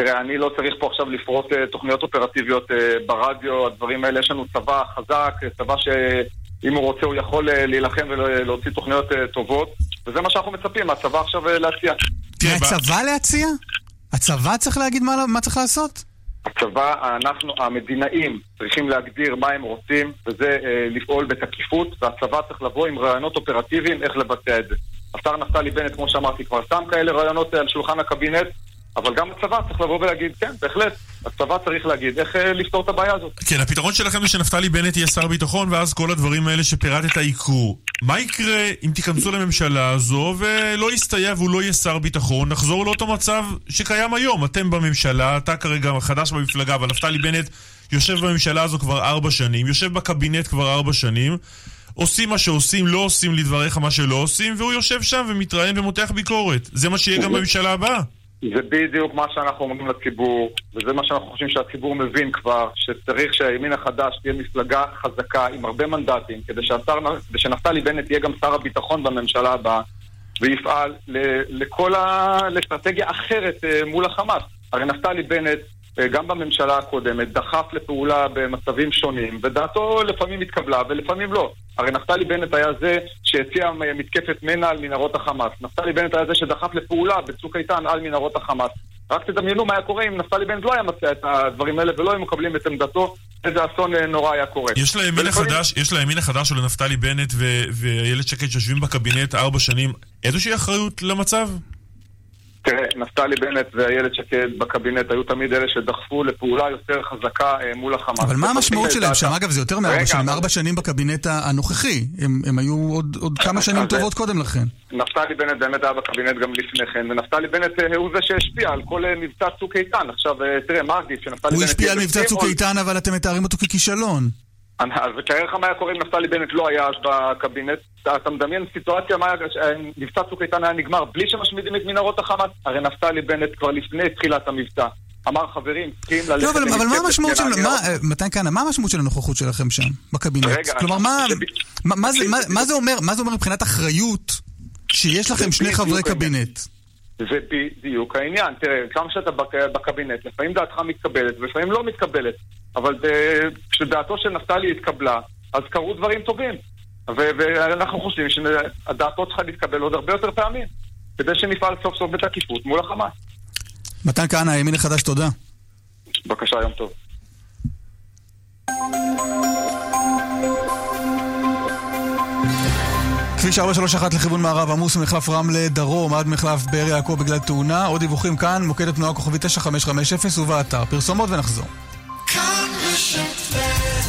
תראה, אני לא צריך פה עכשיו לפרוט אה, תוכניות אופרטיביות אה, ברדיו, הדברים האלה, יש לנו צבא חזק, אה, צבא שאם הוא רוצה הוא יכול להילחם ולהוציא תוכניות טובות, וזה מה שאנחנו מצפים מהצבא עכשיו להציע. מהצבא להציע? הצבא צריך להגיד מה, מה צריך לעשות? הצבא, אנחנו, המדינאים, צריכים להגדיר מה הם רוצים, וזה אה, לפעול בתקיפות, והצבא צריך לבוא עם רעיונות אופרטיביים איך לבצע את זה. השר נפתלי בנט, כמו שאמרתי, כבר שם כאלה רעיונות על שולחן הקבינט, אבל גם הצבא צריך לבוא ולהגיד, כן, בהחלט, הצבא צריך להגיד איך אה, לפתור את הבעיה הזאת. כן, הפתרון שלכם זה שנפתלי בנט יהיה שר ביטחון, ואז כל הדברים האלה שפירטת יקרו. מה יקרה אם תיכנסו לממשלה הזו ולא יסתייע והוא לא יהיה שר ביטחון? נחזור לאותו מצב שקיים היום. אתם בממשלה, אתה כרגע חדש במפלגה, אבל נפתלי בנט יושב בממשלה הזו כבר ארבע שנים, יושב בקבינט כבר ארבע שנים. עושים מה שעושים, לא עושים לדבריך מה שלא עושים, והוא יושב שם ומתראיין ומותח ביקורת. זה מה שיהיה גם בממשלה הבאה. זה בדיוק מה שאנחנו אומרים לציבור, וזה מה שאנחנו חושבים שהציבור מבין כבר, שצריך שהימין החדש תהיה מפלגה חזקה עם הרבה מנדטים, כדי, שהשר, כדי שנפתלי בנט יהיה גם שר הביטחון בממשלה הבאה, ויפעל ל- לכל ה... לאסטרטגיה אחרת אה, מול החמאס. הרי נפתלי בנט, גם בממשלה הקודמת, דחף לפעולה במצבים שונים, ודעתו לפעמים התקבלה ולפעמים לא. הרי נפתלי בנט היה זה שהציע מתקפת מנע על מנהרות החמאס. נפתלי בנט היה זה שדחף לפעולה בצוק איתן על מנהרות החמאס. רק תדמיינו מה היה קורה אם נפתלי בנט לא היה מציע את הדברים האלה ולא היו מקבלים את עמדתו, איזה אסון אה, נורא היה קורה. יש לימין החדש, יש לימין החדש או לנפתלי בנט ואיילת שקד שיושבים בקבינט ארבע שנים איזושהי אחריות למצב? תראה, נפתלי בנט ואיילת שקד בקבינט היו תמיד אלה שדחפו לפעולה יותר חזקה אה, מול החמאס. אבל מה המשמעות שלהם שם? אגב, זה יותר מארבע שנים, ארבע שנים בקבינט הנוכחי. הם הם היו עוד- עוד כמה שנים טובות קודם לכן. נפתלי בנט באמת היה בקבינט גם לפני כן, ונפתלי בנט אה, הוא זה שהשפיע על כל אה, מבצע צוק איתן. עכשיו, אה, תראה, מה עדיף שנפתלי בנט... הוא השפיע על מבצע צוק איתן, אבל אתם מתארים אותו ככישלון. אז תאר לך מה היה קורה אם נפתלי בנט לא היה אז בקבינט. אתה- מדמיין סיטואציה מה היה, אה, מבצע צוק איתן היה נגמר בלי שמשמידים את מנהרות החמאס? הרי נפתלי בנט כבר לפני תחילת המבצע אמר חברים, צריכים ללכת... לא, אבל אבל מה המשמעות של... מה- אה, מתן כהנא, מה המשמעות של הנוכחות שלכם שם, בקבינט? רגע, כלומר, מה- מה- מה זה- מה- מה זה אומר מה זה אומר מבחינת אחריות שיש לכם שני חברי. קבינט? זה בדיוק העניין. תראה, כשאתה בק- בקבינט, לפעמים דעתך מתקבלת ולפעמים לא מתקבלת. אבל אה, כשדעתו של נפתלי התקבלה, אז קרו דברים טובים. ו- ואנחנו חושבים שדעתו צריכה להתקבל עוד הרבה יותר פעמים, כדי שנפעל סוף סוף בתקיפות מול החמאס. מתן כהנא, הימין החדש, תודה. בבקשה, יום טוב. כביש 431 לכיוון מערב עמוס ממחלף רמלה דרום עד מחלף באר יעקב בגלל תאונה. עוד דיווחים כאן, מוקד התנועה כוכבי 9550 ובאתר. פרסומות ונחזור.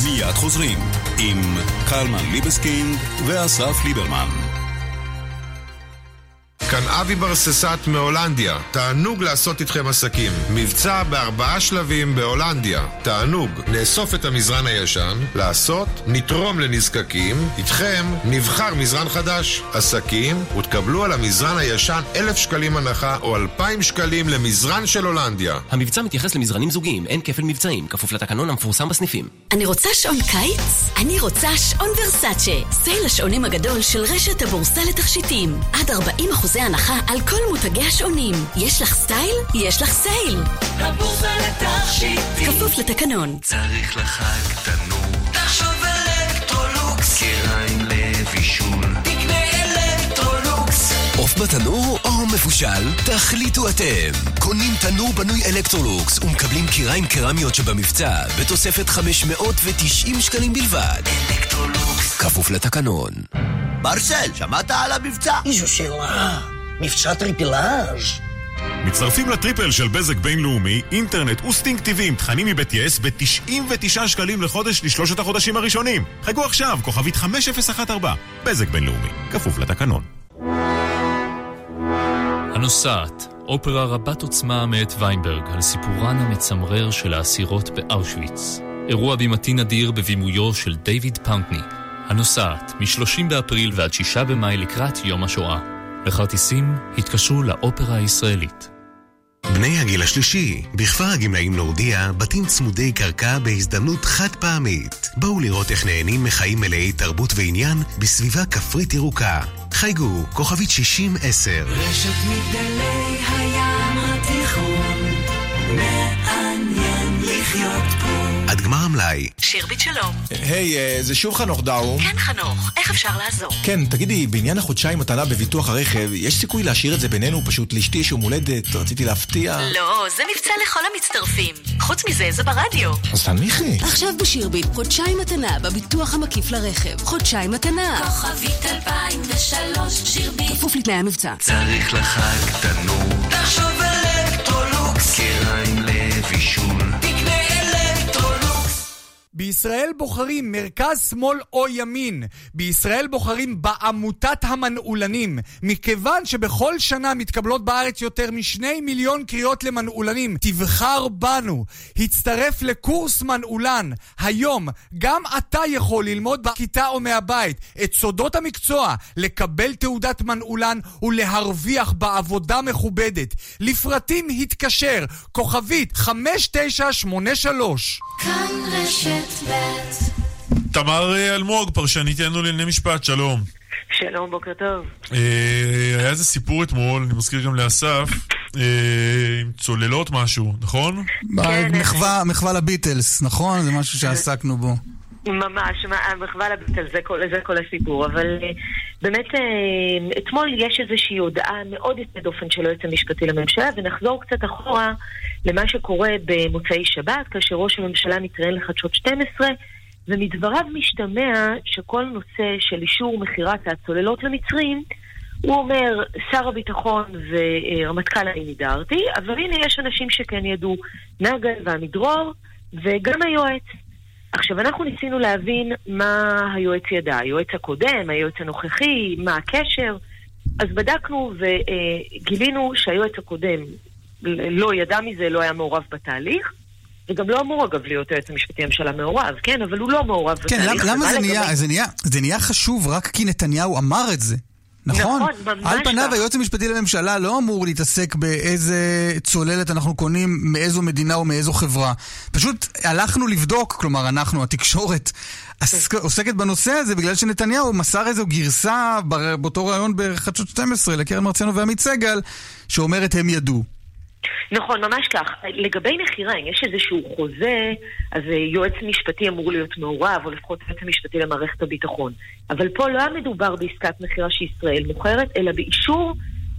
מיד חוזרים עם קלמן ליבסקינד ואסף ליברמן. כאן אבי ברססט מהולנדיה. תענוג לעשות איתכם עסקים. מבצע בארבעה שלבים בהולנדיה. תענוג. נאסוף את המזרן הישן, לעשות, נתרום לנזקקים, איתכם נבחר מזרן חדש. עסקים, ותקבלו על המזרן הישן אלף שקלים הנחה או אלפיים שקלים למזרן של הולנדיה. המבצע מתייחס למזרנים זוגיים, אין כפל מבצעים, כפוף לתקנון המפורסם בסניפים. אני רוצה שעון קיץ? אני רוצה שעון ורסאצ'ה. סייל השעונים הגדול של רשת הבורסה לתכשיטים. עד 40 אחוזי הנחה על כל מותגי השעונים. יש לך סטייל? יש לך סייל. הבורסה לתכשיטים. כפוף לתקנון. צריך לחג תנור. תחשוב אלקטרולוקס. כיריים לבישול. תקנה אלקטרולוקס. עוף בתנור או מבושל? תחליטו אתם. קונים תנור בנוי אלקטרולוקס ומקבלים כיריים קרמיות שבמבצע בתוספת 590 שקלים בלבד. אלקטרולוקס. כפוף לתקנון. מרסל, שמעת על המבצע? איזו שאלה. מבצע טריפלאז'. מצטרפים לטריפל של בזק בינלאומי, אינטרנט ו Sting TV עם תכנים מבית יס ב-99 שקלים לחודש לשלושת החודשים הראשונים. חייגו עכשיו, כוכבית 5014. בזק בינלאומי, כפוף לתקנון. הנוסעת, אופרה רבת עוצמה מאת ויינברג על סיפורן המצמרר של האסירות באושוויץ. אירוע בימתי נדיר בבימויו של דיוויד פאונטני. הנוסעת, מ-30 באפריל ועד 6 במאי לקראת יום השואה. לכרטיסים התקשרו לאופרה הישראלית. בני הגיל השלישי, בכפר הגמלאים להודיע, בתים צמודי קרקע בהזדמנות חד פעמית. בואו לראות איך נהנים מחיים מלאי תרבות ועניין בסביבה כפרית ירוקה. חייגו, כוכבית 6010. רשת מגדלי הים המלאי. שירביט שלום. היי, אה, זה שוב חנוך דאום. כן, חנוך, איך אפשר לעזור? כן, תגידי, בעניין החודשיים מתנה בביטוח הרכב, יש סיכוי להשאיר את זה בינינו? פשוט לאשתי יש יום הולדת, רציתי להפתיע. לא, זה מבצע לכל המצטרפים. חוץ מזה, זה ברדיו. אז תנמיכי. עכשיו בשירביט, חודשיים מתנה בביטוח המקיף לרכב. חודשיים מתנה. כוכבית 2003, שירביט. כפוף לתנאי המבצע. צריך לחג תנור. תחשוב אלקטרולוקס. קריים לבישול. בישראל בוחרים מרכז, שמאל או ימין. בישראל בוחרים בעמותת המנעולנים. מכיוון שבכל שנה מתקבלות בארץ יותר משני מיליון קריאות למנעולנים, תבחר בנו. הצטרף לקורס מנעולן. היום גם אתה יכול ללמוד בכיתה או מהבית את סודות המקצוע, לקבל תעודת מנעולן ולהרוויח בעבודה מכובדת. לפרטים התקשר, כוכבית 5983. כאן רשת תמר אה, אלמוג, פרשנית יענו לענייני משפט, שלום. שלום, בוקר טוב. אה, היה איזה סיפור אתמול, אני מזכיר גם לאסף, אה, עם צוללות משהו, נכון? מחווה- מחווה לביטלס, נכון? זה משהו שעסקנו בו. ממש, המחווה לביטל, זה כל, זה כל הסיפור. אבל אה, באמת, אה, אתמול יש איזושהי הודעה מאוד יוצאת דופן של היועץ המשפטי לממשלה, ונחזור קצת אחורה למה שקורה במוצאי שבת, כאשר ראש הממשלה מתראיין לחדשות 12, ומדבריו משתמע שכל נושא של אישור מכירת הצוללות למצרים הוא אומר, שר הביטחון ורמטכ"ל אני נידרתי, אבל הנה יש אנשים שכן ידעו, נגל ועמידרור וגם היועץ. עכשיו, אנחנו ניסינו להבין מה היועץ ידע, היועץ הקודם, היועץ הנוכחי, מה הקשר. אז בדקנו וגילינו שהיועץ הקודם לא ידע מזה, לא היה מעורב בתהליך. וגם לא אמור אגב להיות היועץ המשפטי לממשלה מעורב, כן, אבל הוא לא מעורב כן, בתהליך. למה, למה זה, נהיה, זה, נהיה, זה נהיה חשוב רק כי נתניהו אמר את זה? נכון? נכון, על פניו כך. היועץ המשפטי לממשלה לא אמור להתעסק באיזה צוללת אנחנו קונים, מאיזו מדינה או מאיזו חברה. פשוט הלכנו לבדוק, כלומר אנחנו, התקשורת, עסק- עוסקת בנושא הזה בגלל שנתניהו מסר איזו גרסה באותו ראיון בחדשות 12 לקרן מרציאנו ועמית סגל, שאומרת הם ידעו. נכון, ממש כך. לגבי מכירה, אם יש איזשהו חוזה, אז אה, יועץ משפטי אמור להיות מעורב, או לפחות יועץ המשפטי למערכת הביטחון. אבל פה לא היה מדובר בעסקת מכירה שישראל מוכרת, אלא באישור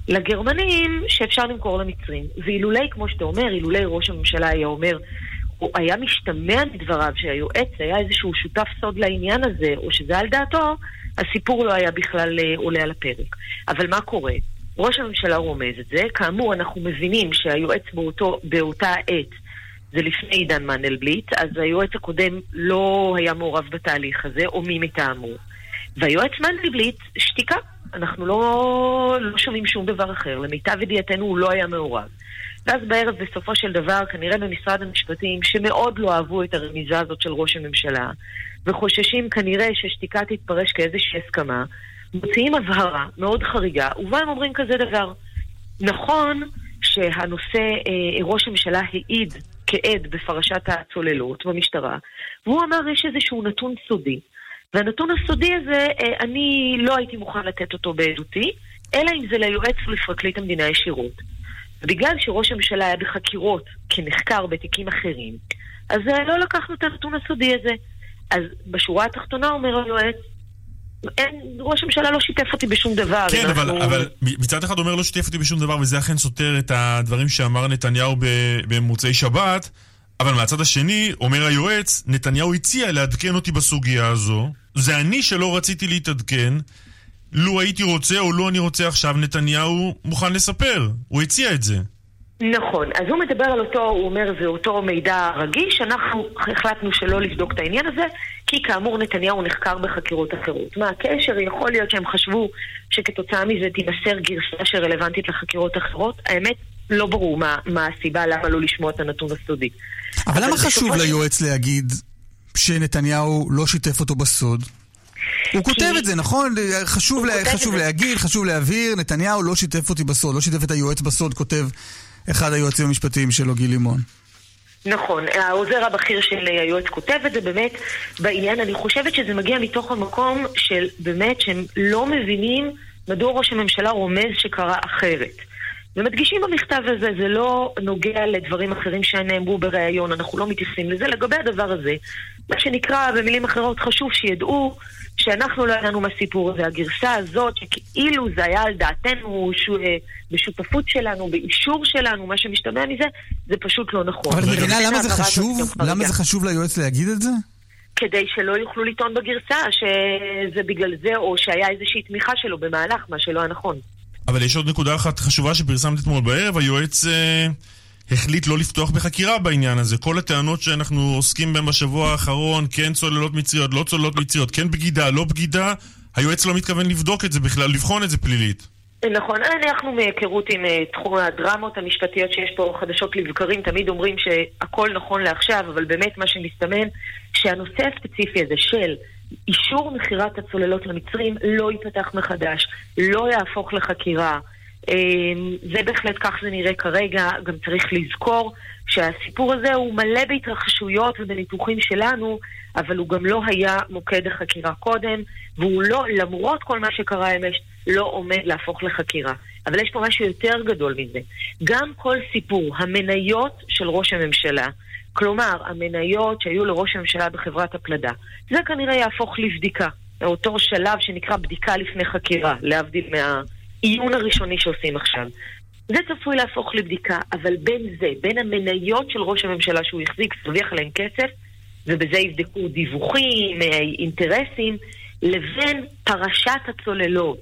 לגרמנים שאפשר למכור למצרים. ואילולי, כמו שאתה אומר, אילולי ראש הממשלה היה אומר, או היה משתמע מדבריו שהיועץ היה איזשהו שותף סוד לעניין הזה, או שזה על דעתו, הסיפור לא היה בכלל אה, עולה על הפרק. אבל מה קורה? ראש הממשלה רומז את זה. כאמור, אנחנו מבינים שהיועץ באותו, באותה עת, זה לפני עידן מנדלבליט, אז היועץ הקודם לא היה מעורב בתהליך הזה, או מי מטעמו. והיועץ מנדלבליט, שתיקה. אנחנו לא, לא שומעים שום דבר אחר. למיטב ידיעתנו הוא לא היה מעורב. ואז בערב, בסופו של דבר, כנראה במשרד המשפטים, שמאוד לא אהבו את הרמיזה הזאת של ראש הממשלה, וחוששים כנראה ששתיקה תתפרש כאיזושהי הסכמה, מוציאים הבהרה מאוד חריגה, ובה הם אומרים כזה דבר. נכון שהנושא, אה, ראש הממשלה העיד כעד בפרשת הצוללות במשטרה, והוא אמר יש איזשהו נתון סודי. והנתון הסודי הזה, אה, אני לא הייתי מוכן לתת אותו בעדותי, אלא אם זה ליועץ ולפרקליט המדינה ישירות. בגלל שראש הממשלה היה בחקירות כנחקר בתיקים אחרים, אז אה, לא לקחנו את הנתון הסודי הזה. אז בשורה התחתונה אומר היועץ, אין, ראש הממשלה לא שיתף אותי בשום דבר. כן, אבל, אנחנו- אבל מצד אחד אומר לא שיתף אותי בשום דבר, וזה אכן סותר את הדברים שאמר נתניהו במוצאי שבת, אבל מהצד השני, אומר היועץ, נתניהו הציע לעדכן אותי בסוגיה הזו. זה אני שלא רציתי להתעדכן. לו הייתי רוצה או לו אני רוצה עכשיו, נתניהו מוכן לספר. הוא הציע את זה. נכון, אז הוא מדבר על אותו, הוא אומר זה אותו מידע רגיש, אנחנו החלטנו שלא לבדוק את העניין הזה, כי כאמור נתניהו נחקר בחקירות אחרות. מה הקשר? יכול להיות שהם חשבו שכתוצאה מזה תימסר גרסה שרלוונטית לחקירות אחרות. האמת, לא ברור מה, מה הסיבה למה לא לשמוע את הנתון הסודי. אבל למה בסופו חשוב ליועץ להגיד שנתניהו לא שיתף אותו בסוד? הוא כותב את זה, נכון? חשוב, לה, חשוב זה. להגיד, חשוב להבהיר, נתניהו לא שיתף אותי בסוד, לא שיתף את היועץ בסוד, כותב אחד היועצים המשפטיים שלו, גיל לימון. נכון, העוזר הבכיר של היועץ כותב את זה באמת בעניין, אני חושבת שזה מגיע מתוך המקום של באמת שהם לא מבינים מדוע ראש הממשלה רומז שקרה אחרת. ומדגישים במכתב הזה, זה לא נוגע לדברים אחרים שנאמרו בריאיון, אנחנו לא מתייחסים לזה. לגבי הדבר הזה, מה שנקרא במילים אחרות, חשוב שידעו שאנחנו לא ידענו מהסיפור הזה. הגרסה הזאת, שכאילו זה היה על דעתנו, ש... בשותפות שלנו, באישור שלנו, מה שמשתמע מזה, זה פשוט לא נכון. אבל את מבינה ולכן למה זה חשוב? למה. זה חשוב ליועץ להגיד את זה? כדי שלא יוכלו לטעון בגרסה שזה בגלל זה, או שהיה איזושהי תמיכה שלו במהלך, מה שלא היה נכון. אבל יש עוד נקודה אחת חשובה שפרסמת אתמול בערב, היועץ אה, החליט לא לפתוח בחקירה בעניין הזה. כל הטענות שאנחנו עוסקים בהן בשבוע האחרון, כן צוללות מצריות, לא צוללות מצריות, כן בגידה, לא בגידה, היועץ לא מתכוון לבדוק את זה בכלל, לבחון את זה פלילית. נכון, אנחנו מהיכרות עם אה, תחום הדרמות המשפטיות שיש פה חדשות לבקרים, תמיד אומרים שהכל נכון לעכשיו, אבל באמת מה שמסתמן, שהנושא הספציפי הזה של אישור מכירת הצוללות למצרים לא ייפתח מחדש, לא יהפוך לחקירה. אה, זה בהחלט כך זה נראה כרגע, גם צריך לזכור שהסיפור הזה הוא מלא בהתרחשויות ובניתוחים שלנו, אבל הוא גם לא היה מוקד החקירה קודם, והוא לא, למרות כל מה שקרה אמש, לא עומד להפוך לחקירה. אבל יש פה משהו יותר גדול מזה. גם כל סיפור, המניות של ראש הממשלה, כלומר, המניות שהיו לראש הממשלה בחברת הפלדה, זה כנראה יהפוך לבדיקה. אותו שלב שנקרא בדיקה לפני חקירה, להבדיל מהעיון הראשוני שעושים עכשיו. זה צפוי להפוך לבדיקה, אבל בין זה, בין המניות של ראש הממשלה שהוא החזיק, הרוויח עליהם כסף, ובזה יבדקו דיווחים, אה, אינטרסים, לבין פרשת הצוללות.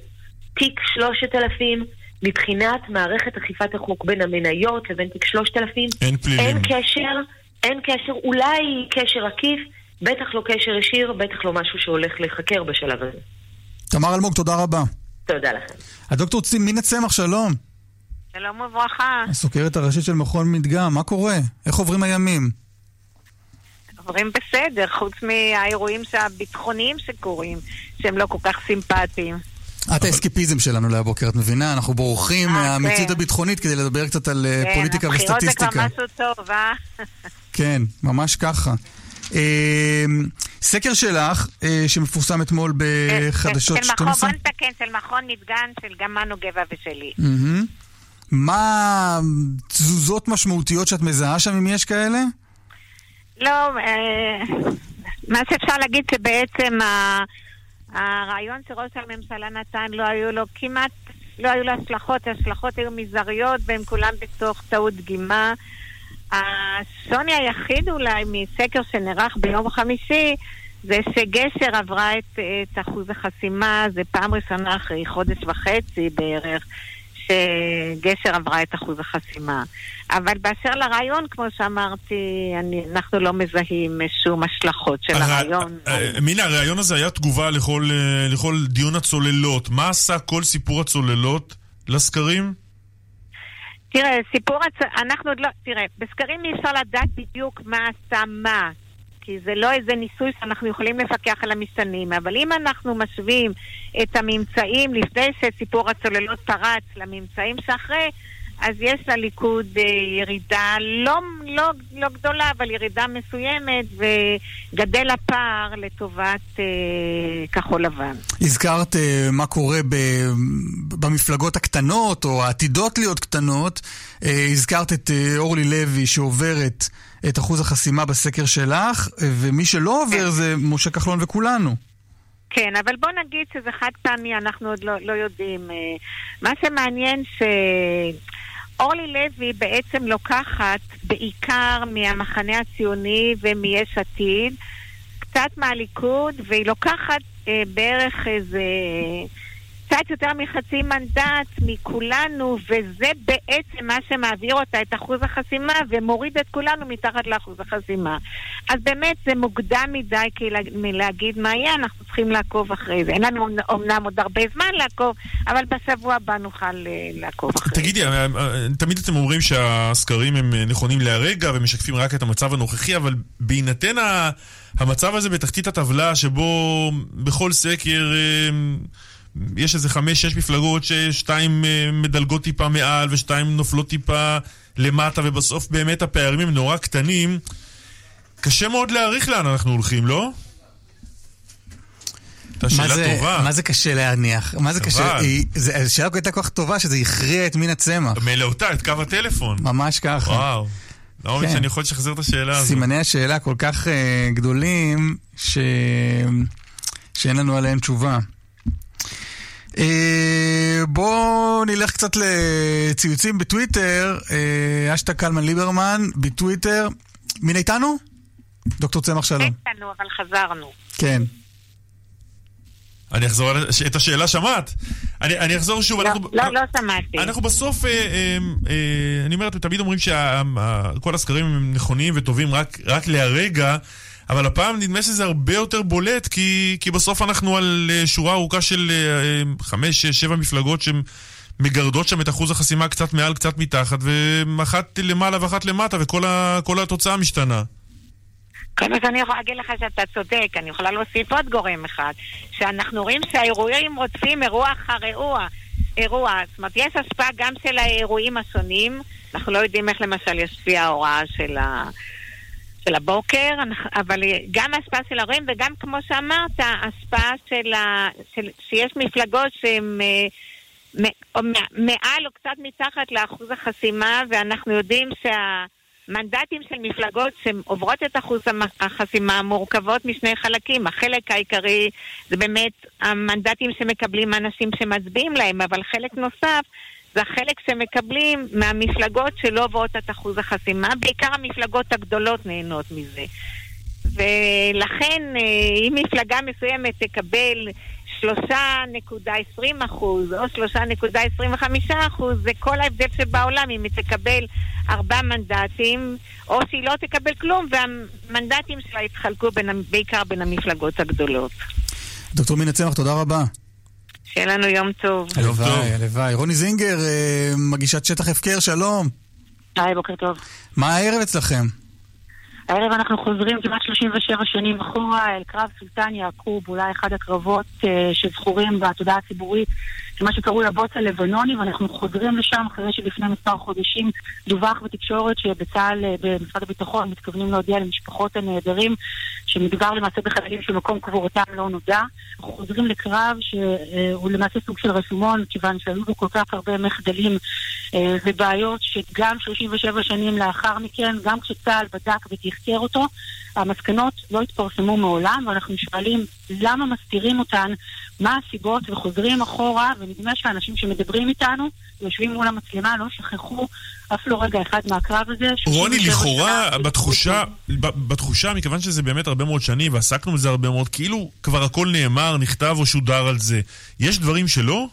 תיק 3000, מבחינת מערכת אכיפת החוק בין המניות לבין תיק 3000, אין פלילים. אין קשר, אין קשר, אולי קשר עקיף, בטח לא קשר ישיר, בטח לא משהו שהולך להיחקר בשלב הזה. תמר אלמוג, תודה רבה. תודה לכם. הדוקטור צימינה צמח, שלום. שלום וברכה. הסוקרת הראשית של מכון מדגם, מה קורה? איך עוברים הימים? עוברים בסדר, חוץ מהאירועים הביטחוניים שקורים, שהם לא כל כך סימפטיים. את האסקיפיזם שלנו להבוקר, את מבינה? אנחנו בורחים אה, מהמציאות כן. הביטחונית כדי לדבר קצת על אה, כן, פוליטיקה הבחירות זה וסטטיסטיקה. כבר משהו טוב, אה? כן, ממש ככה. אה, סקר שלך, אה, שמפורסם אתמול בחדשות של מכון, 12. בוא נתקן, של מכון מדגן, של גם מנו גבע ושלי. מהמם. מה תזוזות משמעותיות שאת מזהה שם, אם יש כאלה? לא, אה, מה שאפשר להגיד שבעצם ה- הרעיון שראש הממשלה נתן, לא היו לו כמעט, לא היו לו השלכות, ההשלכות היו מזעריות והם כולם בתוך טעות דגימה. השוני היחיד אולי מסקר שנערך ביום חמישי זה שגשר עברה את, את אחוז החסימה, זה פעם ראשונה אחרי חודש וחצי בערך שגשר עברה את אחוז החסימה. אבל באשר לרעיון, כמו שאמרתי, אני, אנחנו לא מזהים שום השלכות של הר- הרעיון. אה, מינה, הרעיון הזה היה תגובה לכל, אה, לכל דיון הצוללות. מה עשה כל סיפור הצוללות לסקרים? תראה, סיפור הצ... אנחנו עוד לא... תראה, בסקרים אי אפשר לדעת בדיוק מה עשה מה. כי זה לא איזה ניסוי שאנחנו יכולים לפקח על המשתנים, אבל אם אנחנו משווים את הממצאים לפני שסיפור הצוללות פרץ לממצאים שאחרי, אז יש לליכוד אה, ירידה לא, לא, לא גדולה, אבל ירידה מסוימת, וגדל הפער לטובת אה, כחול לבן. הזכרת אה, מה קורה ב- במפלגות הקטנות, או העתידות להיות קטנות. אה, הזכרת את אה, אורלי לוי שעוברת את אחוז החסימה בסקר שלך, אה, ומי שלא עובר זה משה כחלון וכולנו. כן, אבל בוא נגיד שזה חד פעמי, אנחנו עוד לא, לא יודעים. אה, מה שמעניין שאורלי לוי בעצם לוקחת בעיקר מהמחנה הציוני ומיש עתיד, קצת מהליכוד, והיא לוקחת אה, בערך איזה... קצת יותר מחצי מנדט מכולנו, וזה בעצם מה שמעביר אותה את אחוז החסימה ומוריד את כולנו מתחת לאחוז החסימה. אז באמת זה מוקדם מדי מלהגיד מה יהיה, אנחנו צריכים לעקוב אחרי זה. אין לנו אומנם עוד הרבה זמן לעקוב, אבל בשבוע הבא נוכל אה, לעקוב אחרי זה. תגידי, אה, אה, תמיד אתם אומרים שהסקרים הם נכונים להרגע ומשקפים רק את המצב הנוכחי, אבל בהינתן המצב הזה בתחתית הטבלה, שבו בכל סקר יש איזה חמש-שש מפלגות ששתיים אה, מדלגות טיפה מעל ושתיים נופלות טיפה למטה, ובסוף באמת הפערים הם נורא קטנים, קשה מאוד להעריך לאן אנחנו הולכים, לא? מה זה- טובה. מה זה קשה להניח? מה זה קשה? היא- זה- השאלה הייתה כל כך טובה שזה הכריע את מין הצמח. מלאותה, את קו הטלפון. ממש ככה. וואו. לא כן. שאני יכול לשחזר את השאלה הזו. סימני השאלה כל כך אה, גדולים, ש... שאין לנו עליהם תשובה. אה, בואו נלך קצת לציוצים בטוויטר, אה, אשטג קלמן ליברמן בטוויטר. מי איתנו? דוקטור צמח שלום. איתנו, אבל חזרנו. כן. אני אחזור את השאלה שמעת. אני, אני אחזור שוב, אנחנו... לא, לא שמעתי. אנחנו בסוף, אה, אה, אה, אני אומר, אתם תמיד אומרים שכל הסקרים הם נכונים וטובים רק, רק להרגע, אבל הפעם נדמה שזה הרבה יותר בולט, כי, כי בסוף אנחנו על אה, שורה ארוכה של אה, חמש, שש, שבע מפלגות שמגרדות שם את אחוז החסימה קצת מעל, קצת מתחת, ואחת למעלה ואחת למטה, וכל ה, התוצאה משתנה. כן, אז אני יכולה להגיד לך שאתה צודק, אני יכולה להוסיף עוד גורם אחד, שאנחנו רואים שהאירועים רודפים אירוע אחר אירוע. אירוע, זאת אומרת, יש השפעה גם של האירועים השונים, אנחנו לא יודעים איך למשל ישפיע ההוראה של, ה... של הבוקר, אבל גם ההשפעה של האירועים וגם כמו שאמרת, השפעה של ה... של... שיש מפלגות שהן... אה, מעל או קצת מתחת לאחוז החסימה, ואנחנו יודעים שהמנדטים של מפלגות שעוברות את אחוז החסימה מורכבות משני חלקים. החלק העיקרי זה באמת המנדטים שמקבלים אנשים שמצביעים להם, אבל חלק נוסף זה החלק שמקבלים מהמפלגות שלא עוברות את אחוז החסימה, בעיקר המפלגות הגדולות נהנות מזה. ולכן, אה, אם מפלגה מסוימת תקבל 3.20 אחוז או 3.25 אחוז, זה כל ההבדל שבעולם אם היא תקבל ארבעה מנדטים, או שהיא לא תקבל כלום, והמנדטים שלה יתחלקו בין, בעיקר בין המפלגות הגדולות. דוקטור מינה צמח, תודה רבה. שיהיה לנו יום טוב. הלוואי, הלוואי. רוני זינגר, אה, מגישת שטח הפקר, שלום. היי, בוקר טוב. מה הערב אצלכם? הערב אנחנו חוזרים כמעט 37 שנים אחורה אל קרב סולטן יעקוב, אולי אחד הקרבות אה, שזכורים בתודעה הציבורית, מה שקרוי הבוץ הלבנוני, ואנחנו חוזרים לשם אחרי שלפני מספר חודשים דווח בתקשורת שבצה"ל, אה, במשרד הביטחון, מתכוונים להודיע למשפחות הנעדרים שמדובר למעשה בחיילים שמקום קבורתם לא נודע. אנחנו חוזרים לקרב שהוא למעשה סוג של רשומון, כיוון שהיו בו כל כך הרבה מחדלים אה, ובעיות שגם 37 שנים לאחר מכן, גם כשצה"ל בדק ותחקר אותו, המסקנות לא התפרסמו מעולם, ואנחנו שואלים למה מסתירים אותן, מה הסיבות, וחוזרים אחורה, ונדמה שהאנשים שמדברים איתנו, יושבים מול המצלמה, לא שכחו אף לא רגע אחד מהקרב הזה. רוני, 37 לכאורה, בתחושה, בתחושה, מכיוון שזה באמת הרבה מאוד שנים, ועסקנו בזה הרבה מאוד, כאילו כבר הכל נאמר, נכתב או שודר על זה. יש דברים שלא?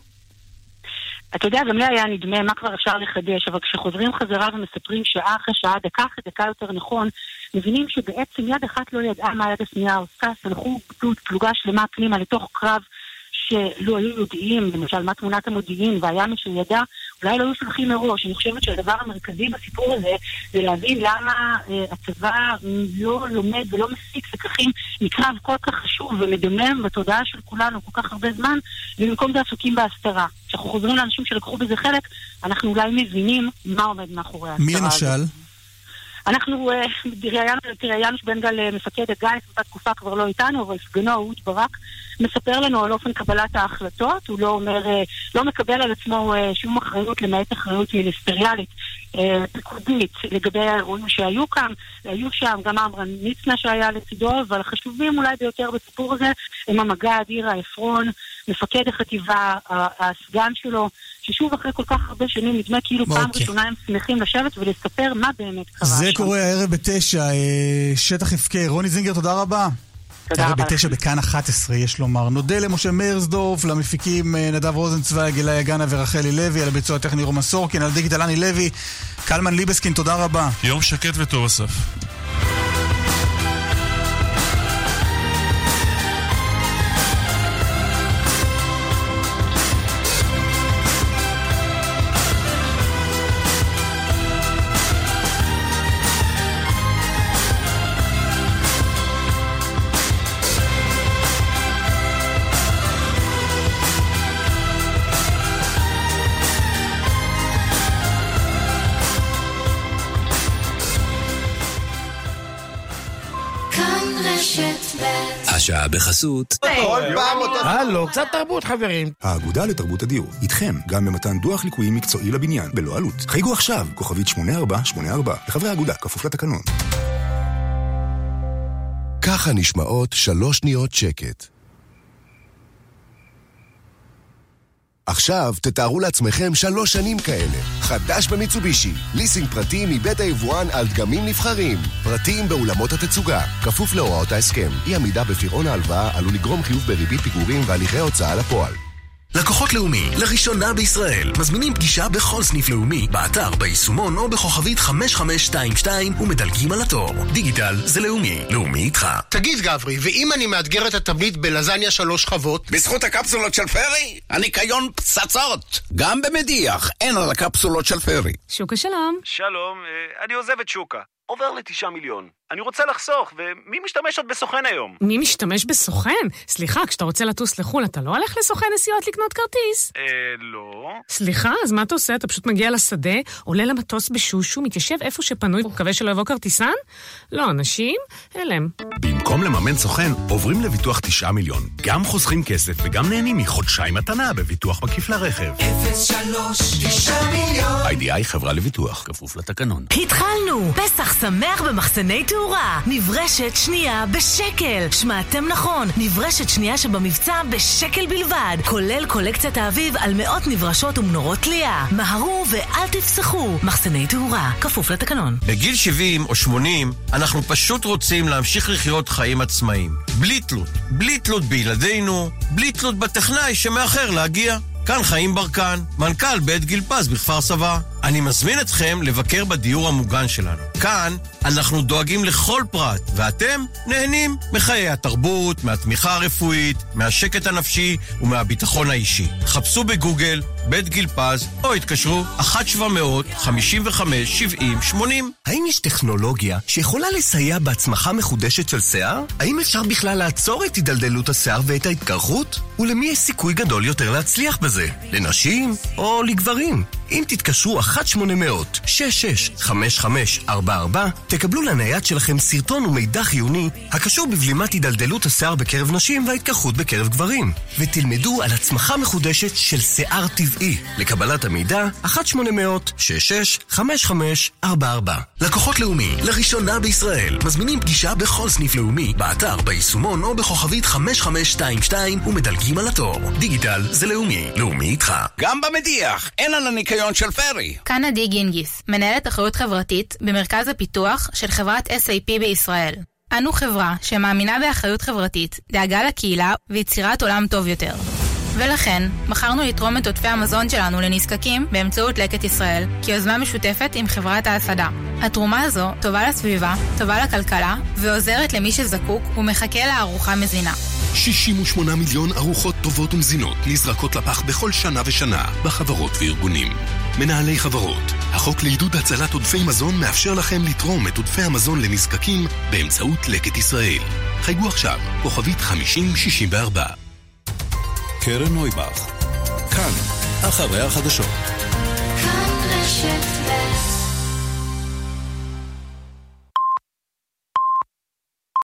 אתה יודע, גם לי היה נדמה מה כבר אפשר לחדש, אבל כשחוזרים חזרה ומספרים שעה אחרי שעה, דקה אחרי דקה יותר נכון, מבינים שבעצם יד אחת לא ידעה מה היד השנייה עושה, סלחו פלוגה שלמה פנימה לתוך קרב שלו היו יודעים, למשל מה תמונת המודיעין, והיה מי שידע, אולי לא היו סולחים מראש. אני חושבת שהדבר המרכזי בסיפור הזה זה להבין למה אה, הצבא לא לומד ולא מסיק לקחים מקרב כל כך חשוב ומדמם בתודעה של כולנו כל כך הרבה זמן, ובמקום זה עסוקים בהסתרה. כשאנחנו חוזרים לאנשים שלקחו בזה חלק, אנחנו אולי מבינים מה עומד מאחורי ההסתרה מי הזאת. למשל? אנחנו אה, ראיינו בן גל, אה, מפקד הגיס, באותה תקופה כבר לא איתנו, אבל סגנו אהוד ברק, מספר לנו על אופן קבלת ההחלטות, הוא לא אומר, אה, לא מקבל על עצמו שום אחריות למעט אחריות מיניסטריאלית, פיקודית, לגבי האירועים שהיו כאן, היו שם גם עמרם מצנע שהיה לצידו, אבל החשובים אולי ביותר בסיפור הזה הם המג"ד עירה עפרון, מפקד החטיבה, הסגן שלו, ששוב אחרי כל כך הרבה שנים נדמה כאילו פעם אוקיי. ראשונה הם שמחים לשבת ולספר מה באמת קרה זה שם. קורה הערב בתשע, אה, שטח הפקר. רוני זינגר, תודה רבה. תודה רבה בתשע בכאן 11, יש לומר. נודה למשה מאירסדורף, למפיקים אה, נדב רוזנצוויג, גילאי הגנה ורחלי לוי, על הביצוע הטכני רומא סורקין, על דיגיטל אני לוי, קלמן ליבסקין, תודה רבה. יום שקט וטוב, אסף. השעה בחסות. הלו, קצת תרבות חברים. האגודה לתרבות הדיור, איתכם, גם במתן דוח ליקויים מקצועי לבניין, בלא עלות. חייגו עכשיו, כוכבית 8484, לחברי האגודה, כפוף לתקנון. ככה נשמעות שלוש שניות שקט. עכשיו תתארו לעצמכם שלוש שנים כאלה. חדש במיצובישי, ליסינג פרטי מבית היבואן על דגמים נבחרים. פרטים באולמות התצוגה, כפוף להוראות ההסכם. אי עמידה בפירעון ההלוואה עלול לגרום חיוב בריבית פיגורים והליכי הוצאה לפועל. לקוחות לאומי, לראשונה בישראל, מזמינים פגישה בכל סניף לאומי, באתר, ביישומון או בכוכבית 5522 ומדלגים על התור. דיגיטל זה לאומי, לאומי איתך. תגיד גברי, ואם אני מאתגר את התבנית בלזניה שלוש שכבות? בזכות הקפסולות של פרי, הניקיון פצצות. גם במדיח, אין על הקפסולות של פרי. שוקה שלום. שלום, אה, אני עוזב את שוקה. עובר לתשעה מיליון. אני רוצה לחסוך, ומי משתמש עוד בסוכן היום? מי משתמש בסוכן? סליחה, כשאתה רוצה לטוס לחו"ל, אתה לא הולך לסוכן נסיעות לקנות כרטיס? אה, לא. סליחה, אז מה אתה עושה? אתה פשוט מגיע לשדה, עולה למטוס בשושו, מתיישב איפה שפנוי, ומקווה שלא יבוא כרטיסן? לא, אנשים? הלם. במקום לממן סוכן, עוברים לביטוח 9 מיליון. גם חוסכים כסף וגם נהנים מחודשיים מתנה בביטוח מקיף לרכב. 03 9 מיליון איי-די-איי חברה לביטוח, כפוף לתקנון. התחלנו! פסח שמח במחסני תאורה, נברשת שנייה בשקל. שמעתם נכון, נברשת שנייה שבמבצע בשקל בלבד, כולל קולקציית האביב על מאות נברשות ומנורות תלייה. מהרו ואל תפסחו. מחסני תאורה, כפוף לתקנון. בגיל 70 או 80, אנחנו פשוט רוצים להמשיך לחיות חיים עצמאיים. בלי תלות. בלי תלות בילדינו, בלי תלות בטכנאי שמאחר להגיע. כאן חיים ברקן, מנכ"ל בית גיל פז בכפר סבא. אני מזמין אתכם לבקר בדיור המוגן שלנו. כאן אנחנו דואגים לכל פרט, ואתם נהנים מחיי התרבות, מהתמיכה הרפואית, מהשקט הנפשי ומהביטחון האישי. חפשו בגוגל בית גיל פז, או התקשרו 1-700-55-70-80. האם יש טכנולוגיה שיכולה לסייע בהצמחה מחודשת של שיער? האם אפשר בכלל לעצור את הידלדלות השיער ואת ההתקרחות? ולמי יש סיכוי גדול יותר להצליח בזה? לנשים או לגברים? אם תתקשרו 1-800-665544, תקבלו לנייד שלכם סרטון ומידע חיוני הקשור בבלימת הידלדלות השיער בקרב נשים וההתקרחות בקרב גברים. ותלמדו על הצמחה מחודשת של שיער טבעי. לקבלת המידע, 1-800-665544. לקוחות לאומי, לראשונה בישראל, מזמינים פגישה בכל סניף לאומי, באתר, ביישומון או בכוכבית 5522 ומדלגים על התור. דיגיטל זה לאומי, לאומי איתך. גם במדיח, אין על הניקיון של פרי. כאן עדי גינגיס, מנהלת אחריות חברתית במרכז הפיתוח של חברת SAP בישראל. אנו חברה שמאמינה באחריות חברתית, דאגה לקהילה ויצירת עולם טוב יותר. ולכן, בחרנו לתרום את עודפי המזון שלנו לנזקקים באמצעות לקט ישראל, כיוזמה משותפת עם חברת ההסעדה. התרומה הזו טובה לסביבה, טובה לכלכלה, ועוזרת למי שזקוק ומחכה לארוחה מזינה. 68 מיליון ארוחות טובות ומזינות נזרקות לפח בכל שנה ושנה בחברות וארגונים. מנהלי חברות, החוק לעידוד הצלת עודפי מזון מאפשר לכם לתרום את עודפי המזון לנזקקים באמצעות לקט ישראל. חייגו עכשיו, כוכבית 5064. קרן נויבך, כאן, אחרי החדשות. כאן רשת